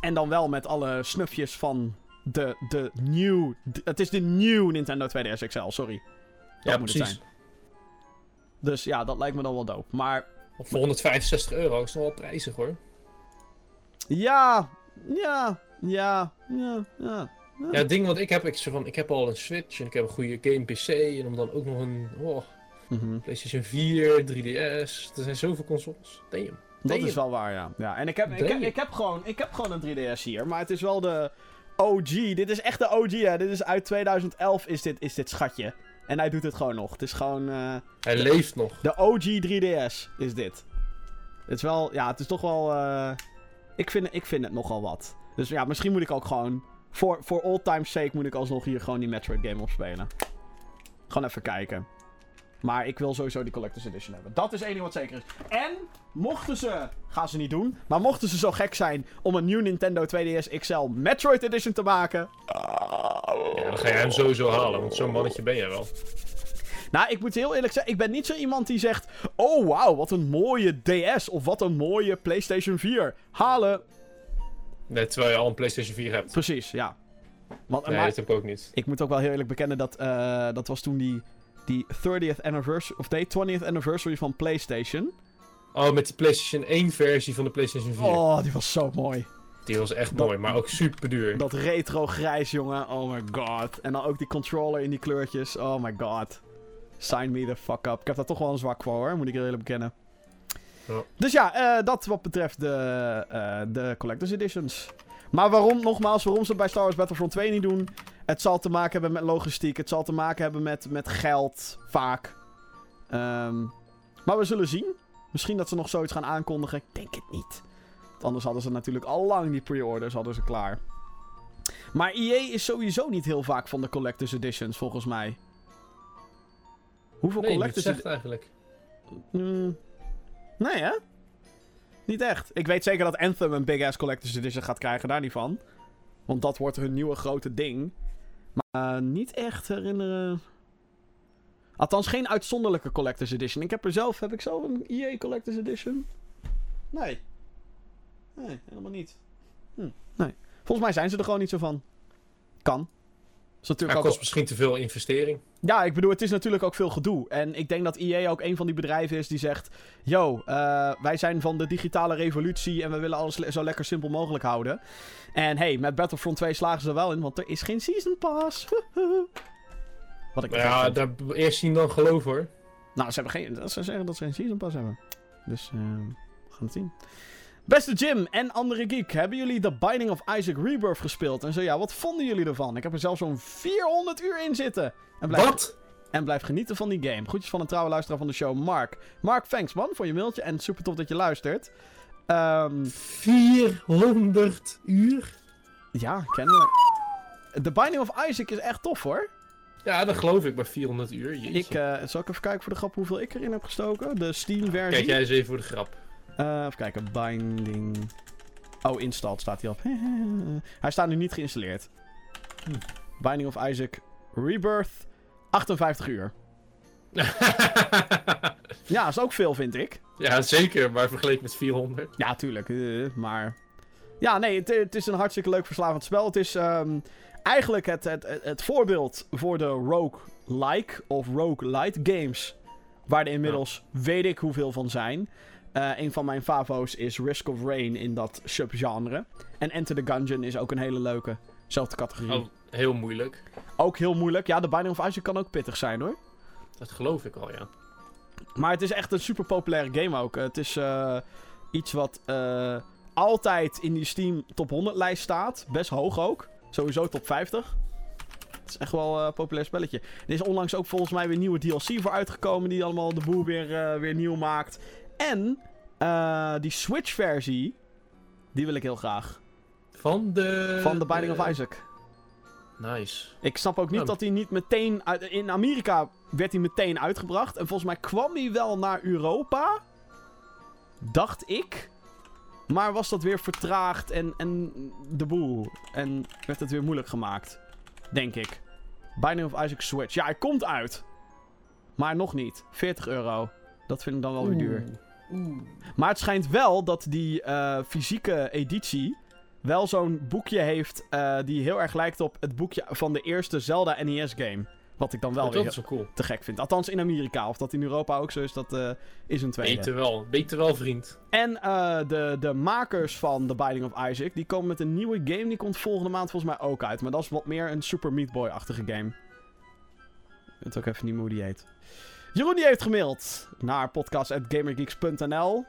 en dan wel met alle snufjes van de, de new. het is de new Nintendo 2DS XL, sorry. Dat ja moet het precies. zijn. Dus ja, dat lijkt me dan wel dope. Maar Voor 165 euro is het nog wel prijzig hoor. ja, ja, ja, ja, ja. Ja, het ding wat ik heb, ik, van, ik heb al een Switch en ik heb een goede game PC en om dan ook nog een oh, Mhm. PlayStation 4, 3DS. Er zijn zoveel consoles. Damn. Dat Damn. is wel waar, ja. ja en ik heb, ik, ik, heb gewoon, ik heb gewoon een 3DS hier, maar het is wel de OG. Dit is echt de OG, hè. Dit is uit 2011 is dit, is dit schatje. En hij doet het gewoon nog. Het is gewoon... eh, Hij leeft nog. de OG 3DS is dit. Het is wel... Ja, het is toch wel... eh, ik, vind, ik vind het nogal wat. Dus ja, misschien moet ik ook gewoon... Voor, voor all time's sake moet ik alsnog hier gewoon die Metroid game opspelen. Gewoon even kijken. Maar ik wil sowieso die Collector's Edition hebben. Dat is één ding wat zeker is. En mochten ze... Gaan ze niet doen. Maar mochten ze zo gek zijn om een nieuw Nintendo 2DS XL Metroid Edition te maken... Ja, dan ga je hem sowieso halen, want zo'n mannetje ben jij wel. Nou, ik moet heel eerlijk zeggen, ik ben niet zo iemand die zegt... Oh, wauw, wat een mooie DS of wat een mooie PlayStation 4. Halen. Nee, terwijl je al een PlayStation 4 hebt. Precies, ja. Want, Nee, maar dat heb ik ook niet. ik moet ook wel heel eerlijk bekennen dat... eh, dat was toen die, die 30th anniversary... Of nee, 20th anniversary van PlayStation. Oh, met de PlayStation 1 versie van de PlayStation 4. Oh, die was zo mooi. Die was echt Dat- mooi, maar ook super duur. Dat retro grijs, jongen. Oh my god. En dan ook die controller in die kleurtjes. Oh my god. Sign me the fuck up. Ik heb daar toch wel een zwak voor, hoor. Moet ik eerlijk bekennen. Dus ja, eh, dat wat betreft de, eh, de Collector's Editions. Maar waarom, nogmaals, waarom ze het bij Star Wars Battlefront 2 niet doen? Het zal te maken hebben met logistiek. Het zal te maken hebben met, met geld, vaak. Ehm, maar we zullen zien. Misschien dat ze nog zoiets gaan aankondigen. Ik denk het niet. Want anders hadden ze natuurlijk al lang die pre-orders hadden ze klaar. Maar EA is sowieso niet heel vaak van de Collector's Editions, volgens mij. Hoeveel Nee, Collector's zegt eigenlijk. Mm, nee, hè? Niet echt. Ik weet zeker dat Anthem een big ass collector's edition gaat krijgen, daar niet van. Want dat wordt hun nieuwe grote ding. Maar niet echt herinneren. Althans, geen uitzonderlijke collector's edition. Ik heb er zelf, heb ik zelf een EA collector's edition? Nee. Nee, helemaal niet. Hm, nee. Volgens mij zijn ze er gewoon niet zo van. Kan. Is natuurlijk Het ook kost misschien te veel investering. Ja, ik bedoel, het is natuurlijk ook veel gedoe. En ik denk dat EA ook een van die bedrijven is die zegt... Yo, eh, wij zijn van de digitale revolutie en we willen alles le- zo lekker simpel mogelijk houden. En hey, met Battlefront 2 slagen ze er wel in, want er is geen Season Pass. Wat ik ja, daar eerst zien dan geloof hoor. Nou, ze, hebben geen, dat ze zeggen dat ze geen Season Pass hebben. Dus, eh, we gaan het zien. Beste Jim en andere geek, hebben jullie The Binding of Isaac Rebirth gespeeld? En zo ja, wat vonden jullie ervan? Ik heb er zelfs zo'n 400 uur in zitten. En blijf, Wat? en blijf genieten van die game. Groetjes van een trouwe luisteraar van de show, Mark. Mark, thanks man voor je mailtje en super tof dat je luistert. Ehm, 400 uur? ja, kennelijk. The Binding of Isaac is echt tof hoor. Ja, dat geloof ik bij 400 uur. Jeetje. Ik, eh, zal ik even kijken voor de grap hoeveel ik erin heb gestoken? De Steam versie. Kijk jij eens even voor de grap. Eh, even kijken, Binding. Oh, installed staat hij op. hij staat nu niet geïnstalleerd. Hm. Binding of Isaac Rebirth, 58 uur. Ja, is ook veel, vind ik. ja, zeker, maar vergeleken met 400. Ja, tuurlijk. eh, maar. Ja, nee, het, het is een hartstikke leuk verslavend spel. Het is ehm, eigenlijk het, het, het, het voorbeeld voor de rogue-like of rogue-lite games. Waar er inmiddels weet ik hoeveel van zijn. Eh, een van mijn favo's is Risk of Rain in dat subgenre. En Enter the Gungeon is ook een hele leuke. Zelfde categorie. Oh, heel moeilijk. Ook heel moeilijk. Ja, de Binding of Isaac kan ook pittig zijn hoor. Dat geloof ik al, ja. Maar het is echt een super populaire game ook. Het is eh, iets wat eh, altijd in die Steam top 100 lijst staat. Best hoog ook. Sowieso top 50. Het is echt wel een populair spelletje. Er is onlangs ook volgens mij weer nieuwe DLC voor uitgekomen. Die allemaal de boel weer, eh, weer nieuw maakt. En eh, die Switch versie. Die wil ik heel graag. Van de... Van The Binding eh, of Isaac. Nice. Ik snap ook niet Oh. dat hij niet meteen... Uit, in Amerika werd hij meteen uitgebracht. En volgens mij kwam hij wel naar Europa. Dacht ik. Maar was dat weer vertraagd en, en de boel. En werd het weer moeilijk gemaakt. Denk ik. Binding of Isaac Switch. Ja, hij komt uit. Maar nog niet. 40 euro. Dat vind ik dan wel weer duur. Oeh. Maar het schijnt wel dat die eh, fysieke editie wel zo'n boekje heeft eh, die heel erg lijkt op het boekje van de eerste Zelda NES game. Wat ik dan wel weer dat cool. te gek vind. Althans in Amerika. Of dat in Europa ook zo is, dat eh, is een tweede. Beter wel. Beter wel, vriend. En de, de makers van The Binding of Isaac, die komen met een nieuwe game. Die komt volgende maand volgens mij ook uit. Maar dat is wat meer een Super Meat Boy-achtige game. Ik weet ook even niet meer hoe die heet. Jeroen die heeft gemaild naar podcast.gamergeeks.nl.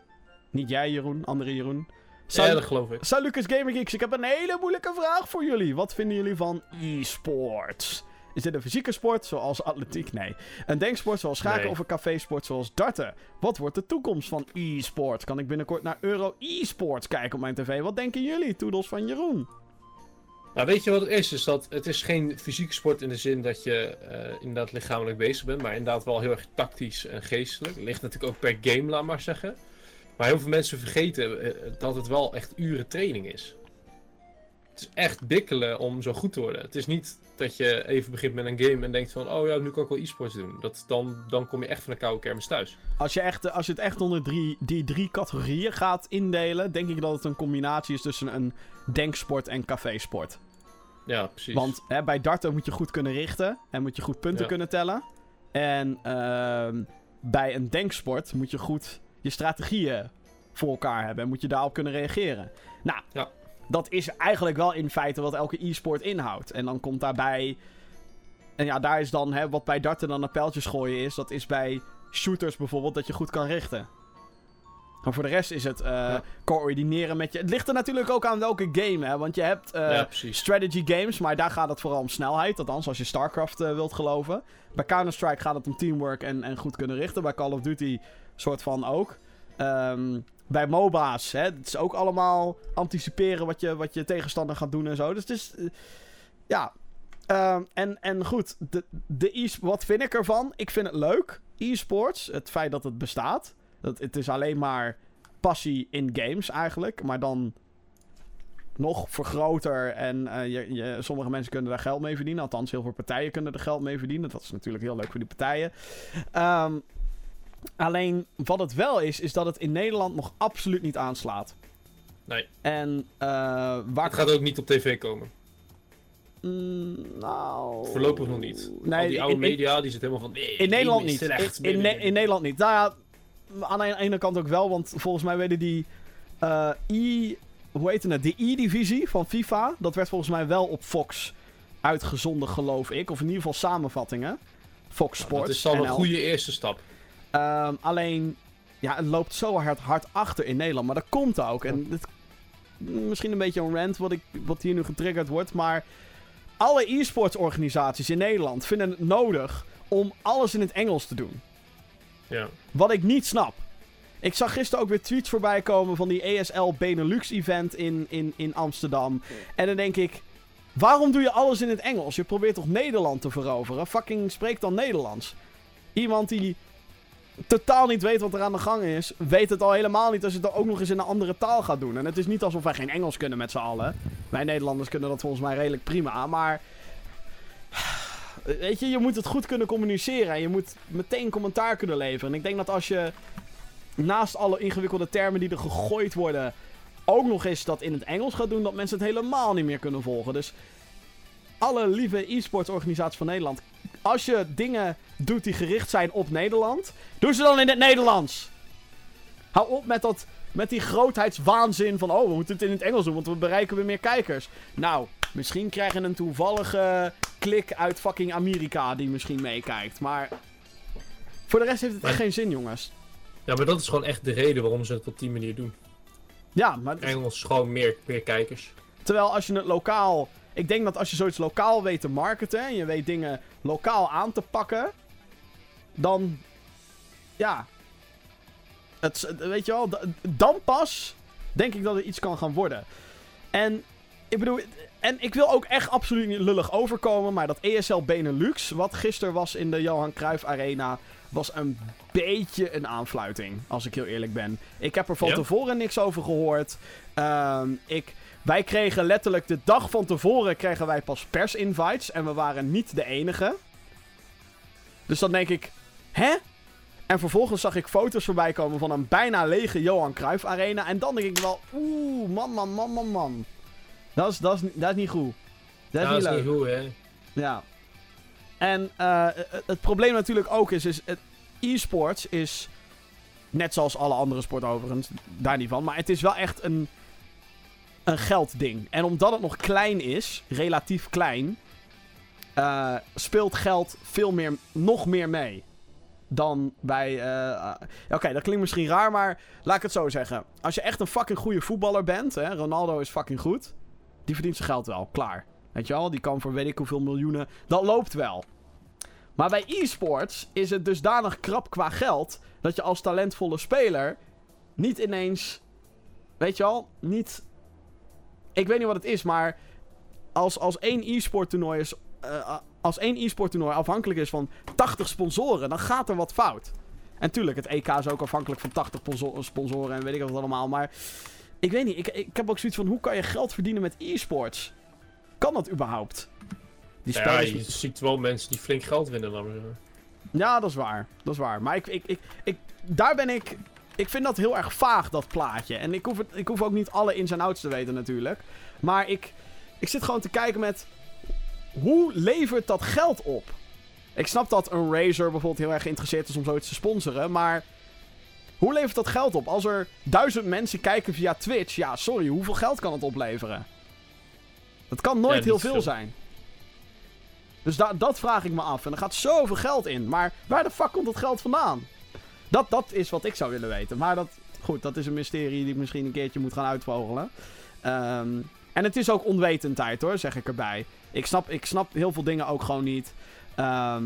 Niet jij Jeroen, andere Jeroen. Zou- Ja, dat geloof ik. Zou Lucas Gamergeeks, ik heb een hele moeilijke vraag voor jullie. Wat vinden jullie van e-sports? Is dit een fysieke sport zoals atletiek? Nee. Een denksport zoals schaken Nee. of een cafésport zoals darten? Wat wordt de toekomst van e-sport? Kan ik binnenkort naar Euro e-sports kijken op mijn tv? Wat denken jullie? Toedels van Jeroen. Nou, weet je wat het is? is dat het is geen fysieke sport in de zin dat je eh, inderdaad lichamelijk bezig bent, maar inderdaad wel heel erg tactisch en geestelijk. Ligt natuurlijk ook per game, laat maar zeggen. Maar heel veel mensen vergeten eh, dat het wel echt uren training is. Het is echt bikkelen om zo goed te worden. Het is niet dat je even begint met een game en denkt van, oh ja, nu kan ik wel e-sports doen. Dat, dan, dan kom je echt van de koude kermis thuis. Als je, echt, als je het echt onder drie, die drie categorieën gaat indelen, denk ik dat het een combinatie is tussen een denksport en cafésport. Ja, precies. Want hè, bij darten moet je goed kunnen richten en moet je goed punten Ja. kunnen tellen. En ehm, bij een denksport moet je goed je strategieën voor elkaar hebben en moet je daarop kunnen reageren. Nou, Ja. Dat is eigenlijk wel in feite wat elke e-sport inhoudt. En dan komt daarbij. En ja, daar is dan hè, wat bij darten dan een pijltjes gooien is. Dat is bij shooters bijvoorbeeld dat je goed kan richten. Maar voor de rest is het eh, coördineren met je. Het ligt er natuurlijk ook aan welke game, hè? Want je hebt eh, ja, strategy games, maar daar gaat het vooral om snelheid. Althans, als je StarCraft eh, wilt geloven. Bij Counter-Strike gaat het om teamwork en, en goed kunnen richten. Bij Call of Duty soort van ook. Ehm, bij MOBA's, hè, het is ook allemaal anticiperen wat je, wat je tegenstander gaat doen en zo. Dus het is, eh, ja. Ehm, en, en goed, de, de e wat vind ik ervan? Ik vind het leuk. E-sports, het feit dat het bestaat. Dat, het is alleen maar passie in games eigenlijk. Maar dan nog vergroter. En eh, je, je, sommige mensen kunnen daar geld mee verdienen. Althans, heel veel partijen kunnen er geld mee verdienen. Dat is natuurlijk heel leuk voor die partijen. Ehm, alleen wat het wel is, is dat het in Nederland nog absoluut niet aanslaat. Nee. En eh, waar Het gaat ook niet op tv komen. Mm, nou... Voorlopig nog niet. Nee, Al die oude media, die zitten helemaal van... Nee, in Nederland niet. Slecht, in, in, in, Nederland niet. Nou ja, aan de ene kant ook wel, want volgens mij weten die... Uh, e... Hoe heet het? De E-divisie van FIFA, dat werd volgens mij wel op Fox uitgezonden, geloof ik. Of in ieder geval samenvattingen. Fox Sports. Nou, dat is al een goede eerste stap. Um, alleen, ja, het loopt zo hard, hard achter in Nederland. Maar dat komt ook. En dit, misschien een beetje een rant wat, ik, wat hier nu getriggerd wordt. Maar alle e-sports organisaties in Nederland vinden het nodig om alles in het Engels te doen. Ja. Wat ik niet snap. Ik zag gisteren ook weer tweets voorbij komen van die ESL Benelux event in, in, in Amsterdam. En dan denk ik, waarom doe je alles in het Engels? Je probeert toch Nederland te veroveren? Fucking spreek dan Nederlands. Iemand die totaal niet weet wat er aan de gang is, weet het al helemaal niet als je het ook nog eens in een andere taal gaat doen. En het is niet alsof wij geen Engels kunnen met z'n allen. Wij Nederlanders kunnen dat volgens mij redelijk prima, maar... Weet je, je moet het goed kunnen communiceren en je moet meteen commentaar kunnen leveren. En ik denk dat als je naast alle ingewikkelde termen die er gegooid worden, ook nog eens dat in het Engels gaat doen, dat mensen het helemaal niet meer kunnen volgen. Dus alle lieve e-sports organisaties van Nederland, als je dingen doet die gericht zijn op Nederland, doe ze dan in het Nederlands. Hou op met, dat, met die grootheidswaanzin van, oh, we moeten het in het Engels doen, want we bereiken weer meer kijkers. Nou, misschien krijgen een toevallige klik uit fucking Amerika die misschien meekijkt. Maar voor de rest heeft het echt geen zin, jongens. Ja, maar dat is gewoon echt de reden waarom ze het op die manier doen. Ja, maar... Engels gewoon meer, meer kijkers. Terwijl als je het lokaal... Ik denk dat als je zoiets lokaal weet te marketen... en je weet dingen lokaal aan te pakken... dan... Ja. Het, weet je wel, dan pas denk ik dat er iets kan gaan worden. En ik bedoel, en ik wil ook echt absoluut niet lullig overkomen, maar dat ESL Benelux, wat gisteren was in de Johan Cruijff Arena, was een beetje een aanfluiting, als ik heel eerlijk ben. Ik heb er van tevoren niks over gehoord. Ehm, ik, wij kregen letterlijk de dag van tevoren kregen wij pas pers-invites en we waren niet de enige. Dus dan denk ik, hè? En vervolgens zag ik foto's voorbij komen van een bijna lege Johan Cruijff Arena. En dan denk ik wel, oeh, man, man, man, man, man. Dat is, dat is, dat is niet goed. Dat is, niet, is niet goed, hè? Ja. En uh, het probleem natuurlijk ook is, is e-sports is, net zoals alle andere sporten overigens, daar niet van, maar het is wel echt een, een geldding. En omdat het nog klein is, relatief klein, uh, speelt geld veel meer, nog meer mee dan bij. Uh, Oké, dat klinkt misschien raar, maar laat ik het zo zeggen. Als je echt een fucking goede voetballer bent, hè, Ronaldo is fucking goed. Die verdient zijn geld wel, klaar. Weet je wel, die kan voor weet ik hoeveel miljoenen. Dat loopt wel. Maar bij e-sports is het dusdanig krap qua geld. dat je als talentvolle speler. niet ineens. Weet je al, niet. Ik weet niet wat het is, maar. als, als één e-sport toernooi is. Uh, als één e-sport toernooi afhankelijk is van 80 sponsoren, dan gaat er wat fout. En tuurlijk, het EK is ook afhankelijk van 80 sponsoren en weet ik wat allemaal. Maar ik weet niet, ik, ik heb ook zoiets van: hoe kan je geld verdienen met e-sports? Kan dat überhaupt? Die ja, je ziet wel mensen die flink geld winnen, dan Ja, dat is waar. Dat is waar. Maar ik, ik, ik, ik, daar ben ik... Ik vind dat heel erg vaag, dat plaatje. En ik hoef, het, ik hoef ook niet alle ins en outs te weten natuurlijk. Maar ik, ik zit gewoon te kijken met... Hoe levert dat geld op? Ik snap dat een Razer bijvoorbeeld heel erg geïnteresseerd is om zoiets te sponsoren. Maar hoe levert dat geld op? Als er duizend mensen kijken via Twitch, ja, sorry, hoeveel geld kan het opleveren? Dat kan nooit heel veel, veel zijn. Dus dat vraag ik me af. En er gaat zoveel geld in. Maar waar de fuck komt dat geld vandaan? Dat, dat is wat ik zou willen weten. Maar dat, goed, dat is een mysterie die ik misschien een keertje moet gaan uitvogelen. Ehm, en het is ook onwetendheid hoor, zeg ik erbij. Ik snap, ik snap heel veel dingen ook gewoon niet. Ehm,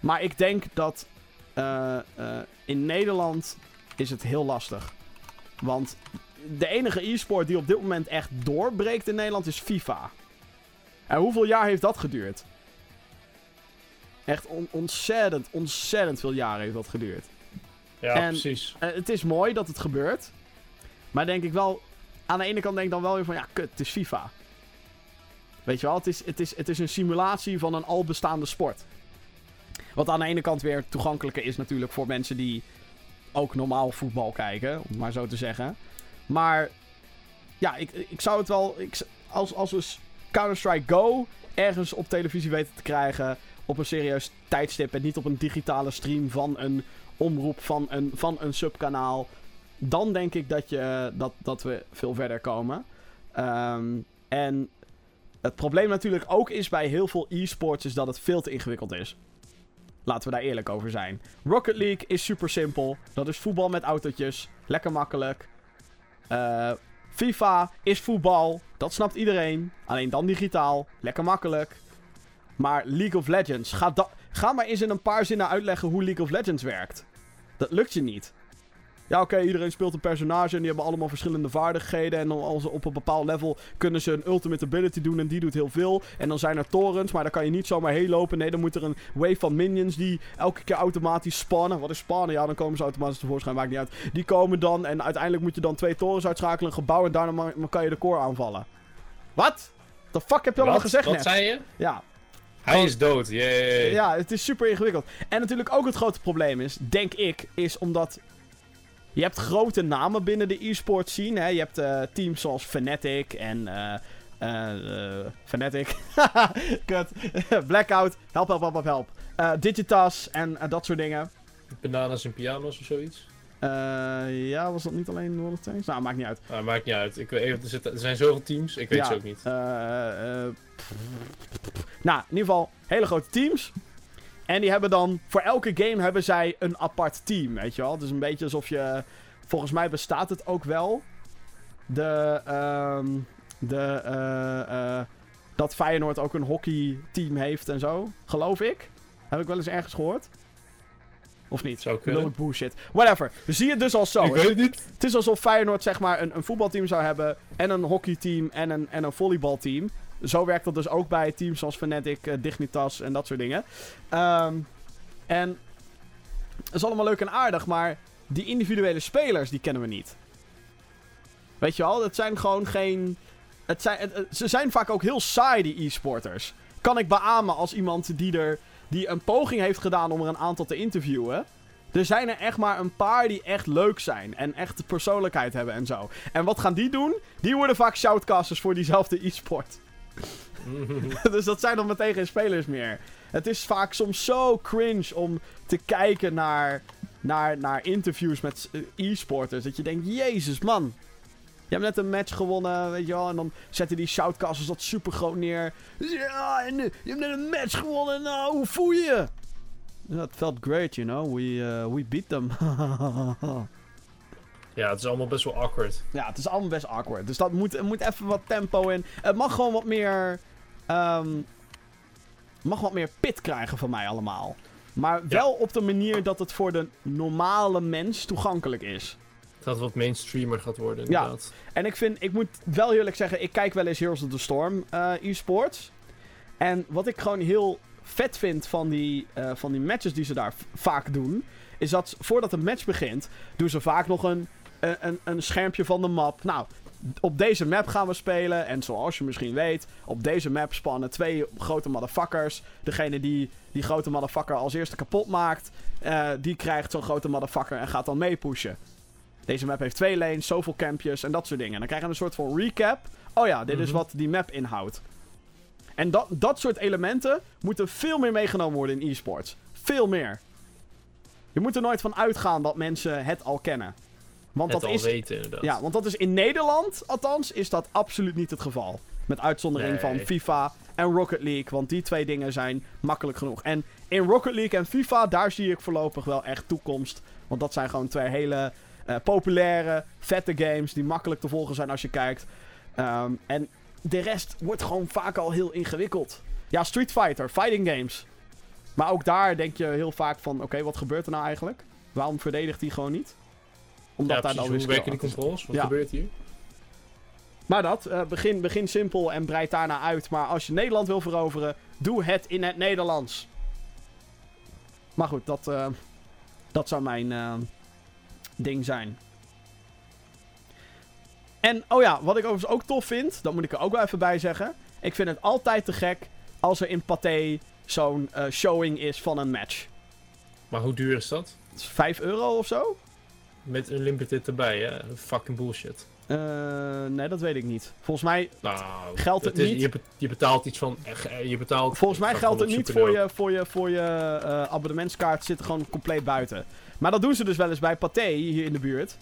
maar ik denk dat uh, uh, in Nederland is het heel lastig. Want de enige e-sport die op dit moment echt doorbreekt in Nederland is FIFA. En hoeveel jaar heeft dat geduurd? Echt ontzettend, ontzettend veel jaren heeft dat geduurd. Ja, precies. Uh, het is mooi dat het gebeurt. Maar denk ik wel... Aan de ene kant denk ik dan wel weer van... Ja, kut, het is FIFA. Weet je wel, het is, het is, het is een simulatie van een al bestaande sport. Wat aan de ene kant weer toegankelijker is natuurlijk voor mensen die ook normaal voetbal kijken, om maar zo te zeggen. Maar ja, ik, ik zou het wel. Ik, als, als we Counter-Strike Go ergens op televisie weten te krijgen. Op een serieus tijdstip. En niet op een digitale stream van een omroep van een, van een subkanaal. Dan denk ik dat, je, dat, dat we veel verder komen. Ehm, en het probleem natuurlijk ook is bij heel veel e-sports is dat het veel te ingewikkeld is. Laten we daar eerlijk over zijn. Rocket League is super simpel. Dat is voetbal met autootjes. Lekker makkelijk. Eh, FIFA is voetbal. Dat snapt iedereen. Alleen dan digitaal. Lekker makkelijk. Maar League of Legends. Ga, ga maar eens in een paar zinnen uitleggen hoe League of Legends werkt. Dat lukt je niet. Ja, oké, iedereen speelt een personage en die hebben allemaal verschillende vaardigheden. En dan als ze op een bepaald level kunnen ze een ultimate ability doen en die doet heel veel. En dan zijn er torens, maar dan kan je niet zomaar heen lopen. Nee, dan moet er een wave van minions die elke keer automatisch spannen. Wat is spannen? Ja, dan komen ze automatisch tevoorschijn, maakt niet uit. Die komen dan en uiteindelijk moet je dan twee torens uitschakelen, een gebouw en daarna kan je de core aanvallen. Wat? The fuck heb je allemaal gezegd Wat net? zei je? Ja. Hij is dood, yay. Ja, het is super ingewikkeld. En natuurlijk ook het grote probleem is, denk ik, is omdat je hebt grote namen binnen de e-sport scene. Hè? Je hebt uh, teams zoals Fnatic en... Uh, uh, Fnatic. Kut. Blackout. Help, help, help, help, help. Digitas en dat soort dingen. Bananas en pianos of zoiets? Ja, was dat niet alleen World of Tanks? Nou, maakt niet uit. Nou, maakt niet uit. Ik weet, er, zitten, er zijn zoveel teams, ik weet ja, ze ook niet. nou, in ieder geval, hele grote teams. En die hebben dan, voor elke game hebben zij een apart team, weet je wel. Dus een beetje alsof je, volgens mij bestaat het ook wel. De, um, de, dat Feyenoord ook een hockeyteam heeft en zo, geloof ik. Heb ik wel eens ergens gehoord. Of niet? Zou kunnen. Bullshit. Whatever. Zie je het dus al zo. Ik weet het niet. Het is alsof Feyenoord zeg maar een, een voetbalteam zou hebben. En een hockeyteam en een, en een volleybalteam. Zo werkt dat dus ook bij teams zoals Fnatic, uh, Dignitas en dat soort dingen. Um, en dat is allemaal leuk en aardig, maar die individuele spelers, die kennen we niet. Weet je wel, het zijn gewoon geen... Het zijn, het, ze zijn vaak ook heel saai, die e-sporters. Kan ik beamen als iemand die er... Die een poging heeft gedaan om er een aantal te interviewen. Er zijn er echt maar een paar die echt leuk zijn. En echt persoonlijkheid hebben en zo. En wat gaan die doen? Die worden vaak shoutcasters voor diezelfde e-sport. dus dat zijn dan meteen geen spelers meer. Het is vaak soms zo cringe om te kijken naar, naar, naar interviews met e-sporters. Dat je denkt, jezus man. Je hebt net een match gewonnen, weet je wel. En dan zetten die shoutcasters dat super groot neer. Ja, en je hebt net een match gewonnen. Nou, hoe voel je? It felt great, you know. We, uh, we beat them. Ja, het is allemaal best wel awkward. Ja, het is allemaal best awkward. Dus dat moet, moet even wat tempo in. Het mag gewoon wat meer. Um, mag wat meer pit krijgen van mij allemaal. Maar wel op de manier dat het voor de normale mens toegankelijk is. Dat het wat mainstreamer gaat worden, inderdaad. Ja. En ik vind, ik moet wel eerlijk zeggen, ik kijk wel eens Heroes of the Storm uh, e-sports. En wat ik gewoon heel vet vind van die, uh, van die matches die ze daar vaak doen, is dat voordat een match begint, doen ze vaak nog een een, een schermpje van de map. Nou, op deze map gaan we spelen. En zoals je misschien weet, op deze map spannen twee grote motherfuckers. Degene die die grote motherfucker als eerste kapot maakt, uh, die krijgt zo'n grote motherfucker en gaat dan meepushen. Deze map heeft twee lanes, zoveel campjes en dat soort dingen. En dan krijg je een soort van recap. Oh ja, dit is Mhm. wat die map inhoudt. En dat, dat soort elementen moeten veel meer meegenomen worden in e-sports. Veel meer. Je moet er nooit van uitgaan dat mensen het al kennen. Want het dat al is, weten, inderdaad. ja, want dat is in Nederland, althans, is dat absoluut niet het geval. Met uitzondering Nee. van FIFA en Rocket League. Want die twee dingen zijn makkelijk genoeg. En in Rocket League en FIFA, daar zie ik voorlopig wel echt toekomst. Want dat zijn gewoon twee hele eh, populaire, vette games. Die makkelijk te volgen zijn als je kijkt. Ehm, en de rest wordt gewoon vaak al heel ingewikkeld. Ja, Street Fighter, fighting games. Maar ook daar denk je heel vaak van: oké, wat gebeurt er nou eigenlijk? Waarom verdedigt hij gewoon niet? Omdat ja, daar dan Hoe weer werken die controls? Wat Ja. gebeurt hier? Maar dat, eh, begin, begin simpel en breid daarna uit. Maar als je Nederland wil veroveren, doe het in het Nederlands. Maar goed, dat, eh, dat zou mijn ding zijn. En, oh ja, wat ik overigens ook tof vind, dat moet ik er ook wel even bij zeggen. Ik vind het altijd te gek als er in Pathé zo'n eh, showing is van een match. Maar hoe duur is dat? Het is 5 euro of zo? Met Unlimited erbij, hè? Fucking bullshit. Uh, nee, dat weet ik niet. Volgens mij nou, geldt het, niet. Je, betaalt iets van. Je betaalt, Volgens mij geldt het niet voor je, voor je, voor je uh, abonnementskaart. Zit gewoon compleet buiten. Maar dat doen ze dus wel eens bij Pathé hier in de buurt.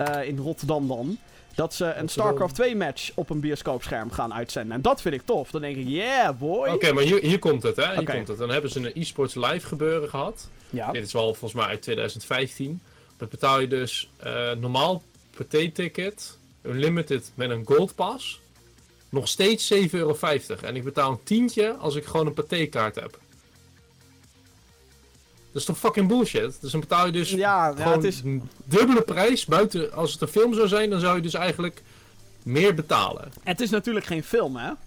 Uh, in Rotterdam dan. Dat ze een StarCraft 2 match op een bioscoopscherm gaan uitzenden. En dat vind ik tof. Dan denk ik, yeah boy. Oké, maar hier, hier komt het hè. Hier komt het. Dan hebben ze een eSports live gebeuren gehad. Ja. Dit is wel volgens mij uit 2015. Dan betaal je dus uh, normaal PT-ticket, unlimited met een gold pass. Nog steeds 7,50 euro. En ik betaal een tientje als ik gewoon een PT-kaart heb. Dat is toch fucking bullshit? Dus dan betaal je dus ja, gewoon ja, het is... een dubbele prijs. Buiten, als het een film zou zijn, dan zou je dus eigenlijk meer betalen. Het is natuurlijk geen film, hè? Het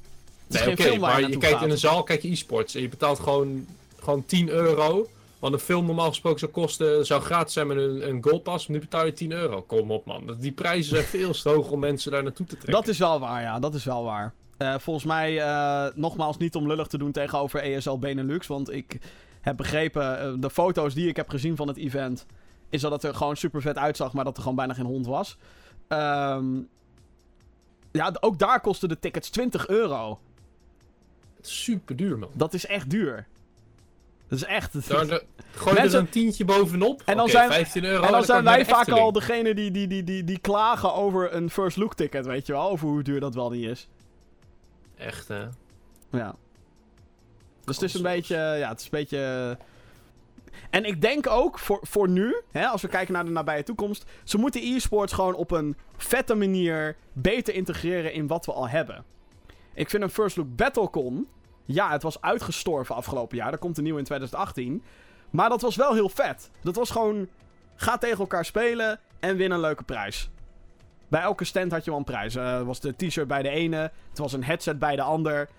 is nee, oké, maar je, kijkt in een zaal, kijk je e-sports. En je betaalt gewoon, gewoon 10 euro. Want een film normaal gesproken zou kosten, zou gratis zijn met een, een goldpass. Nu betaal je 10 euro. Kom op man. Die prijzen zijn veel te hoog om mensen daar naartoe te trekken. Dat is wel waar, ja. Dat is wel waar. Uh, volgens mij, uh, nogmaals, niet om lullig te doen tegenover ESL Benelux. Want ik heb begrepen, uh, de foto's die ik heb gezien van het event, is dat het er gewoon super vet uitzag, maar dat er gewoon bijna geen hond was. Um, ja, ook daar kosten de tickets 20 euro. Super duur, man. Dat is echt duur. Dat is echt... Daar, de, gooi Mensen... er een tientje bovenop. En dan okay, zijn, 15 euro. En dan, zijn wij vaak al degene die, die, die, die, die klagen over een first look ticket, weet je wel? Over hoe duur dat wel niet is. Echt, hè? Ja. Dus het is een beetje... Ja, het is een beetje... En ik denk ook voor, voor nu, hè, als we kijken naar de nabije toekomst, ze moeten e-sports gewoon op een vette manier beter integreren in wat we al hebben. Ik vind een First Look Battlecon, ja, het was uitgestorven afgelopen jaar. Er komt een nieuw in 2018. Maar dat was wel heel vet. Dat was gewoon, ga tegen elkaar spelen en win een leuke prijs. Bij elke stand had je wel een prijs. Het uh, was de t-shirt bij de ene, het was een headset bij de ander.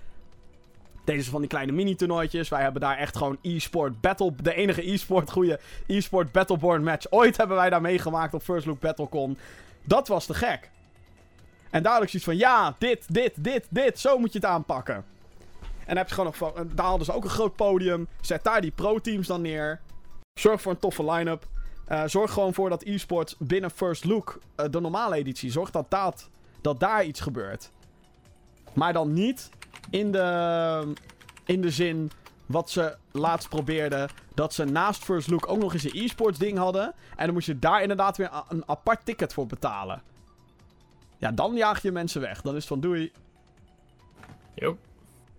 Deze van die kleine mini-toernooitjes. Wij hebben daar echt gewoon e-sport battle... De enige e-sport goede e-sport battleborn match ooit hebben wij daar meegemaakt op First Look Battlecon. Dat was te gek. En ik zoiets van, ja, dit, dit, dit, dit. Zo moet je het aanpakken. En dan heb je gewoon nog daar hadden ze ook een groot podium. Zet daar die pro-teams dan neer. Zorg voor een toffe line-up. Uh, zorg gewoon voor dat e-sport binnen First Look, uh, de normale editie, zorg dat, dat, dat daar iets gebeurt. Maar dan niet in de, in de zin wat ze laatst probeerden. Dat ze naast First Look ook nog eens een e-sports ding hadden. En dan moest je daar inderdaad weer een apart ticket voor betalen. Ja, dan jaag je mensen weg. Dan is het van doei. Jo.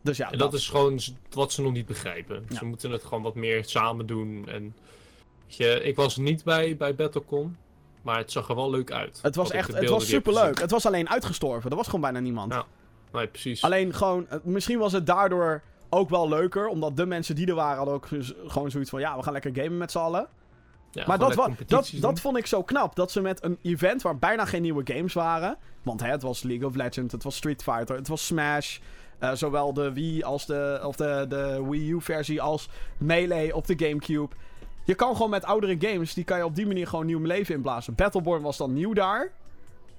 Dus ja. En dat, dat, is gewoon wat ze nog niet begrijpen. Ja. Ze moeten het gewoon wat meer samen doen. En je, ik was niet bij, bij Battlecon. Maar het zag er wel leuk uit. Het was echt, het was superleuk. Het was alleen uitgestorven. Er was gewoon bijna niemand. Ja. Nee, precies. Alleen gewoon, misschien was het daardoor ook wel leuker. Omdat de mensen die er waren hadden ook gewoon zoiets van... Ja, we gaan lekker gamen met z'n allen. Ja, maar dat, dat, dat vond ik zo knap. Dat ze met een event waar bijna geen nieuwe games waren... Want hè, het was League of Legends, het was Street Fighter, het was Smash... Uh, zowel de Wii als de, of de, de Wii U-versie als Melee op de Gamecube. Je kan gewoon met oudere games, die kan je op die manier gewoon nieuw leven inblazen. Battleborn was dan nieuw daar.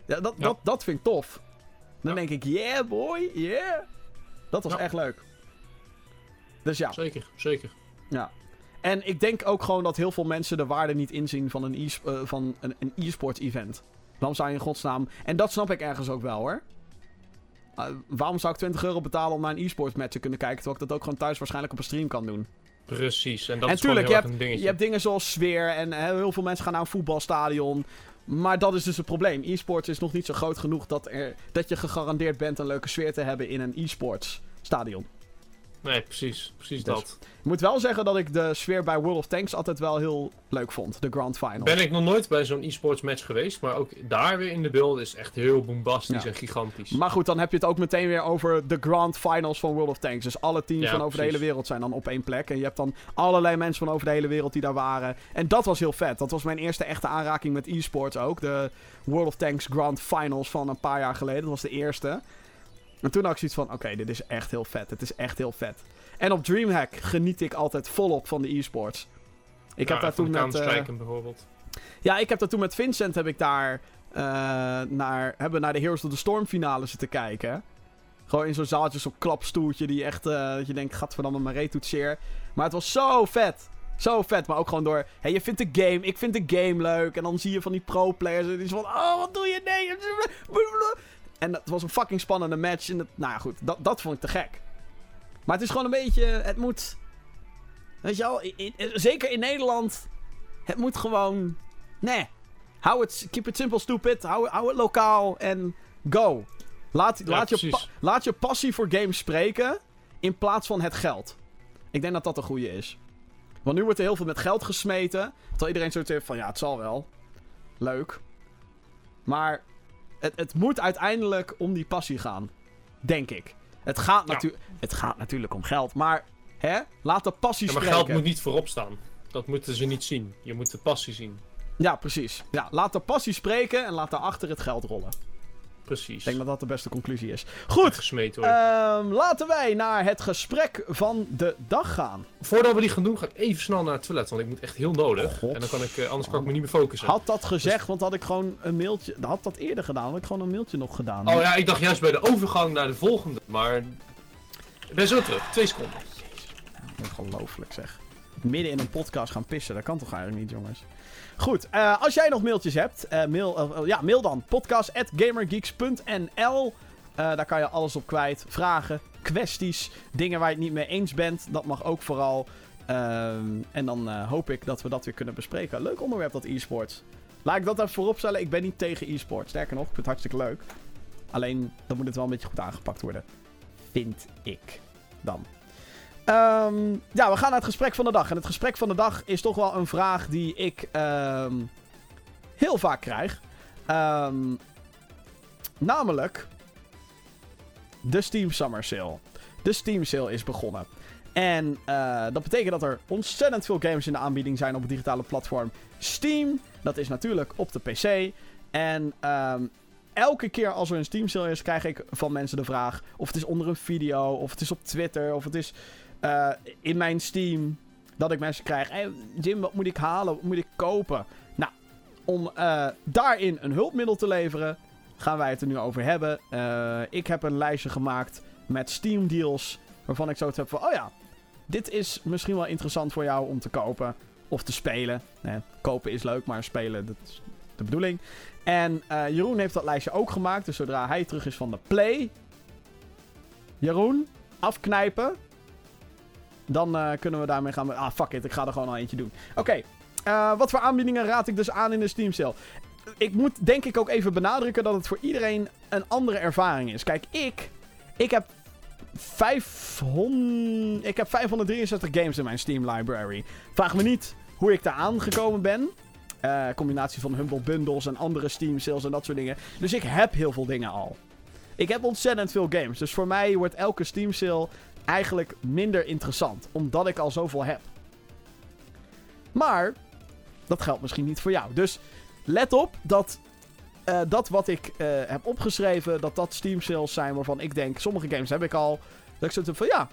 Ja, dat, ja. Dat, dat vind ik tof. Dan denk ik, yeah boy, yeah. Dat was echt leuk. Dus ja. Zeker, zeker. Ja. En ik denk ook gewoon dat heel veel mensen de waarde niet inzien van een uh, van een, een e-sports event. Waarom zou je in godsnaam... En dat snap ik ergens ook wel hoor. Uh, waarom zou ik 20 euro betalen om naar een e-sports match te kunnen kijken... terwijl ik dat ook gewoon thuis waarschijnlijk op een stream kan doen? Precies, en dat en is tuurlijk, je hebt, een dingetje. je hebt dingen zoals sfeer en hè, heel veel mensen gaan naar een voetbalstadion. Maar dat is dus het probleem. E-sports is nog niet zo groot genoeg dat, er, dat je gegarandeerd bent een leuke sfeer te hebben in een e-sports stadion. Nee, precies. Precies dus. dat. Ik moet wel zeggen dat ik de sfeer bij World of Tanks altijd wel heel leuk vond. De Grand Final. Ben ik nog nooit bij zo'n e-sports match geweest. Maar ook daar weer in de beeld is echt heel bombastisch ja. en gigantisch. Maar goed, dan heb je het ook meteen weer over de Grand Finals van World of Tanks. Dus alle teams ja, van over precies. de hele wereld zijn dan op één plek. En je hebt dan allerlei mensen van over de hele wereld die daar waren. En dat was heel vet. Dat was mijn eerste echte aanraking met e-sports ook. De World of Tanks Grand Finals van een paar jaar geleden. Dat was de eerste. En toen had ik zoiets van, oké, okay, dit is echt heel vet. Het is echt heel vet. En op Dreamhack geniet ik altijd volop van de e-sports. Ik ja, heb daar toen met... Uh, bijvoorbeeld. Ja, ik heb daar toen met Vincent heb ik daar uh, naar, hebben naar de Heroes of the Storm finale zitten kijken. Gewoon in zo'n zaaltje, zo'n klapstoeltje die echt, uh, dat je denkt, gadverdamme, maar reet zeer. Maar het was zo vet. Zo vet, maar ook gewoon door... Hé, je vindt de game, ik vind de game leuk. En dan zie je van die pro-players en die is van... Oh, wat doe je? Nee. En het was een fucking spannende match. En dat, nou ja, goed. Dat, dat vond ik te gek. Maar het is gewoon een beetje... Het moet... Weet je wel, in- in- zeker in Nederland... Het moet gewoon... Nee. Hou het... Keep it simple, stupid. Hou, hou het lokaal en go. Laat, Ja, laat, je laat je passie voor games spreken... In plaats van het geld. Ik denk dat dat een goede is. Want nu wordt er heel veel met geld gesmeten. Terwijl iedereen zoiets heeft van... Ja, het zal wel. Leuk. Maar... Het, het moet uiteindelijk om die passie gaan. Denk ik. Het gaat, Ja. het gaat natuurlijk om geld. Maar... Hè? Laat de passie Ja, maar spreken. geld moet niet voorop staan. Dat moeten ze niet zien. Je moet de passie zien. Ja, precies. Ja, laat de passie spreken en laat daarachter het geld rollen. Precies. Ik denk dat dat de beste conclusie is. Goed, Gesmeed worden. ehm, laten wij naar het gesprek van de dag gaan. Voordat we die gaan doen, ga ik even snel naar het toilet. Want ik moet echt heel nodig. God. En dan kan ik, eh, anders kan ik me niet meer focussen. Had dat gezegd, want had ik gewoon een mailtje... Had dat eerder gedaan, had ik gewoon een mailtje nog gedaan. Oh ja, ik dacht juist bij de overgang naar de volgende. Maar. Ik ben zo terug. Twee seconden. Ongelooflijk zeg. Midden in een podcast gaan pissen, dat kan toch eigenlijk niet, jongens? Goed, eh, als jij nog mailtjes hebt, eh, mail, eh, ja, mail dan. podcast.gamergeeks.nl Daar kan je alles op kwijt. Vragen, kwesties, dingen waar je het niet mee eens bent. Dat mag ook vooral. Ehm, en dan hoop ik dat we dat weer kunnen bespreken. Leuk onderwerp, dat e-sports. Laat ik dat even vooropstellen. Ik ben niet tegen e-sports. Sterker nog, ik vind het hartstikke leuk. Alleen, dan moet het wel een beetje goed aangepakt worden. Vind ik. Dan. Ehm, ja, we gaan naar het gesprek van de dag. En het gesprek van de dag is toch wel een vraag die ik ehm, heel vaak krijg. Ehm, namelijk de Steam Summer Sale. De Steam Sale is begonnen. En eh, dat betekent dat er ontzettend veel games in de aanbieding zijn op het digitale platform Steam. Dat is natuurlijk op de PC. En elke keer als er een Steam Sale is, krijg ik van mensen de vraag of het is onder een video, of het is op Twitter, of het is eh, in mijn Steam. Dat ik mensen krijg. Hey, Jim, wat moet ik halen? Wat moet ik kopen? Nou, om eh, daarin een hulpmiddel te leveren, gaan wij het er nu over hebben. Eh, ik heb een lijstje gemaakt met Steam deals. Waarvan ik zoiets heb van: oh ja, dit is misschien wel interessant voor jou om te kopen of te spelen. Kopen is leuk, maar spelen, dat is de bedoeling. En Jeroen heeft dat lijstje ook gemaakt. Dus zodra hij terug is van de play. Jeroen, afknijpen. Dan eh, kunnen we daarmee gaan. Ah, fuck it, ik ga er gewoon al eentje doen. Oké, eh, wat voor aanbiedingen raad ik dus aan in de Steam sale? Ik moet denk ik ook even benadrukken dat het voor iedereen een andere ervaring is. Kijk, ik, ik heb 500, ik heb 563 games in mijn Steam library. Vraag me niet hoe ik daar aangekomen ben. Eh, combinatie van Humble Bundles en andere Steam sales en dat soort dingen. Dus ik heb heel veel dingen al. Ik heb ontzettend veel games. Dus voor mij wordt elke Steam sale eigenlijk minder interessant. Omdat ik al zoveel heb. Maar dat geldt misschien niet voor jou. Dus let op dat eh, dat wat ik eh, heb opgeschreven, dat dat Steam sales zijn waarvan ik denk, sommige games heb ik al. Dat ik zoiets van ja,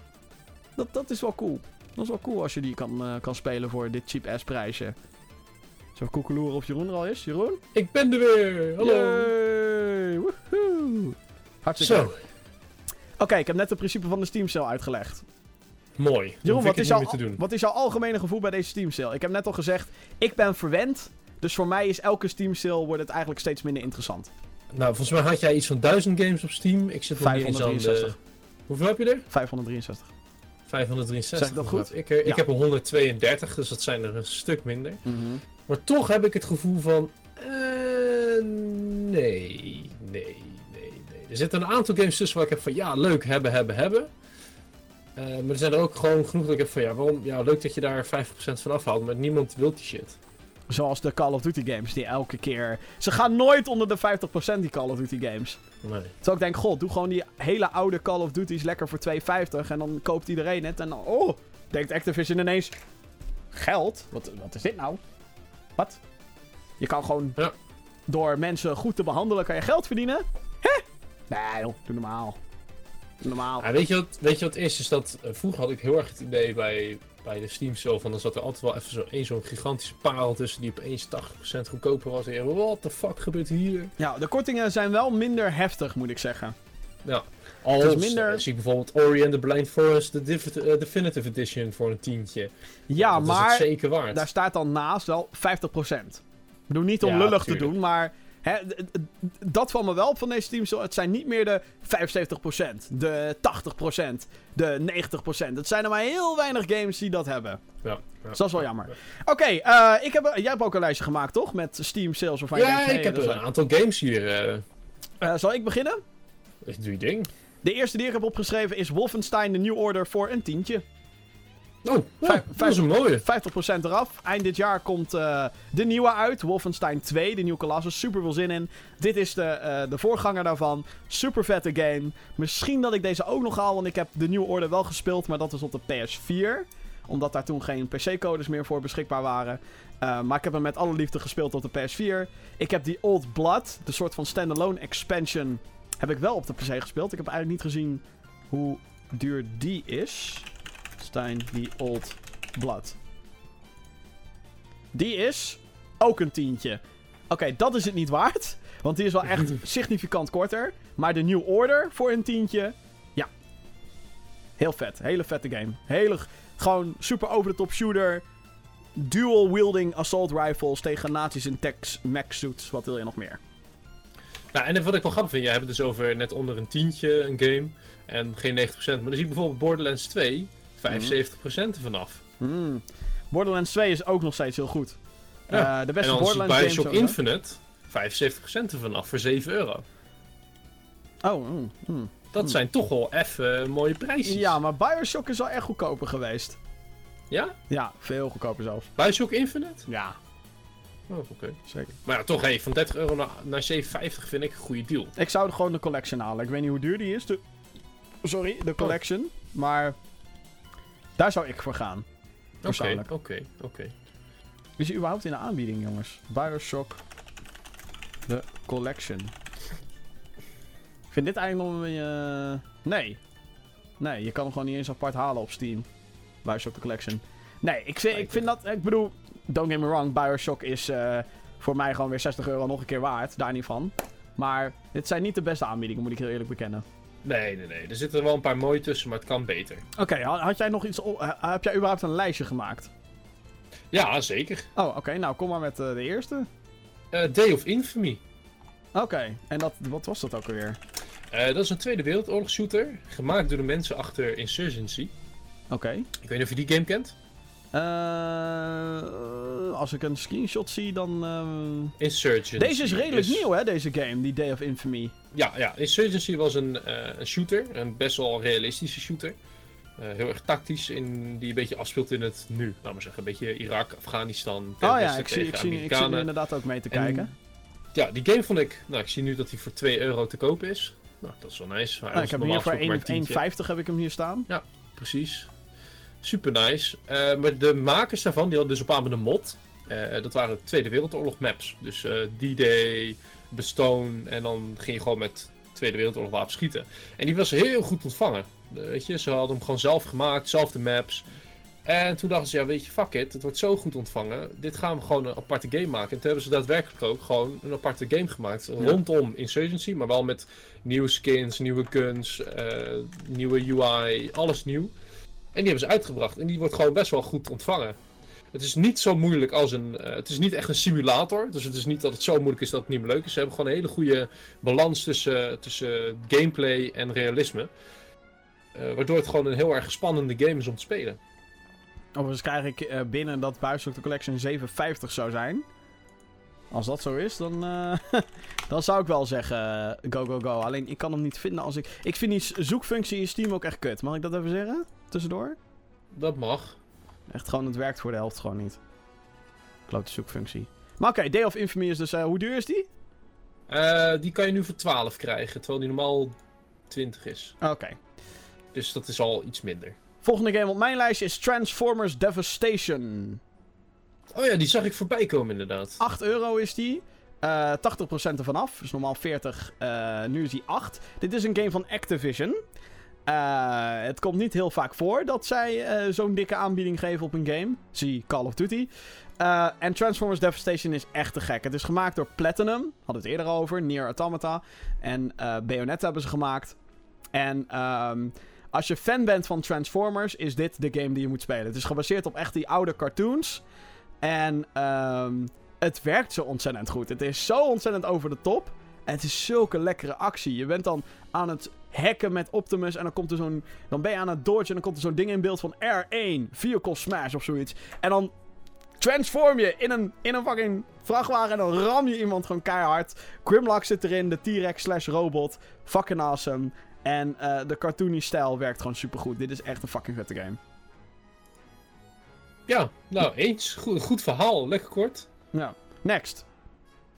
dat, dat is wel cool. Dat is wel cool als je die kan, eh, kan spelen voor dit cheap ass prijsje. Zo koekeloeren of Jeroen er al is. Jeroen? Ik ben er weer! Hallo! Yay, woehoe. Hartstikke Zo, leuk. Oké, ik heb net het principe van de Steam sale uitgelegd. mooi. Jeroen, wat is, jouw, wat is jouw algemene gevoel bij deze Steam sale? Ik heb net al gezegd, ik ben verwend. Dus voor mij is elke Steam sale wordt het eigenlijk steeds minder interessant. Nou, volgens mij had jij iets van 1000 games op Steam. Ik zit nog niet eens aan de... 563. Hoeveel heb je er? 563. 563. Zeg dat goed? Ik, Ja. heb er 132, dus dat zijn er een stuk minder. Maar toch heb ik het gevoel van... eh, nee, nee, nee. Er zitten een aantal games tussen waar ik heb van... Ja, leuk, hebben, hebben, hebben. Eh, maar er zijn er ook gewoon genoeg dat ik heb van... Ja, waarom? Ja, leuk dat je daar 5% van afhaalt, maar niemand wil die shit. Zoals de Call of Duty games, die elke keer... Ze gaan nooit onder de 50% die Call of Duty games. Nee. Terwijl ik denk, god, doe gewoon die hele oude Call of Duty's lekker voor 2,50 en dan koopt iedereen het. En dan, oh, denkt Activision ineens, geld? Wat, wat is dit nou? Wat? Je kan gewoon Ja. door mensen goed te behandelen, kan je geld verdienen? Hè? Nee joh, doe normaal. Doe normaal. Ja, weet, je wat, weet je wat het is? Is dat eh, vroeger had ik heel erg het idee bij, bij de Steam Sale van dan zat er altijd wel even zo één zo'n gigantische parel tussen die opeens 80% goedkoper was. En what the fuck gebeurt hier? Ja, de kortingen zijn wel minder heftig, moet ik zeggen. Ja. Als, Het is minder- eh, zie ik bijvoorbeeld Ori and the Blind Forest, de Div- eh, Definitive Edition voor een tientje. Ja, dat is maar het zeker waard. daar staat dan naast wel 50%. Ik bedoel niet om Ja, lullig te doen, maar hè, dat valt me wel op van deze teams. Het zijn niet meer de 75%, de 80%, de 90%. Het zijn er maar heel weinig games die dat hebben. Ja, ja. Dus dat is wel jammer. Oké, eh, ik heb, jij hebt ook een lijstje gemaakt, toch? Met Steam sales waarvan je Ja, denkt, hey, ik heb een aantal games hier. eh Eh, zal ik beginnen? doe je ding. De eerste die ik heb opgeschreven is Wolfenstein The New Order voor een tientje. Oh, ja, Vijf- dat is een mooie. 50% eraf. Eind dit jaar komt eh, de nieuwe uit. Wolfenstein 2, de nieuwe Colossus. Super veel zin in. Dit is de, eh, de voorganger daarvan. Super vette game. Misschien dat ik deze ook nog haal, want ik heb de nieuwe orde wel gespeeld, maar dat is op de PS4. Omdat daar toen geen PC-codes meer voor beschikbaar waren. Eh, maar ik heb hem met alle liefde gespeeld op de PS4. Ik heb die Old Blood, de soort van standalone expansion, heb ik wel op de PC gespeeld. Ik heb eigenlijk niet gezien hoe duur die is. Stein, die Old Blood. Die is ook een tientje. Oké, dat is het niet waard. Want die is wel echt significant korter. Maar de New Order voor een tientje. Ja. Heel vet. Hele vette game. Hele, gewoon super over de top shooter. Dual wielding assault rifles tegen nazi's in techs, mech suits. Wat wil je nog meer? Nou, en wat ik wel grappig vind, jij hebt het dus over net onder een tientje een game. En geen 90%. Maar dan zie ik bijvoorbeeld Borderlands 2, 75% ervan af. Hmm. Borderlands 2 is ook nog steeds heel goed. Ja. Eh, de En beste ik Borderlands Bioshock. Infinite, 75% ervan af voor 7 euro. Oh, hmm. Dat Hmm. zijn toch wel even mooie prijsjes. Ja, maar Bioshock is wel echt goedkoper geweest. Ja? Ja, veel goedkoper zelfs. Bioshock Infinite? Ja, Oh, oké. zeker. Maar ja, toch, hey, van 30 euro naar, naar 7,50 vind ik een goede deal. Ik zou gewoon de collection halen. Ik weet niet hoe duur die is. De... Sorry, de collection. Maar daar zou ik voor gaan. Oké, oké, oké. Is die überhaupt in de aanbieding, jongens? Bioshock. De collection. Ik vind dit eigenlijk nog een beetje... Nee. Nee, je kan hem gewoon niet eens apart halen op Steam. Bioshock de collection. Nee, ik vind, ik vind dat... Ik bedoel, don't get me wrong. Bioshock is eh, voor mij gewoon weer 60 euro nog een keer waard. Daar niet van. Maar dit zijn niet de beste aanbiedingen, moet ik heel eerlijk bekennen. Nee, nee, nee. Er zitten wel een paar mooie tussen, maar het kan beter. Oké, ha- had jij nog iets... op- heb jij überhaupt een lijstje gemaakt? Ja, zeker. Oh, oké. nou, kom maar met eh, de eerste. Eh, Day of Infamy. Oké, en dat, wat was dat ook alweer? Eh, dat is een Tweede Wereldoorlog shooter, gemaakt door de mensen achter Insurgency. Oké. Ik weet niet of je die game kent. Als ik een screenshot zie, dan. ehm, Insurgency. Deze is redelijk is- nieuw, hè, deze game, die Day of Infamy. Ja, ja, Insurgency was een, eh, een shooter, een best wel realistische shooter. Eh, heel erg tactisch, in, die een beetje afspeelt in het nu. Laten we zeggen, een beetje Irak, Afghanistan. Oh ja, ik zie, ik, zie, ik zie inderdaad ook mee te En kijken. Ja, die game vond ik... Nou, ik zie nu dat hij voor 2 euro te koop is. Nou, dat is wel nice. Was ik heb hem hier voor gesproken maar 1 een tientje. 1,50 heb ik hem hier staan. Precies. Super nice. Eh, maar de makers daarvan, die hadden dus op een mod. Dat waren Tweede Wereldoorlog maps. Dus D-Day, Bestone. En dan ging je gewoon met Tweede Wereldoorlog wapens schieten. En die was heel goed ontvangen. Eh, weet je, ze hadden hem gewoon zelf gemaakt, zelf de maps. En toen dachten ze, ja weet je, fuck it, het wordt zo goed ontvangen. Dit gaan we gewoon een aparte game maken. En toen hebben ze daadwerkelijk ook gewoon een aparte game gemaakt. Rondom Insurgency, maar wel met nieuwe skins, nieuwe guns, eh, nieuwe UI, alles nieuw. En die hebben ze uitgebracht. En die wordt gewoon best wel goed ontvangen. Het is niet zo moeilijk als een. eh, het is niet echt een simulator. Dus het is niet dat het zo moeilijk is dat het niet meer leuk is. Ze hebben gewoon een hele goede balans tussen, tussen gameplay en realisme. Eh, waardoor het gewoon een heel erg spannende game is om te spelen. Overigens krijg ik eh, binnen dat Bioshock de Collection 7,50 zou zijn. Als dat zo is, dan, dan zou ik wel zeggen go, go, go. Alleen ik kan hem niet vinden als ik... Ik vind die zoekfunctie in Steam ook echt kut. Mag ik dat even zeggen? Tussendoor? Dat mag. Echt gewoon, het werkt voor de helft gewoon niet. Klote zoekfunctie. Maar oké, Day of Infamy is dus... eh, hoe duur is die? Eh, die kan je nu voor 12 krijgen, terwijl die normaal 20 is. Oké. Dus dat is al iets minder. Volgende game op mijn lijstje is Transformers Devastation. Oh ja, die zag ik voorbij komen inderdaad. 8 euro is die. Eh 80% ervan af. Dus normaal 40. eh, nu is die 8. Dit is een game van Activision. Eh, het komt niet heel vaak voor dat zij eh, zo'n dikke aanbieding geven op een game. Zie Call of Duty. Eh, en Transformers Devastation is echt te gek. Het is gemaakt door Platinum. Hadden we het eerder over. Nier Automata. En Bayonetta hebben ze gemaakt. En ehm, als je fan bent van Transformers, is dit de game die je moet spelen. Het is gebaseerd op echt die oude cartoons. En ehm, het werkt zo ontzettend goed. Het is zo ontzettend over de top. En het is zulke lekkere actie. Je bent dan aan het hacken met Optimus. En dan komt er zo'n. Dan ben je aan het dodge. En dan komt er zo'n ding in beeld van R1. Vehicle Smash of zoiets. En dan transform je in een, in een fucking vrachtwagen. En dan ram je iemand gewoon keihard. Grimlock zit erin. De T-Rex slash robot. Fucking awesome. En eh, de cartoony stijl werkt gewoon supergoed. Dit is echt een fucking vette game. Ja, nou eens. Goed, goed verhaal. Lekker kort. Ja. Next.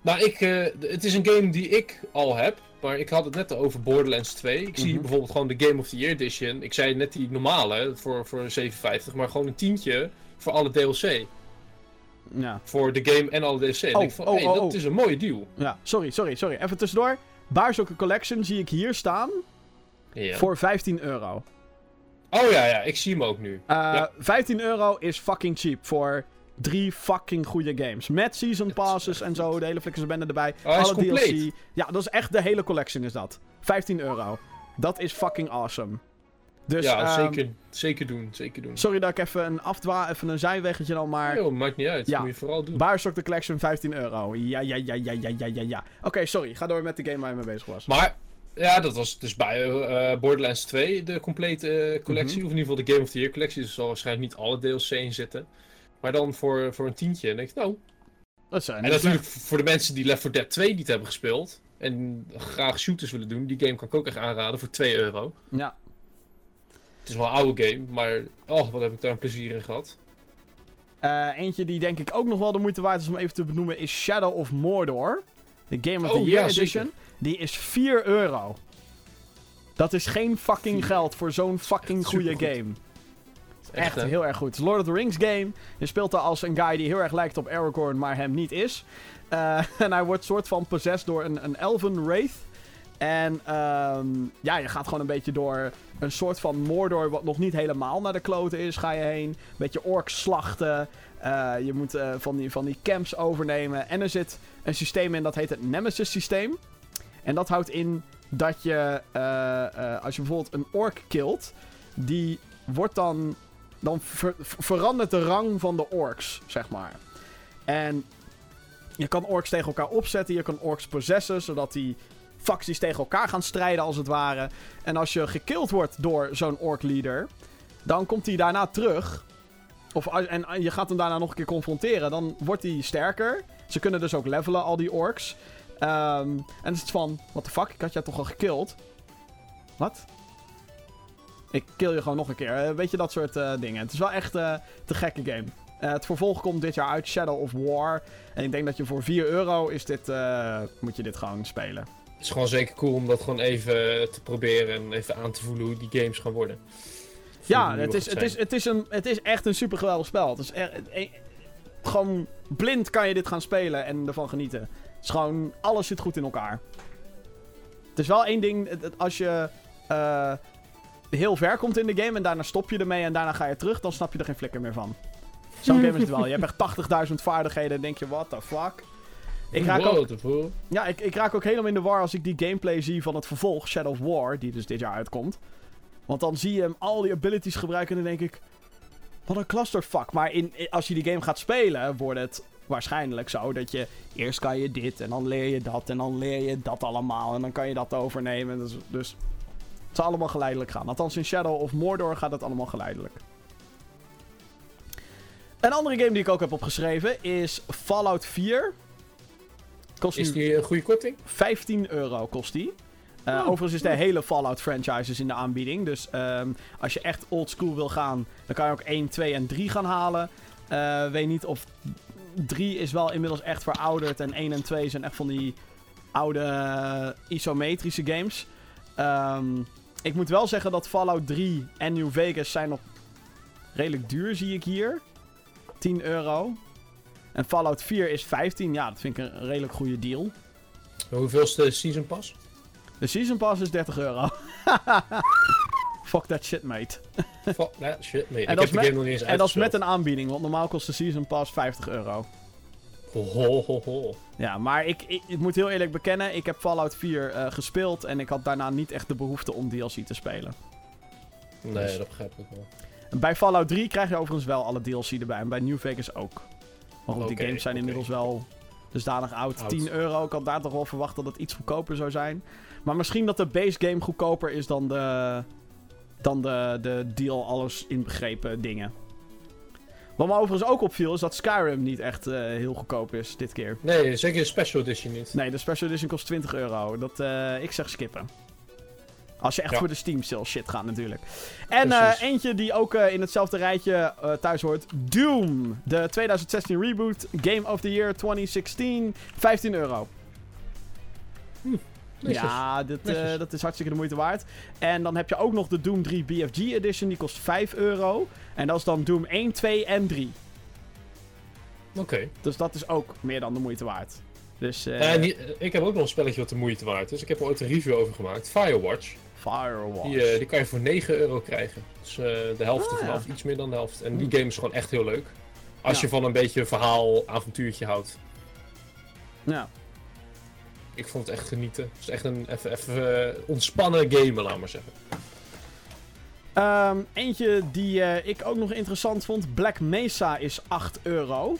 Nou, ik, eh, het is een game die ik al heb. Maar ik had het net over Borderlands 2. Ik zie Mhm. bijvoorbeeld gewoon de Game of the Year Edition. Ik zei net die normale voor, voor 7,50. Maar gewoon een tientje voor alle DLC. Ja. Voor de game en alle DLC. En Oh, ik van, oh, hey, oh, dat oh. is een mooie deal. Ja. Sorry, sorry, sorry. Even tussendoor. Bioshock Collection zie ik hier staan. Ja. Voor 15 euro. Oh ja, ja, ik zie hem ook nu. Eh, Ja. 15 euro is fucking cheap voor drie fucking goede games. Met season passes en zo, de hele flikkers bende erbij. Oh, alle. DLC. Ja, dat is echt de hele collection is dat. 15 euro. Dat is fucking awesome. Dus, ja, ehm, zeker, zeker doen, zeker doen. Sorry dat ik even een afdwa, even een zijweggetje dan, maar... Yo, maakt niet uit. Ja. Moet je vooral doen. Bioshock The Collection 15 euro. Ja, ja, ja, ja, ja, ja, ja, ja. Oké, sorry. Ga door met de game waar je mee bezig was. Maar ja, dat was dus bij eh, Borderlands 2 de complete eh, collectie. Mhm. Of in ieder geval de Game of the Year collectie. Dus er zal waarschijnlijk niet alle DLC in zitten. Maar dan voor, voor een tientje. En denk ik, nou. Dat uh, En natuurlijk voor de mensen die Left 4 Dead 2 niet hebben gespeeld. En graag shooters willen doen. Die game kan ik ook echt aanraden voor 2 euro. Ja. Het is wel een oude game. Maar oh, wat heb ik daar een plezier in gehad. Eh, eentje die denk ik ook nog wel de moeite waard is om even te benoemen is Shadow of Mordor. De Game of Oh, the Year ja, zeker. Edition. Die is 4 euro. Dat is geen fucking geld voor zo'n fucking goede game. Echt, heel erg goed. Lord of the Rings game. Je speelt daar als een guy die heel erg lijkt op Aragorn, maar hem niet is. Eh, en hij wordt soort van possessed door een, een elven wraith. En ehm, ja, je gaat gewoon een beetje door een soort van Mordor, wat nog niet helemaal naar de kloten is, ga je heen. Een beetje orks slachten. Eh, je moet eh, van, die, van die camps overnemen. En er zit een systeem in dat heet het Nemesis systeem. En dat houdt in dat je, als je bijvoorbeeld een ork killt, die wordt dan dan ver- ver- verandert de rang van de orks, zeg maar. En je kan orks tegen elkaar opzetten, je kan orks possessen, zodat die facties tegen elkaar gaan strijden, als het ware. En als je gekild wordt door zo'n ork-leader, dan komt hij daarna terug. Of, en je gaat hem daarna nog een keer confronteren, dan wordt hij sterker. Ze kunnen dus ook levelen, al die orks. Ehm, en dan is het van, what the fuck, ik had jou toch al gekild? Wat? Ik kill je gewoon nog een keer. Eh, weet je, dat soort eh, dingen. Het is wel echt eh te gekke game. Het vervolg komt dit jaar uit, Shadow of War. En ik denk dat je voor 4 euro is dit, moet je dit gewoon spelen. Het is gewoon zeker cool om dat gewoon even te proberen. En even aan te voelen hoe die games gaan worden. Ja, het is, het, is, het, is een, het is echt een super geweldig spel. Het is echt, eh, gewoon blind kan je dit gaan spelen en ervan genieten. Het is gewoon, alles zit goed in elkaar. Het is wel één ding, als je heel ver komt in de game en daarna stop je ermee en daarna ga je terug, dan snap je er geen flikker meer van. Zo'n game is het wel. Je hebt echt 80.000 vaardigheden en denk je, what the fuck? Ik raak, ook, ja, ik, ik raak ook helemaal in de war als ik die gameplay zie van het vervolg, Shadow of War, die dus dit jaar uitkomt. Want dan zie je hem al die abilities gebruiken en dan denk ik, wat een clusterfuck. Maar in, in- als je die game gaat spelen, wordt het waarschijnlijk zo dat je eerst kan je dit en dan leer je dat en dan leer je dat allemaal en dan kan je dat overnemen. Dus, dus het zal allemaal geleidelijk gaan. Althans in Shadow of Mordor gaat het allemaal geleidelijk. Een andere game die ik ook heb opgeschreven is Fallout 4. Kost Is die een goede korting? 15 euro kost die. Eh, Oh, overigens is de hele Fallout franchise in de aanbieding. Dus ehm, als je echt old school wil gaan, dan kan je ook 1, 2 en 3 gaan halen. Eh, weet niet of 3 is wel inmiddels echt verouderd. En 1 en 2 zijn echt van die oude eh, isometrische games. Ehm, ik moet wel zeggen dat Fallout 3 en New Vegas zijn nog redelijk duur, zie ik hier. 10 euro. En Fallout 4 is 15. Ja, dat vind ik een redelijk goede deal. Hoeveel is de Season Pass? De Season Pass is 30 euro. Fuck that shit, mate. Fuck that shit. En ik dat heb is de met- game nog niet eens En dat is met een aanbieding, want normaal kost de Season Pass 50 euro. Ho, ho, ho. Ja, maar ik, ik, ik moet heel eerlijk bekennen, ik heb Fallout 4 eh, gespeeld en ik had daarna niet echt de behoefte om DLC te spelen. Nee, Dus- dat begrijp ik wel. Bij Fallout 3 krijg je overigens wel alle DLC erbij en bij New Vegas ook. Maar goed, die games zijn inmiddels wel dusdanig oud. Oud. 10 euro, ik had daar toch wel verwacht dat het iets goedkoper zou zijn. Maar misschien dat de base game goedkoper is dan de, dan de, de deal alles inbegrepen dingen. Wat me overigens ook opviel is dat Skyrim niet echt eh, heel goedkoop is dit keer. Nee, zeker de special edition niet. Nee, de special edition kost 20 euro. Dat, eh, ik zeg skippen. Als je echt Ja. voor de Steam sale shit gaat natuurlijk. En eh, eentje die ook in hetzelfde rijtje thuis hoort. Doom. De 2016 reboot. Game of the Year 2016. 15 euro. Ja, dit, eh, dat is hartstikke de moeite waard. En dan heb je ook nog de Doom 3 BFG edition. Die kost 5 euro. En dat is dan Doom 1, 2 en 3. Oké. Dus dat is ook meer dan de moeite waard. Dus eh Eh, ik heb ook nog een spelletje wat de moeite waard is. Ik heb er ooit een review over gemaakt. Firewatch. Firewatch. Die, die kan je voor 9 euro krijgen. Dus de helft Ah, ja. af, iets meer dan de helft. En die Hm. game is gewoon echt heel leuk. Als Ja. je van een beetje verhaal, avontuurtje houdt. Ja. Ik vond het echt genieten. Het is echt een even, even eh, ontspannen game, laat maar zeggen. Ehm, eentje die eh, ik ook nog interessant vond. Black Mesa is 8 euro.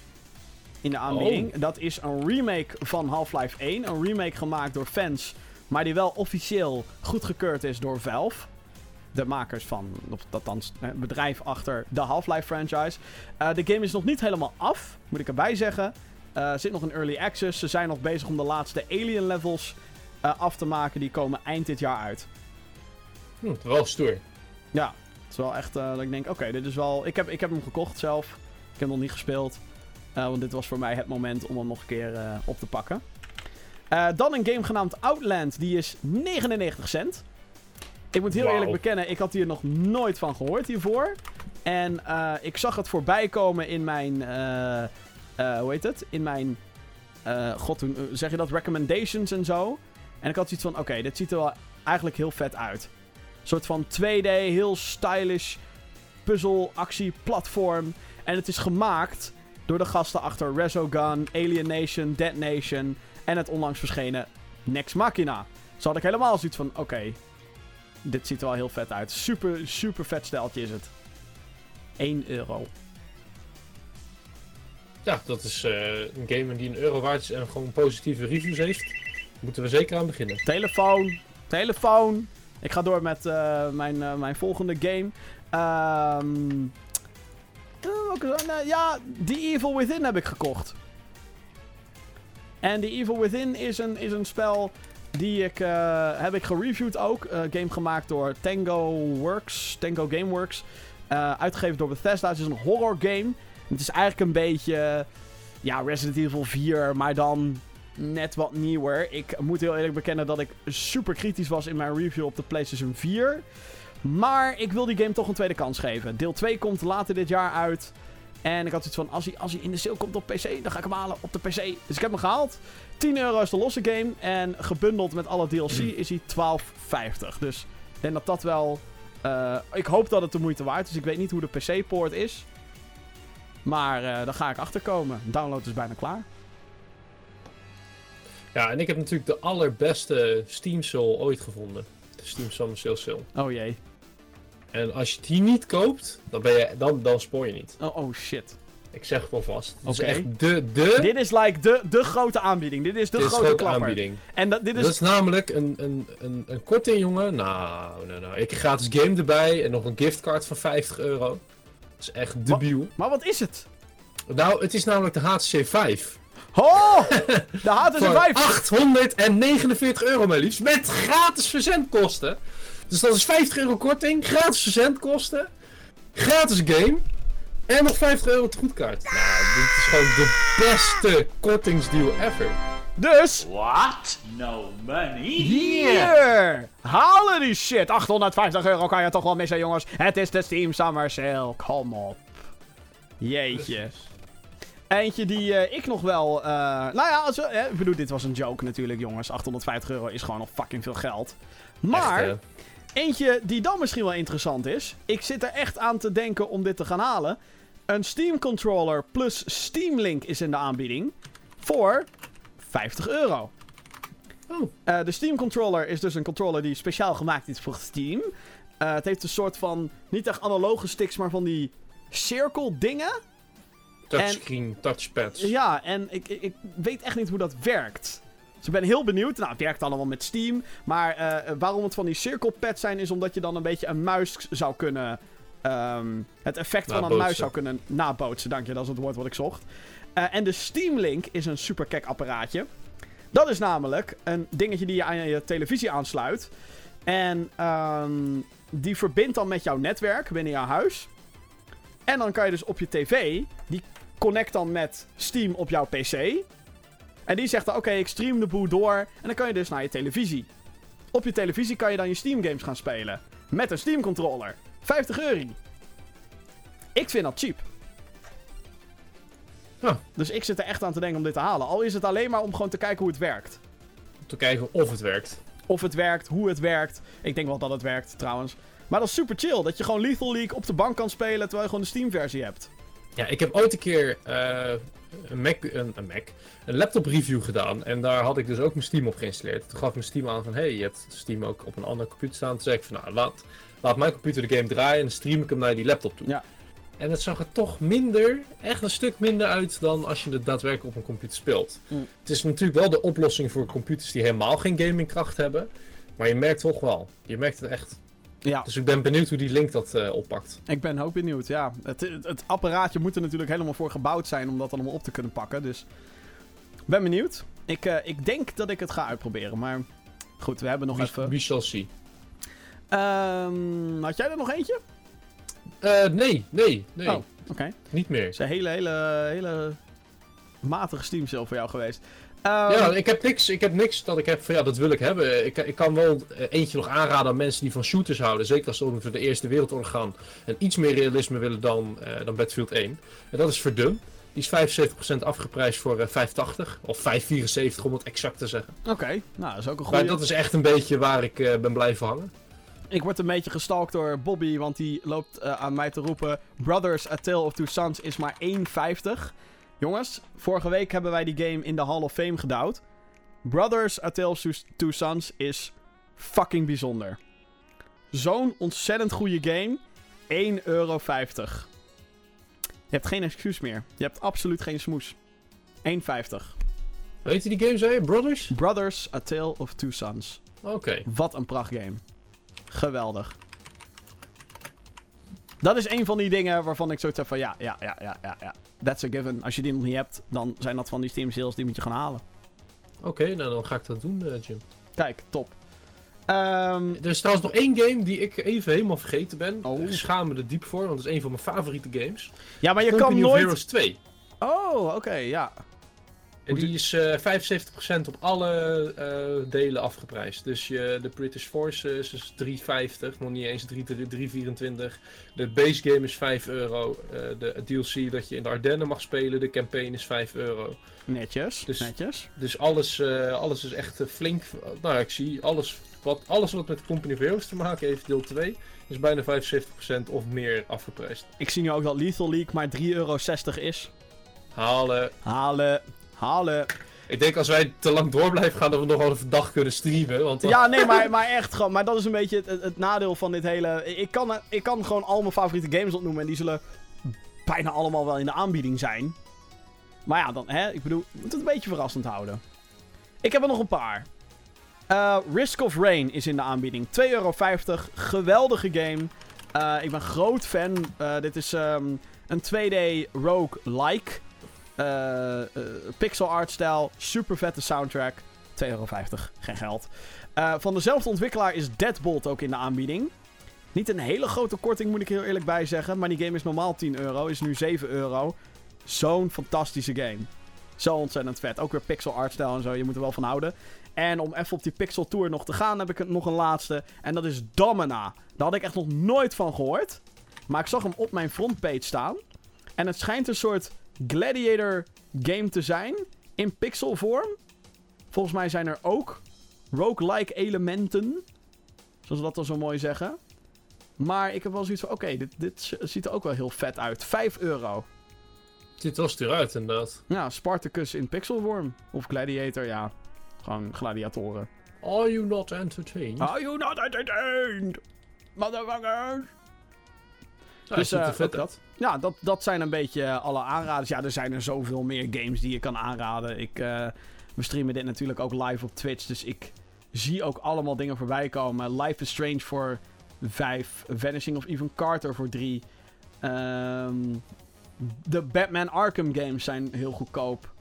In de aanbieding. Dat is een remake van Half-Life 1. Een remake gemaakt door fans. Maar die wel officieel goedgekeurd is door Valve. De makers van, of althans, het bedrijf achter de Half-Life franchise. Eh, de game is nog niet helemaal af, moet ik erbij zeggen. Eh zit nog in early access. Ze zijn nog bezig om de laatste alien levels eh, af te maken. Die komen eind dit jaar uit. Hm, wel stoer. Ja, het is wel echt eh, dat ik denk, oké, dit is wel... Ik heb, ik heb hem gekocht zelf. Ik heb hem nog niet gespeeld. Want dit was voor mij het moment om hem nog een keer op te pakken. Dan een game genaamd Outland. Die is 99 cent. Ik moet heel eerlijk bekennen, ik had hier nog nooit van gehoord hiervoor. En ik zag het voorbij komen in mijn... eh, eh, hoe heet het? In mijn... eh, God, hoe zeg je dat? Recommendations en zo. En ik had zoiets van, oké, dit ziet er wel eigenlijk heel vet uit. Een soort van 2D, heel stylish puzzel, actie, platform. En het is gemaakt door de gasten achter Resogun, Alien Nation, Dead Nation en het onlangs verschenen Nex Machina. Zo had ik helemaal zoiets van, oké, dit ziet er wel heel vet uit. Super, super vet steltje is het. 1 euro. Ja, dat is eh, een game die een euro waard is en gewoon positieve reviews heeft. Moeten we zeker aan beginnen. Telefoon, telefoon. Ik ga door met eh, mijn, eh, mijn volgende game. Ehm ja, The Evil Within heb ik gekocht. En The Evil Within is een, is een spel die ik heb ik gereviewd ook. Een game gemaakt door Tango Works, Tango Gameworks. Eh uitgegeven door Bethesda. Het is een horror game. Het is eigenlijk een beetje ja, Resident Evil 4, maar dan net wat nieuwer. Ik moet heel eerlijk bekennen dat ik super kritisch was in mijn review op de PlayStation 4. Maar ik wil die game toch een tweede kans geven. Deel 2 komt later dit jaar uit. En ik had zoiets van, als hij, als hij in de sale komt op PC, dan ga ik hem halen op de PC. Dus ik heb hem gehaald. 10 euro is de losse game. En gebundeld met alle DLC is hij 12,50. Dus ik denk dat dat wel... eh, ik hoop dat het de moeite waard is. Ik weet niet hoe de PC-poort is. Maar eh daar ga ik achter komen. Download is bijna klaar. Ja, en ik heb natuurlijk de allerbeste Steam Sale ooit gevonden. De Steam Summer Sale Sale. Oh jee. En als je die niet koopt, dan, ben je, dan, dan spoor je niet. Oh, oh shit. Ik zeg het wel vast. Oké. is echt de, de, Dit is like de, de grote aanbieding. Dit is de dit is grote grote klapper. aanbieding. En dat, dit is... Dat is namelijk een, een, een, een korting, jongen. Nou, nou, nou. Ik heb gratis game erbij en nog een giftcard van 50 euro. Dat is echt debiel. Maar wat is het? Nou, het is namelijk de HTC 5. Oh! De HTC Voor 5! 849 euro, mijn liefst. Met gratis verzendkosten. Dus dat is 50 euro korting, gratis verzendkosten, gratis game en nog 50 euro goedkaart. Nou, dit is gewoon de beste kortingsdeal ever. Dus... What? No money? Hier! Halen die shit! 850 euro kan je toch wel missen, jongens. Het is de Steam Summer Sale. Kom op. Jeetje. Eentje die eh, ik nog wel... eh, nou ja, als we, eh, ik bedoel, dit was een joke natuurlijk, jongens. 850 euro is gewoon nog fucking veel geld. Maar... Echt? Eentje die dan misschien wel interessant is. Ik zit er echt aan te denken om dit te gaan halen. Een Steam controller plus Steam Link is in de aanbieding. voor 50 euro. Oh. Eh, de Steam controller is dus een controller die speciaal gemaakt is voor Steam. Eh, het heeft een soort van, niet echt analoge sticks, maar van die cirkel dingen. Touchscreen, touchpads. Ja, en ik, ik, ik weet echt niet hoe dat werkt. Dus ik ben heel benieuwd. Nou, het werkt allemaal met Steam. Maar eh, waarom het van die cirkelpads zijn, is omdat je dan een beetje een muis zou kunnen. ehm, het effect van een muis zou kunnen nabootsen. Dank je, dat is het woord wat ik zocht. Eh, en de Steam Link is een super kek apparaatje. Dat is namelijk een dingetje die je aan je televisie aansluit. En ehm, die verbindt dan met jouw netwerk binnen jouw huis. En dan kan je dus op je tv, die connect dan met Steam op jouw PC. En die zegt dan, oké, ik stream de boel door. En dan kan je dus naar je televisie. Op je televisie kan je dan je Steam games gaan spelen. Met een Steam controller. 50 euro. Ik vind dat cheap. Ja. Dus ik zit er echt aan te denken om dit te halen. Al is het alleen maar om gewoon te kijken hoe het werkt. Om te kijken of het werkt. Of het werkt, hoe het werkt. Ik denk wel dat het werkt trouwens. Maar dat is super chill. Dat je gewoon Lethal League op de bank kan spelen terwijl je gewoon de Steam versie hebt. Ja, ik heb ooit een keer eh, een, Mac, een, een Mac, een laptop review gedaan. En daar had ik dus ook mijn Steam op geïnstalleerd. Toen gaf mijn Steam aan van, hey, je hebt Steam ook op een andere computer staan. Toen zei ik van, nou, laat, laat mijn computer de game draaien en dan stream ik hem naar die laptop toe. Ja. En het zag er toch minder, echt een stuk minder uit dan als je het daadwerkelijk op een computer speelt. Mm. Het is natuurlijk wel de oplossing voor computers die helemaal geen gamingkracht hebben. Maar je merkt toch wel, je merkt het echt. Ja, Dus ik ben benieuwd hoe die link dat eh, oppakt. ik ben ook benieuwd. Ja, het, het, het apparaatje moet er natuurlijk helemaal voor gebouwd zijn om dat allemaal op te kunnen pakken. Dus ben benieuwd. Ik, eh, ik denk dat ik het ga uitproberen. Maar goed, we hebben nog We, even. we shall see. Had jij er nog eentje? Eh, nee, nee, nee. Oh, oké. Niet meer. Het is een hele, hele, hele matige Steam sale voor jou geweest. Ehm, Ja, ik heb niks, ik heb niks dat ik heb van ja, dat wil ik hebben. Ik, ik kan wel eh, eentje nog aanraden aan mensen die van shooters houden. Zeker als ze over de Eerste Wereldoorlog gaan. En iets meer realisme willen dan, eh, dan Battlefield 1. En dat is Verdun. Die is 75% afgeprijsd voor eh, 580. Of 574 om het exact te zeggen. Oké, nou dat is ook een Maar goede. dat is echt een beetje waar ik eh, ben blijven hangen. Ik word een beetje gestalkt door Bobby, want die loopt eh, aan mij te roepen... Brothers, A Tale of Two Sons is maar 1,50. Jongens, vorige week hebben wij die game in de Hall of Fame gedouwd. Brothers, A Tale of Two- Sons is fucking bijzonder. Zo'n ontzettend goede game. 1,50 euro. Je hebt geen excuus meer. Je hebt absoluut geen smoes. 1,50. Weet je die game, zei je? Brothers? Brothers, A Tale of Two Sons. Oké. Wat een prachtgame. Geweldig. Dat is een van die dingen waarvan ik zoiets heb van ja, ja, ja, ja, ja, ja. That's a given. Als je die nog niet hebt, dan zijn dat van die Steam sales die moet je gaan halen. Oké, nou dan ga ik dat doen, eh, Jim. Kijk, top. Ehm, Er is trouwens nog één game die ik even helemaal vergeten ben. Oh. Ik schaam me er diep voor, want het is een van mijn favoriete games. ja, maar je kan Company nooit... Heroes 2. Oh, oké, ja. Die is eh 75% op alle eh, delen afgeprijsd. Dus je, de British Forces is 3,50, nog niet eens 3 3,24. De base game is 5 euro. Eh, de DLC dat je in de Ardennen mag spelen, de campaign is 5 euro. Netjes, Dus- netjes. Dus alles, eh, alles is echt eh, flink. Nou, ik zie alles wat, alles wat met Company of Heroes te maken heeft, deel 2, is bijna 75% of meer afgeprijsd. Ik zie nu ook dat Lethal League maar 3,60 euro is. Halen. Halen, halen. Ik denk als wij te lang door blijven gaan, dat we nog wel een dag kunnen streamen. Want Ja, nee, maar, maar echt gewoon. Maar dat is een beetje het, het, het nadeel van dit hele. Ik kan, ik kan gewoon al mijn favoriete games opnoemen. En die zullen bijna allemaal wel in de aanbieding zijn. Maar ja, dan, hè, ik bedoel, moet het een beetje verrassend houden. Ik heb er nog een paar. Eh, Risk of Rain is in de aanbieding. 2,50 euro. Geweldige game. Eh, ik ben groot fan. Eh, dit is ehm, een 2D rogue-like. Eh, eh, pixel art stijl. Super vette soundtrack. 2,50 euro. Geen geld. Eh, van dezelfde ontwikkelaar is Deadbolt ook in de aanbieding. Niet een hele grote korting, moet ik heel eerlijk bij zeggen. Maar die game is normaal 10 euro. Is nu 7 euro. Zo'n fantastische game. Zo ontzettend vet. Ook weer pixel art stijl en zo. Je moet er wel van houden. En om even op die Pixel Tour nog te gaan, heb ik nog een laatste. En dat is Domina. Daar had ik echt nog nooit van gehoord. Maar ik zag hem op mijn frontpage staan. En het schijnt een soort gladiator game te zijn. In pixelvorm. Volgens mij zijn er ook roguelike elementen. Zoals we dat dan zo mooi zeggen. Maar ik heb wel zoiets van, oké, dit, dit ziet er ook wel heel vet uit. 5 euro. Ziet er wel stuur uit, inderdaad. Ja, Spartacus in pixelvorm. Of Gladiator, ja. Gewoon gladiatoren. Are you not entertained? Are you not entertained? Motherfuckers! Dus, er eh, vet uit. Ja, dat, dat zijn een beetje alle aanraders. Ja, er zijn er zoveel meer games die je kan aanraden. Ik, eh, we streamen dit natuurlijk ook live op Twitch. Dus ik zie ook allemaal dingen voorbij komen. Life is Strange voor 5. Vanishing of Even Carter voor 3. de Batman Arkham games zijn heel goedkoop.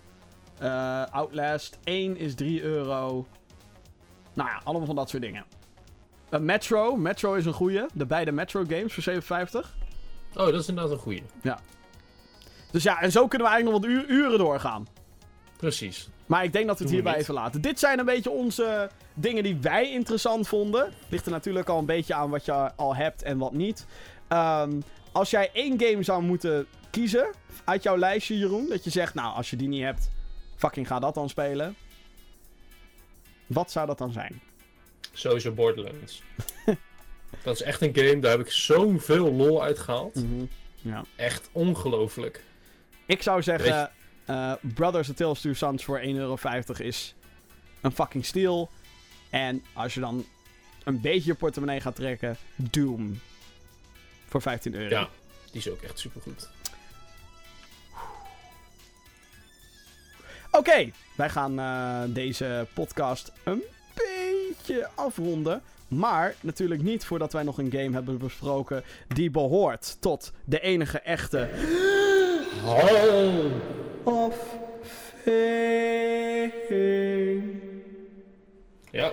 Eh, Outlast 1 is 3 euro. Nou ja, allemaal van dat soort dingen. Eh, Metro. Metro is een goeie. De beide Metro games voor 7,50. Oh, dat is inderdaad een goeie. Dus ja, en zo kunnen we eigenlijk nog wat uren doorgaan. Precies. Maar ik denk dat we het Doen hierbij even laten. Dit zijn een beetje onze dingen die wij interessant vonden. Ligt er natuurlijk al een beetje aan wat je al hebt en wat niet. Ehm, als jij één game zou moeten kiezen uit jouw lijstje, Jeroen. Dat je zegt, nou, als je die niet hebt, fucking ga dat dan spelen. Wat zou dat dan zijn? Sowieso Borderlands. dat is echt een game, daar heb ik zoveel lol uit gehaald. Ja. Echt ongelooflijk. Ik zou zeggen, eh, Brothers of Two Sons voor 1,50 euro is een fucking steal. En als je dan een beetje je portemonnee gaat trekken, Doom. Voor 15 euro. Ja, die is ook echt supergoed. Oké, wij gaan eh, deze podcast een beetje afronden. Maar natuurlijk niet voordat wij nog een game hebben besproken die behoort tot de enige echte of Fame. Ja,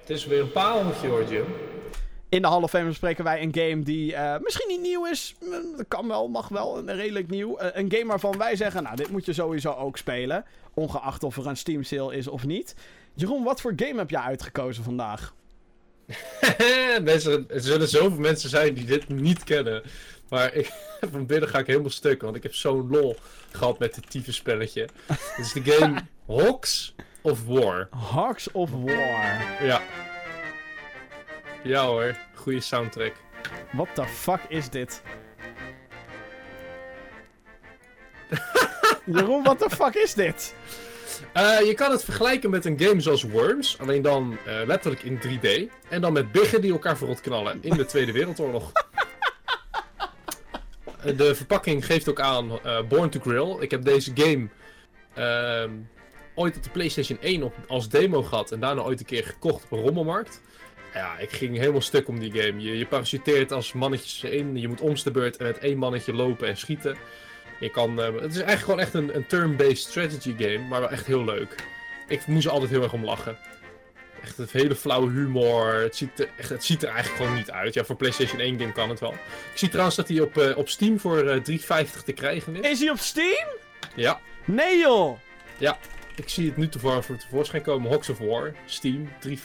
het is weer een pareltje hoor, Jim. In de Hall of Fame bespreken wij een game die eh, misschien niet nieuw is. Mm, Dat kan wel, mag wel. Redelijk nieuw. Eh, een game waarvan wij zeggen, nou, dit moet je sowieso ook spelen. Ongeacht of er een Steam sale is of niet. Jeroen, wat voor game heb jij uitgekozen vandaag? mensen, er zullen zoveel mensen zijn die dit niet kennen. Maar ik, van binnen ga ik helemaal stuk, want ik heb zo'n lol gehad met dit type spelletje. Het is de game Hawks of War. Hearts of War. Ja. Ja hoor, goede soundtrack. What the fuck is dit? Jeroen, what the fuck is dit? Eh, je kan het vergelijken met een game zoals Worms, alleen dan eh, letterlijk in 3D. En dan met biggen die elkaar verrot knallen in de Tweede Wereldoorlog. Eh, de verpakking geeft ook aan Born to Grill. Ik heb deze game ehm, ooit op de PlayStation 1 op, als demo gehad en daarna ooit een keer gekocht op een rommelmarkt. Ja, ik ging helemaal stuk om die game. Je, je parachuteert als mannetjes in, je moet om de beurt met één mannetje lopen en schieten. Je kan, eh, het is eigenlijk gewoon echt een, een turn-based strategy game, maar wel echt heel leuk. Ik moest er altijd heel erg om lachen. Echt het hele flauwe humor. Het ziet, er, echt, het ziet er eigenlijk gewoon niet uit. Ja, voor PlayStation 1 game kan het wel. Ik zie trouwens dat hij op, eh, op Steam voor eh 3,50 te krijgen is. Is hij op Steam? Ja, Nee joh! ik zie het nu tevoorschijn, voor tevoorschijn komen. Hawks of War, Steam, 3,50.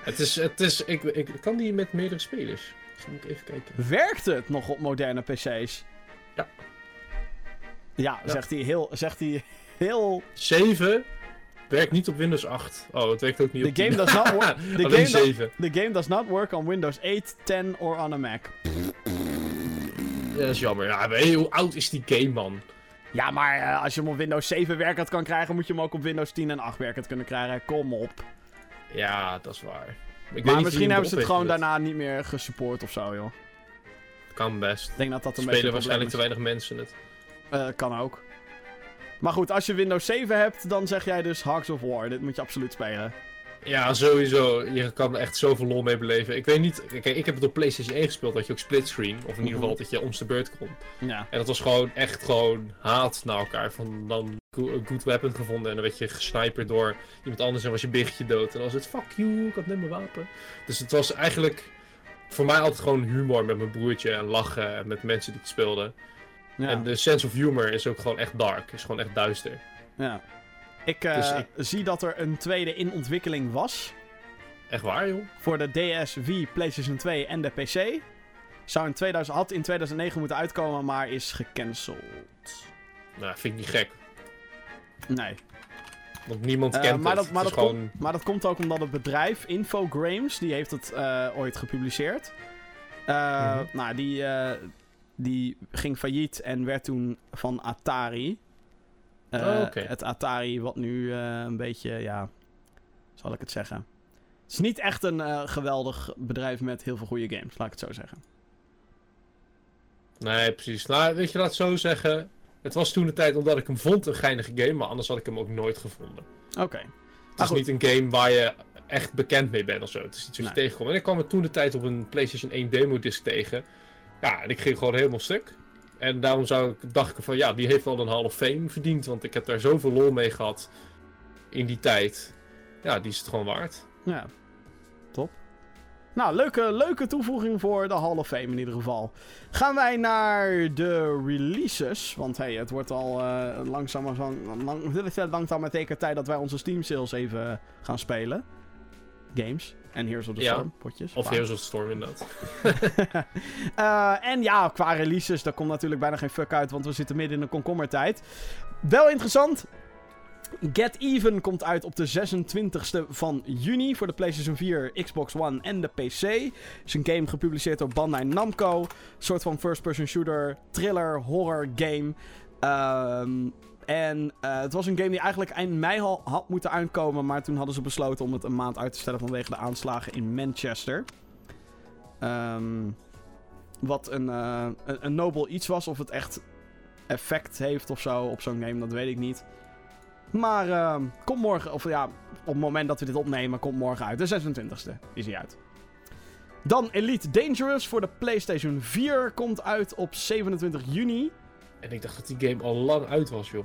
Het is, het is, ik, ik kan die met meerdere spelers. Dus moet ik even kijken. Werkt het nog op moderne PC's? Ja. Ja, Ja. zegt hij heel, zegt hij heel 7 werkt niet op Windows 8. Oh, het werkt ook niet The op game 10. does not work. The Alleen game, do- 7. the game does not work on Windows 8, 10 or on a Mac. Ja, dat is jammer. Ja, maar hoe oud is die game, man? Ja, maar eh, als je hem op Windows 7 werkend kan krijgen, moet je hem ook op Windows 10 en 8 werkend kunnen krijgen. Kom op. Ja, dat is waar. Ik maar misschien hebben ze het gewoon daarna niet meer gesupport of zo, joh. Kan best. Ik denk dat dat een spelen waarschijnlijk te weinig mensen het. Eh, kan ook. Maar goed, als je Windows 7 hebt, dan zeg jij dus Hearts of War. Dit moet je absoluut spelen. Ja, sowieso. Je kan er echt zoveel lol mee beleven. Ik weet niet... Kijk, ik heb het op PlayStation 1 gespeeld, dat je ook splitscreen. Of in ieder geval Mhm. dat je om de beurt kon. Ja. En dat was gewoon echt gewoon haat naar elkaar. Van dan een good weapon gevonden en dan werd je gesniperd door iemand anders en was je biggetje dood. En dan was het fuck you, ik had net mijn wapen. Dus het was eigenlijk voor mij altijd gewoon humor met mijn broertje en lachen en met mensen die ik speelde. Ja. En de sense of humor is ook gewoon echt dark, is gewoon echt duister. ja. Ik, eh, Dus ik- zie dat er een tweede in ontwikkeling was. Echt waar, joh? Voor de DS, Wii, PlayStation 2 en de PC. Zou in 2000, had in 2009 moeten uitkomen, maar is gecanceld. Nou, vind ik niet gek. Nee. Want niemand Eh, kent maar, het. dat, maar, het dat gewoon... komt, maar dat komt ook omdat het bedrijf Infogrames, die heeft het eh, ooit gepubliceerd. Mhm. Nou, die, die ging failliet en werd toen van Atari. Eh, Oh. Het Atari wat nu eh, een beetje, ja, zal ik het zeggen. Het is niet echt een eh, geweldig bedrijf met heel veel goede games, laat ik het zo zeggen. Nee, precies. Nou, weet je, laat het zo zeggen. Het was toen de tijd omdat ik hem vond een geinige game, maar anders had ik hem ook nooit gevonden. Oké. Het is niet een game waar je echt bekend mee bent of zo. Het is iets wat je Nee. tegenkomt. En ik kwam er toen de tijd op een PlayStation 1 demo disc tegen. Ja, en ik ging gewoon helemaal stuk. En daarom zou ik, dacht ik van ja, die heeft wel een Hall of Fame verdiend. Want ik heb daar zoveel lol mee gehad in die tijd. Ja, die is het gewoon waard. Ja, top. Nou, leuke, leuke toevoeging voor de Hall of Fame in ieder geval. Gaan wij naar de releases. Want hey, het wordt al eh langzaam, van, lang, langzaam maar zeker tijd dat wij onze Steam sales even gaan spelen. Games. En Heroes of the Ja. Storm, potjes. Of Vaak. Heroes of the Storm inderdaad. Eh, en ja, qua releases, daar komt natuurlijk bijna geen fuck uit, want we zitten midden in de komkommertijd. Wel interessant. Get Even komt uit op de 26e van juni voor de PlayStation 4, Xbox One en de PC. Is een game gepubliceerd door Bandai Namco. Een soort van first-person shooter, thriller, horror game. Ehm, en eh, het was een game die eigenlijk eind mei al had moeten uitkomen, maar toen hadden ze besloten om het een maand uit te stellen vanwege de aanslagen in Manchester. Ehm, wat een, eh, een, nobel iets was. Of het echt effect heeft of zo op zo'n game, dat weet ik niet. Maar ehm komt morgen, of ja, op het moment dat we dit opnemen, komt morgen uit. De 26e is hij uit. Dan Elite Dangerous voor de PlayStation 4 komt uit op 27 juni. En ik dacht dat die game al lang uit was, joh.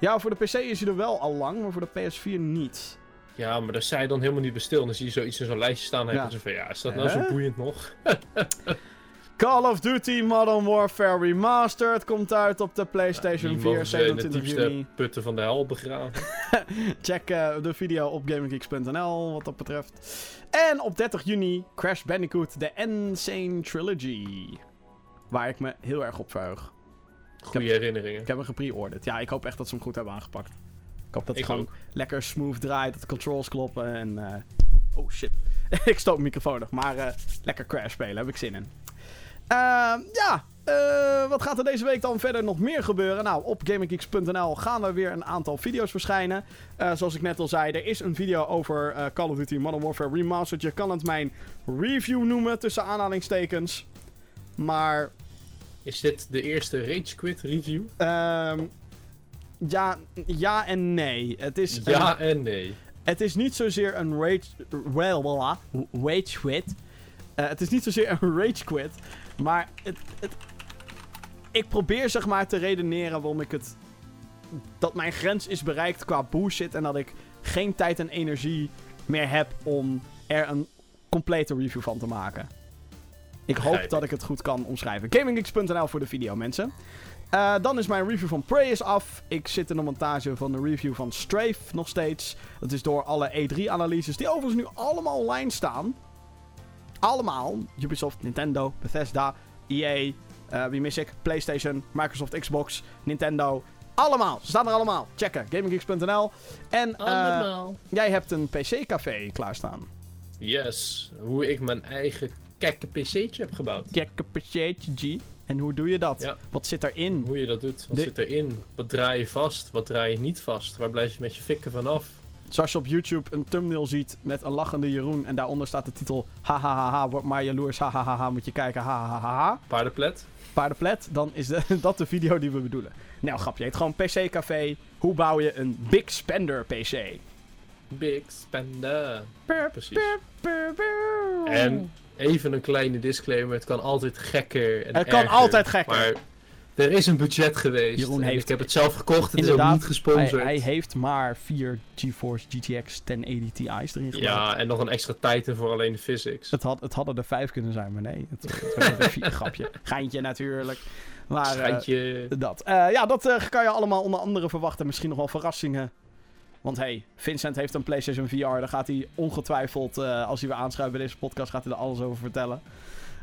Ja, voor de PC is hij er wel al lang, maar voor de PS4 niet. Ja, maar daar sta je dan helemaal niet bij stil. En dan zie je zoiets in zo'n lijstje staan en Ja. heb je zo van, ja, is dat nou zo boeiend nog? Call of Duty Modern Warfare Remastered komt uit op de PlayStation Die 4, mogen ze in de 27 diepste juni. putten van de hel begraven. Check eh, de video op gaminggeeks.nl wat dat betreft. En op 30 juni Crash Bandicoot The Insane Trilogy. Waar ik me heel erg op verheug. Goede herinneringen. Ik heb hem gepre-orderd. Ja, ik hoop echt dat ze hem goed hebben aangepakt. Ik hoop dat het Ik gewoon ook. lekker smooth draait, dat de controls kloppen en... eh, Oh shit. ik stoot mijn microfoon nog. Maar eh, lekker Crash spelen, heb ik zin in. Ehm, ja, eh, wat gaat er deze week dan verder nog meer gebeuren? Nou, op GamingGeeks.nl gaan er weer een aantal video's verschijnen. Zoals ik net al zei, er is een video over Call of Duty Modern Warfare Remastered. Je kan het mijn review noemen, tussen aanhalingstekens. Maar Is dit de eerste Rage Quit review? ehm, ja, ja en nee. Het is, een- Ja en nee. het is niet zozeer een rage... Well, voilà, rage quit. Eh, het is niet zozeer een rage quit. Maar het, het, ik probeer zeg maar te redeneren waarom ik het... Dat mijn grens is bereikt qua bullshit. En dat ik geen tijd en energie meer heb om er een complete review van te maken. Ik hoop dat ik het goed kan omschrijven. GamingGeeks.nl voor de video, mensen. Eh, dan is mijn review van Prey is af. Ik zit in de montage van de review van Strafe nog steeds. Dat is door alle E3-analyses, die overigens nu allemaal online staan. Allemaal. Ubisoft, Nintendo, Bethesda, EA, eh, wie mis ik? PlayStation, Microsoft, Xbox, Nintendo. Allemaal. Ze staan er allemaal. Checken. GamingGeeks.nl. En eh, jij hebt een PC-café klaarstaan. Yes. Hoe ik mijn eigen kekke pc'tje heb gebouwd. Check PC'tje G. En hoe doe je dat? Ja. Wat zit erin? Hoe je dat doet. Wat De- zit erin? Wat draai je vast? Wat draai je niet vast? Waar blijf je met je fikken vanaf? Zoals je op YouTube een thumbnail ziet met een lachende Jeroen. En daaronder staat de titel. Hahaha, word maar jaloers. Hahaha, moet je kijken. Hahaha. Paardenplet? Paardenplet. Dan is de, dat de video die we bedoelen. Nou, grapje. Het heet gewoon PC Café. Hoe bouw je een Big Spender PC? Big spender. Precies. En even een kleine disclaimer. Het kan altijd gekker en Het kan erger, altijd gekker. Maar er is een budget geweest. Jeroen en heeft- ik heb het zelf gekocht. Het is Inderdaad, ook niet gesponsord. hij, hij heeft maar vier GeForce GTX 1080 Ti's erin gebruikt. Ja, en nog een extra Titan voor alleen de physics. Het, had, het hadden er vijf kunnen zijn, maar nee. Het, het werd er vier. Grapje. Geintje natuurlijk. Maar, eh. Dat. Eh, ja, dat eh, kan je allemaal onder andere verwachten. Misschien nog wel verrassingen. Want hey, Vincent heeft een PlayStation VR. Daar gaat hij ongetwijfeld, eh, als hij weer aanschuift bij deze podcast, gaat hij er alles over vertellen.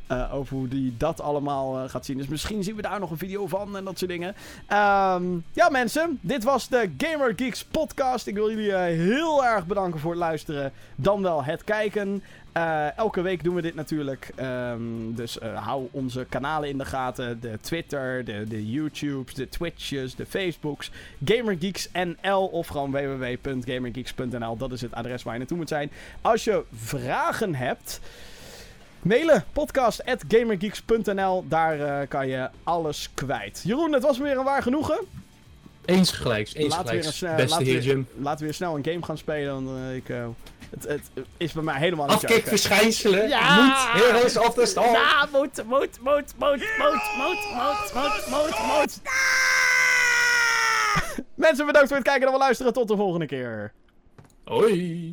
eh, over hoe die dat allemaal eh, gaat zien. Dus misschien zien we daar nog een video van en dat soort dingen. Ehm, ja, mensen. Dit was de Gamer Geeks podcast. Ik wil jullie heel erg bedanken voor het luisteren. Dan wel het kijken. Eh, elke week doen we dit natuurlijk. Ehm, dus eh, hou onze kanalen in de gaten. De Twitter, de, de YouTubes, de Twitches, de Facebooks. GamerGeeks NL of gewoon www.gamergeeks.nl. Dat is het adres waar je naartoe moet zijn. Als je vragen hebt... Mailen podcast.gamergeeks.nl. Daar eh, kan je alles kwijt. Jeroen, het was weer een waar genoegen. Eens gelijks, eens Laten we weer Beste laten heer we- Jim. Laten we weer snel een game gaan spelen. Want ik, het, het is bij mij helemaal niet Afkikverschijnselen. Ja! Moet Heroes of the Storm. Ja, moet, moet, moet, moet, moet, moet, moet, moet, moet, moet. Mensen, bedankt voor het kijken en wel luisteren. Tot de volgende keer. Hoi.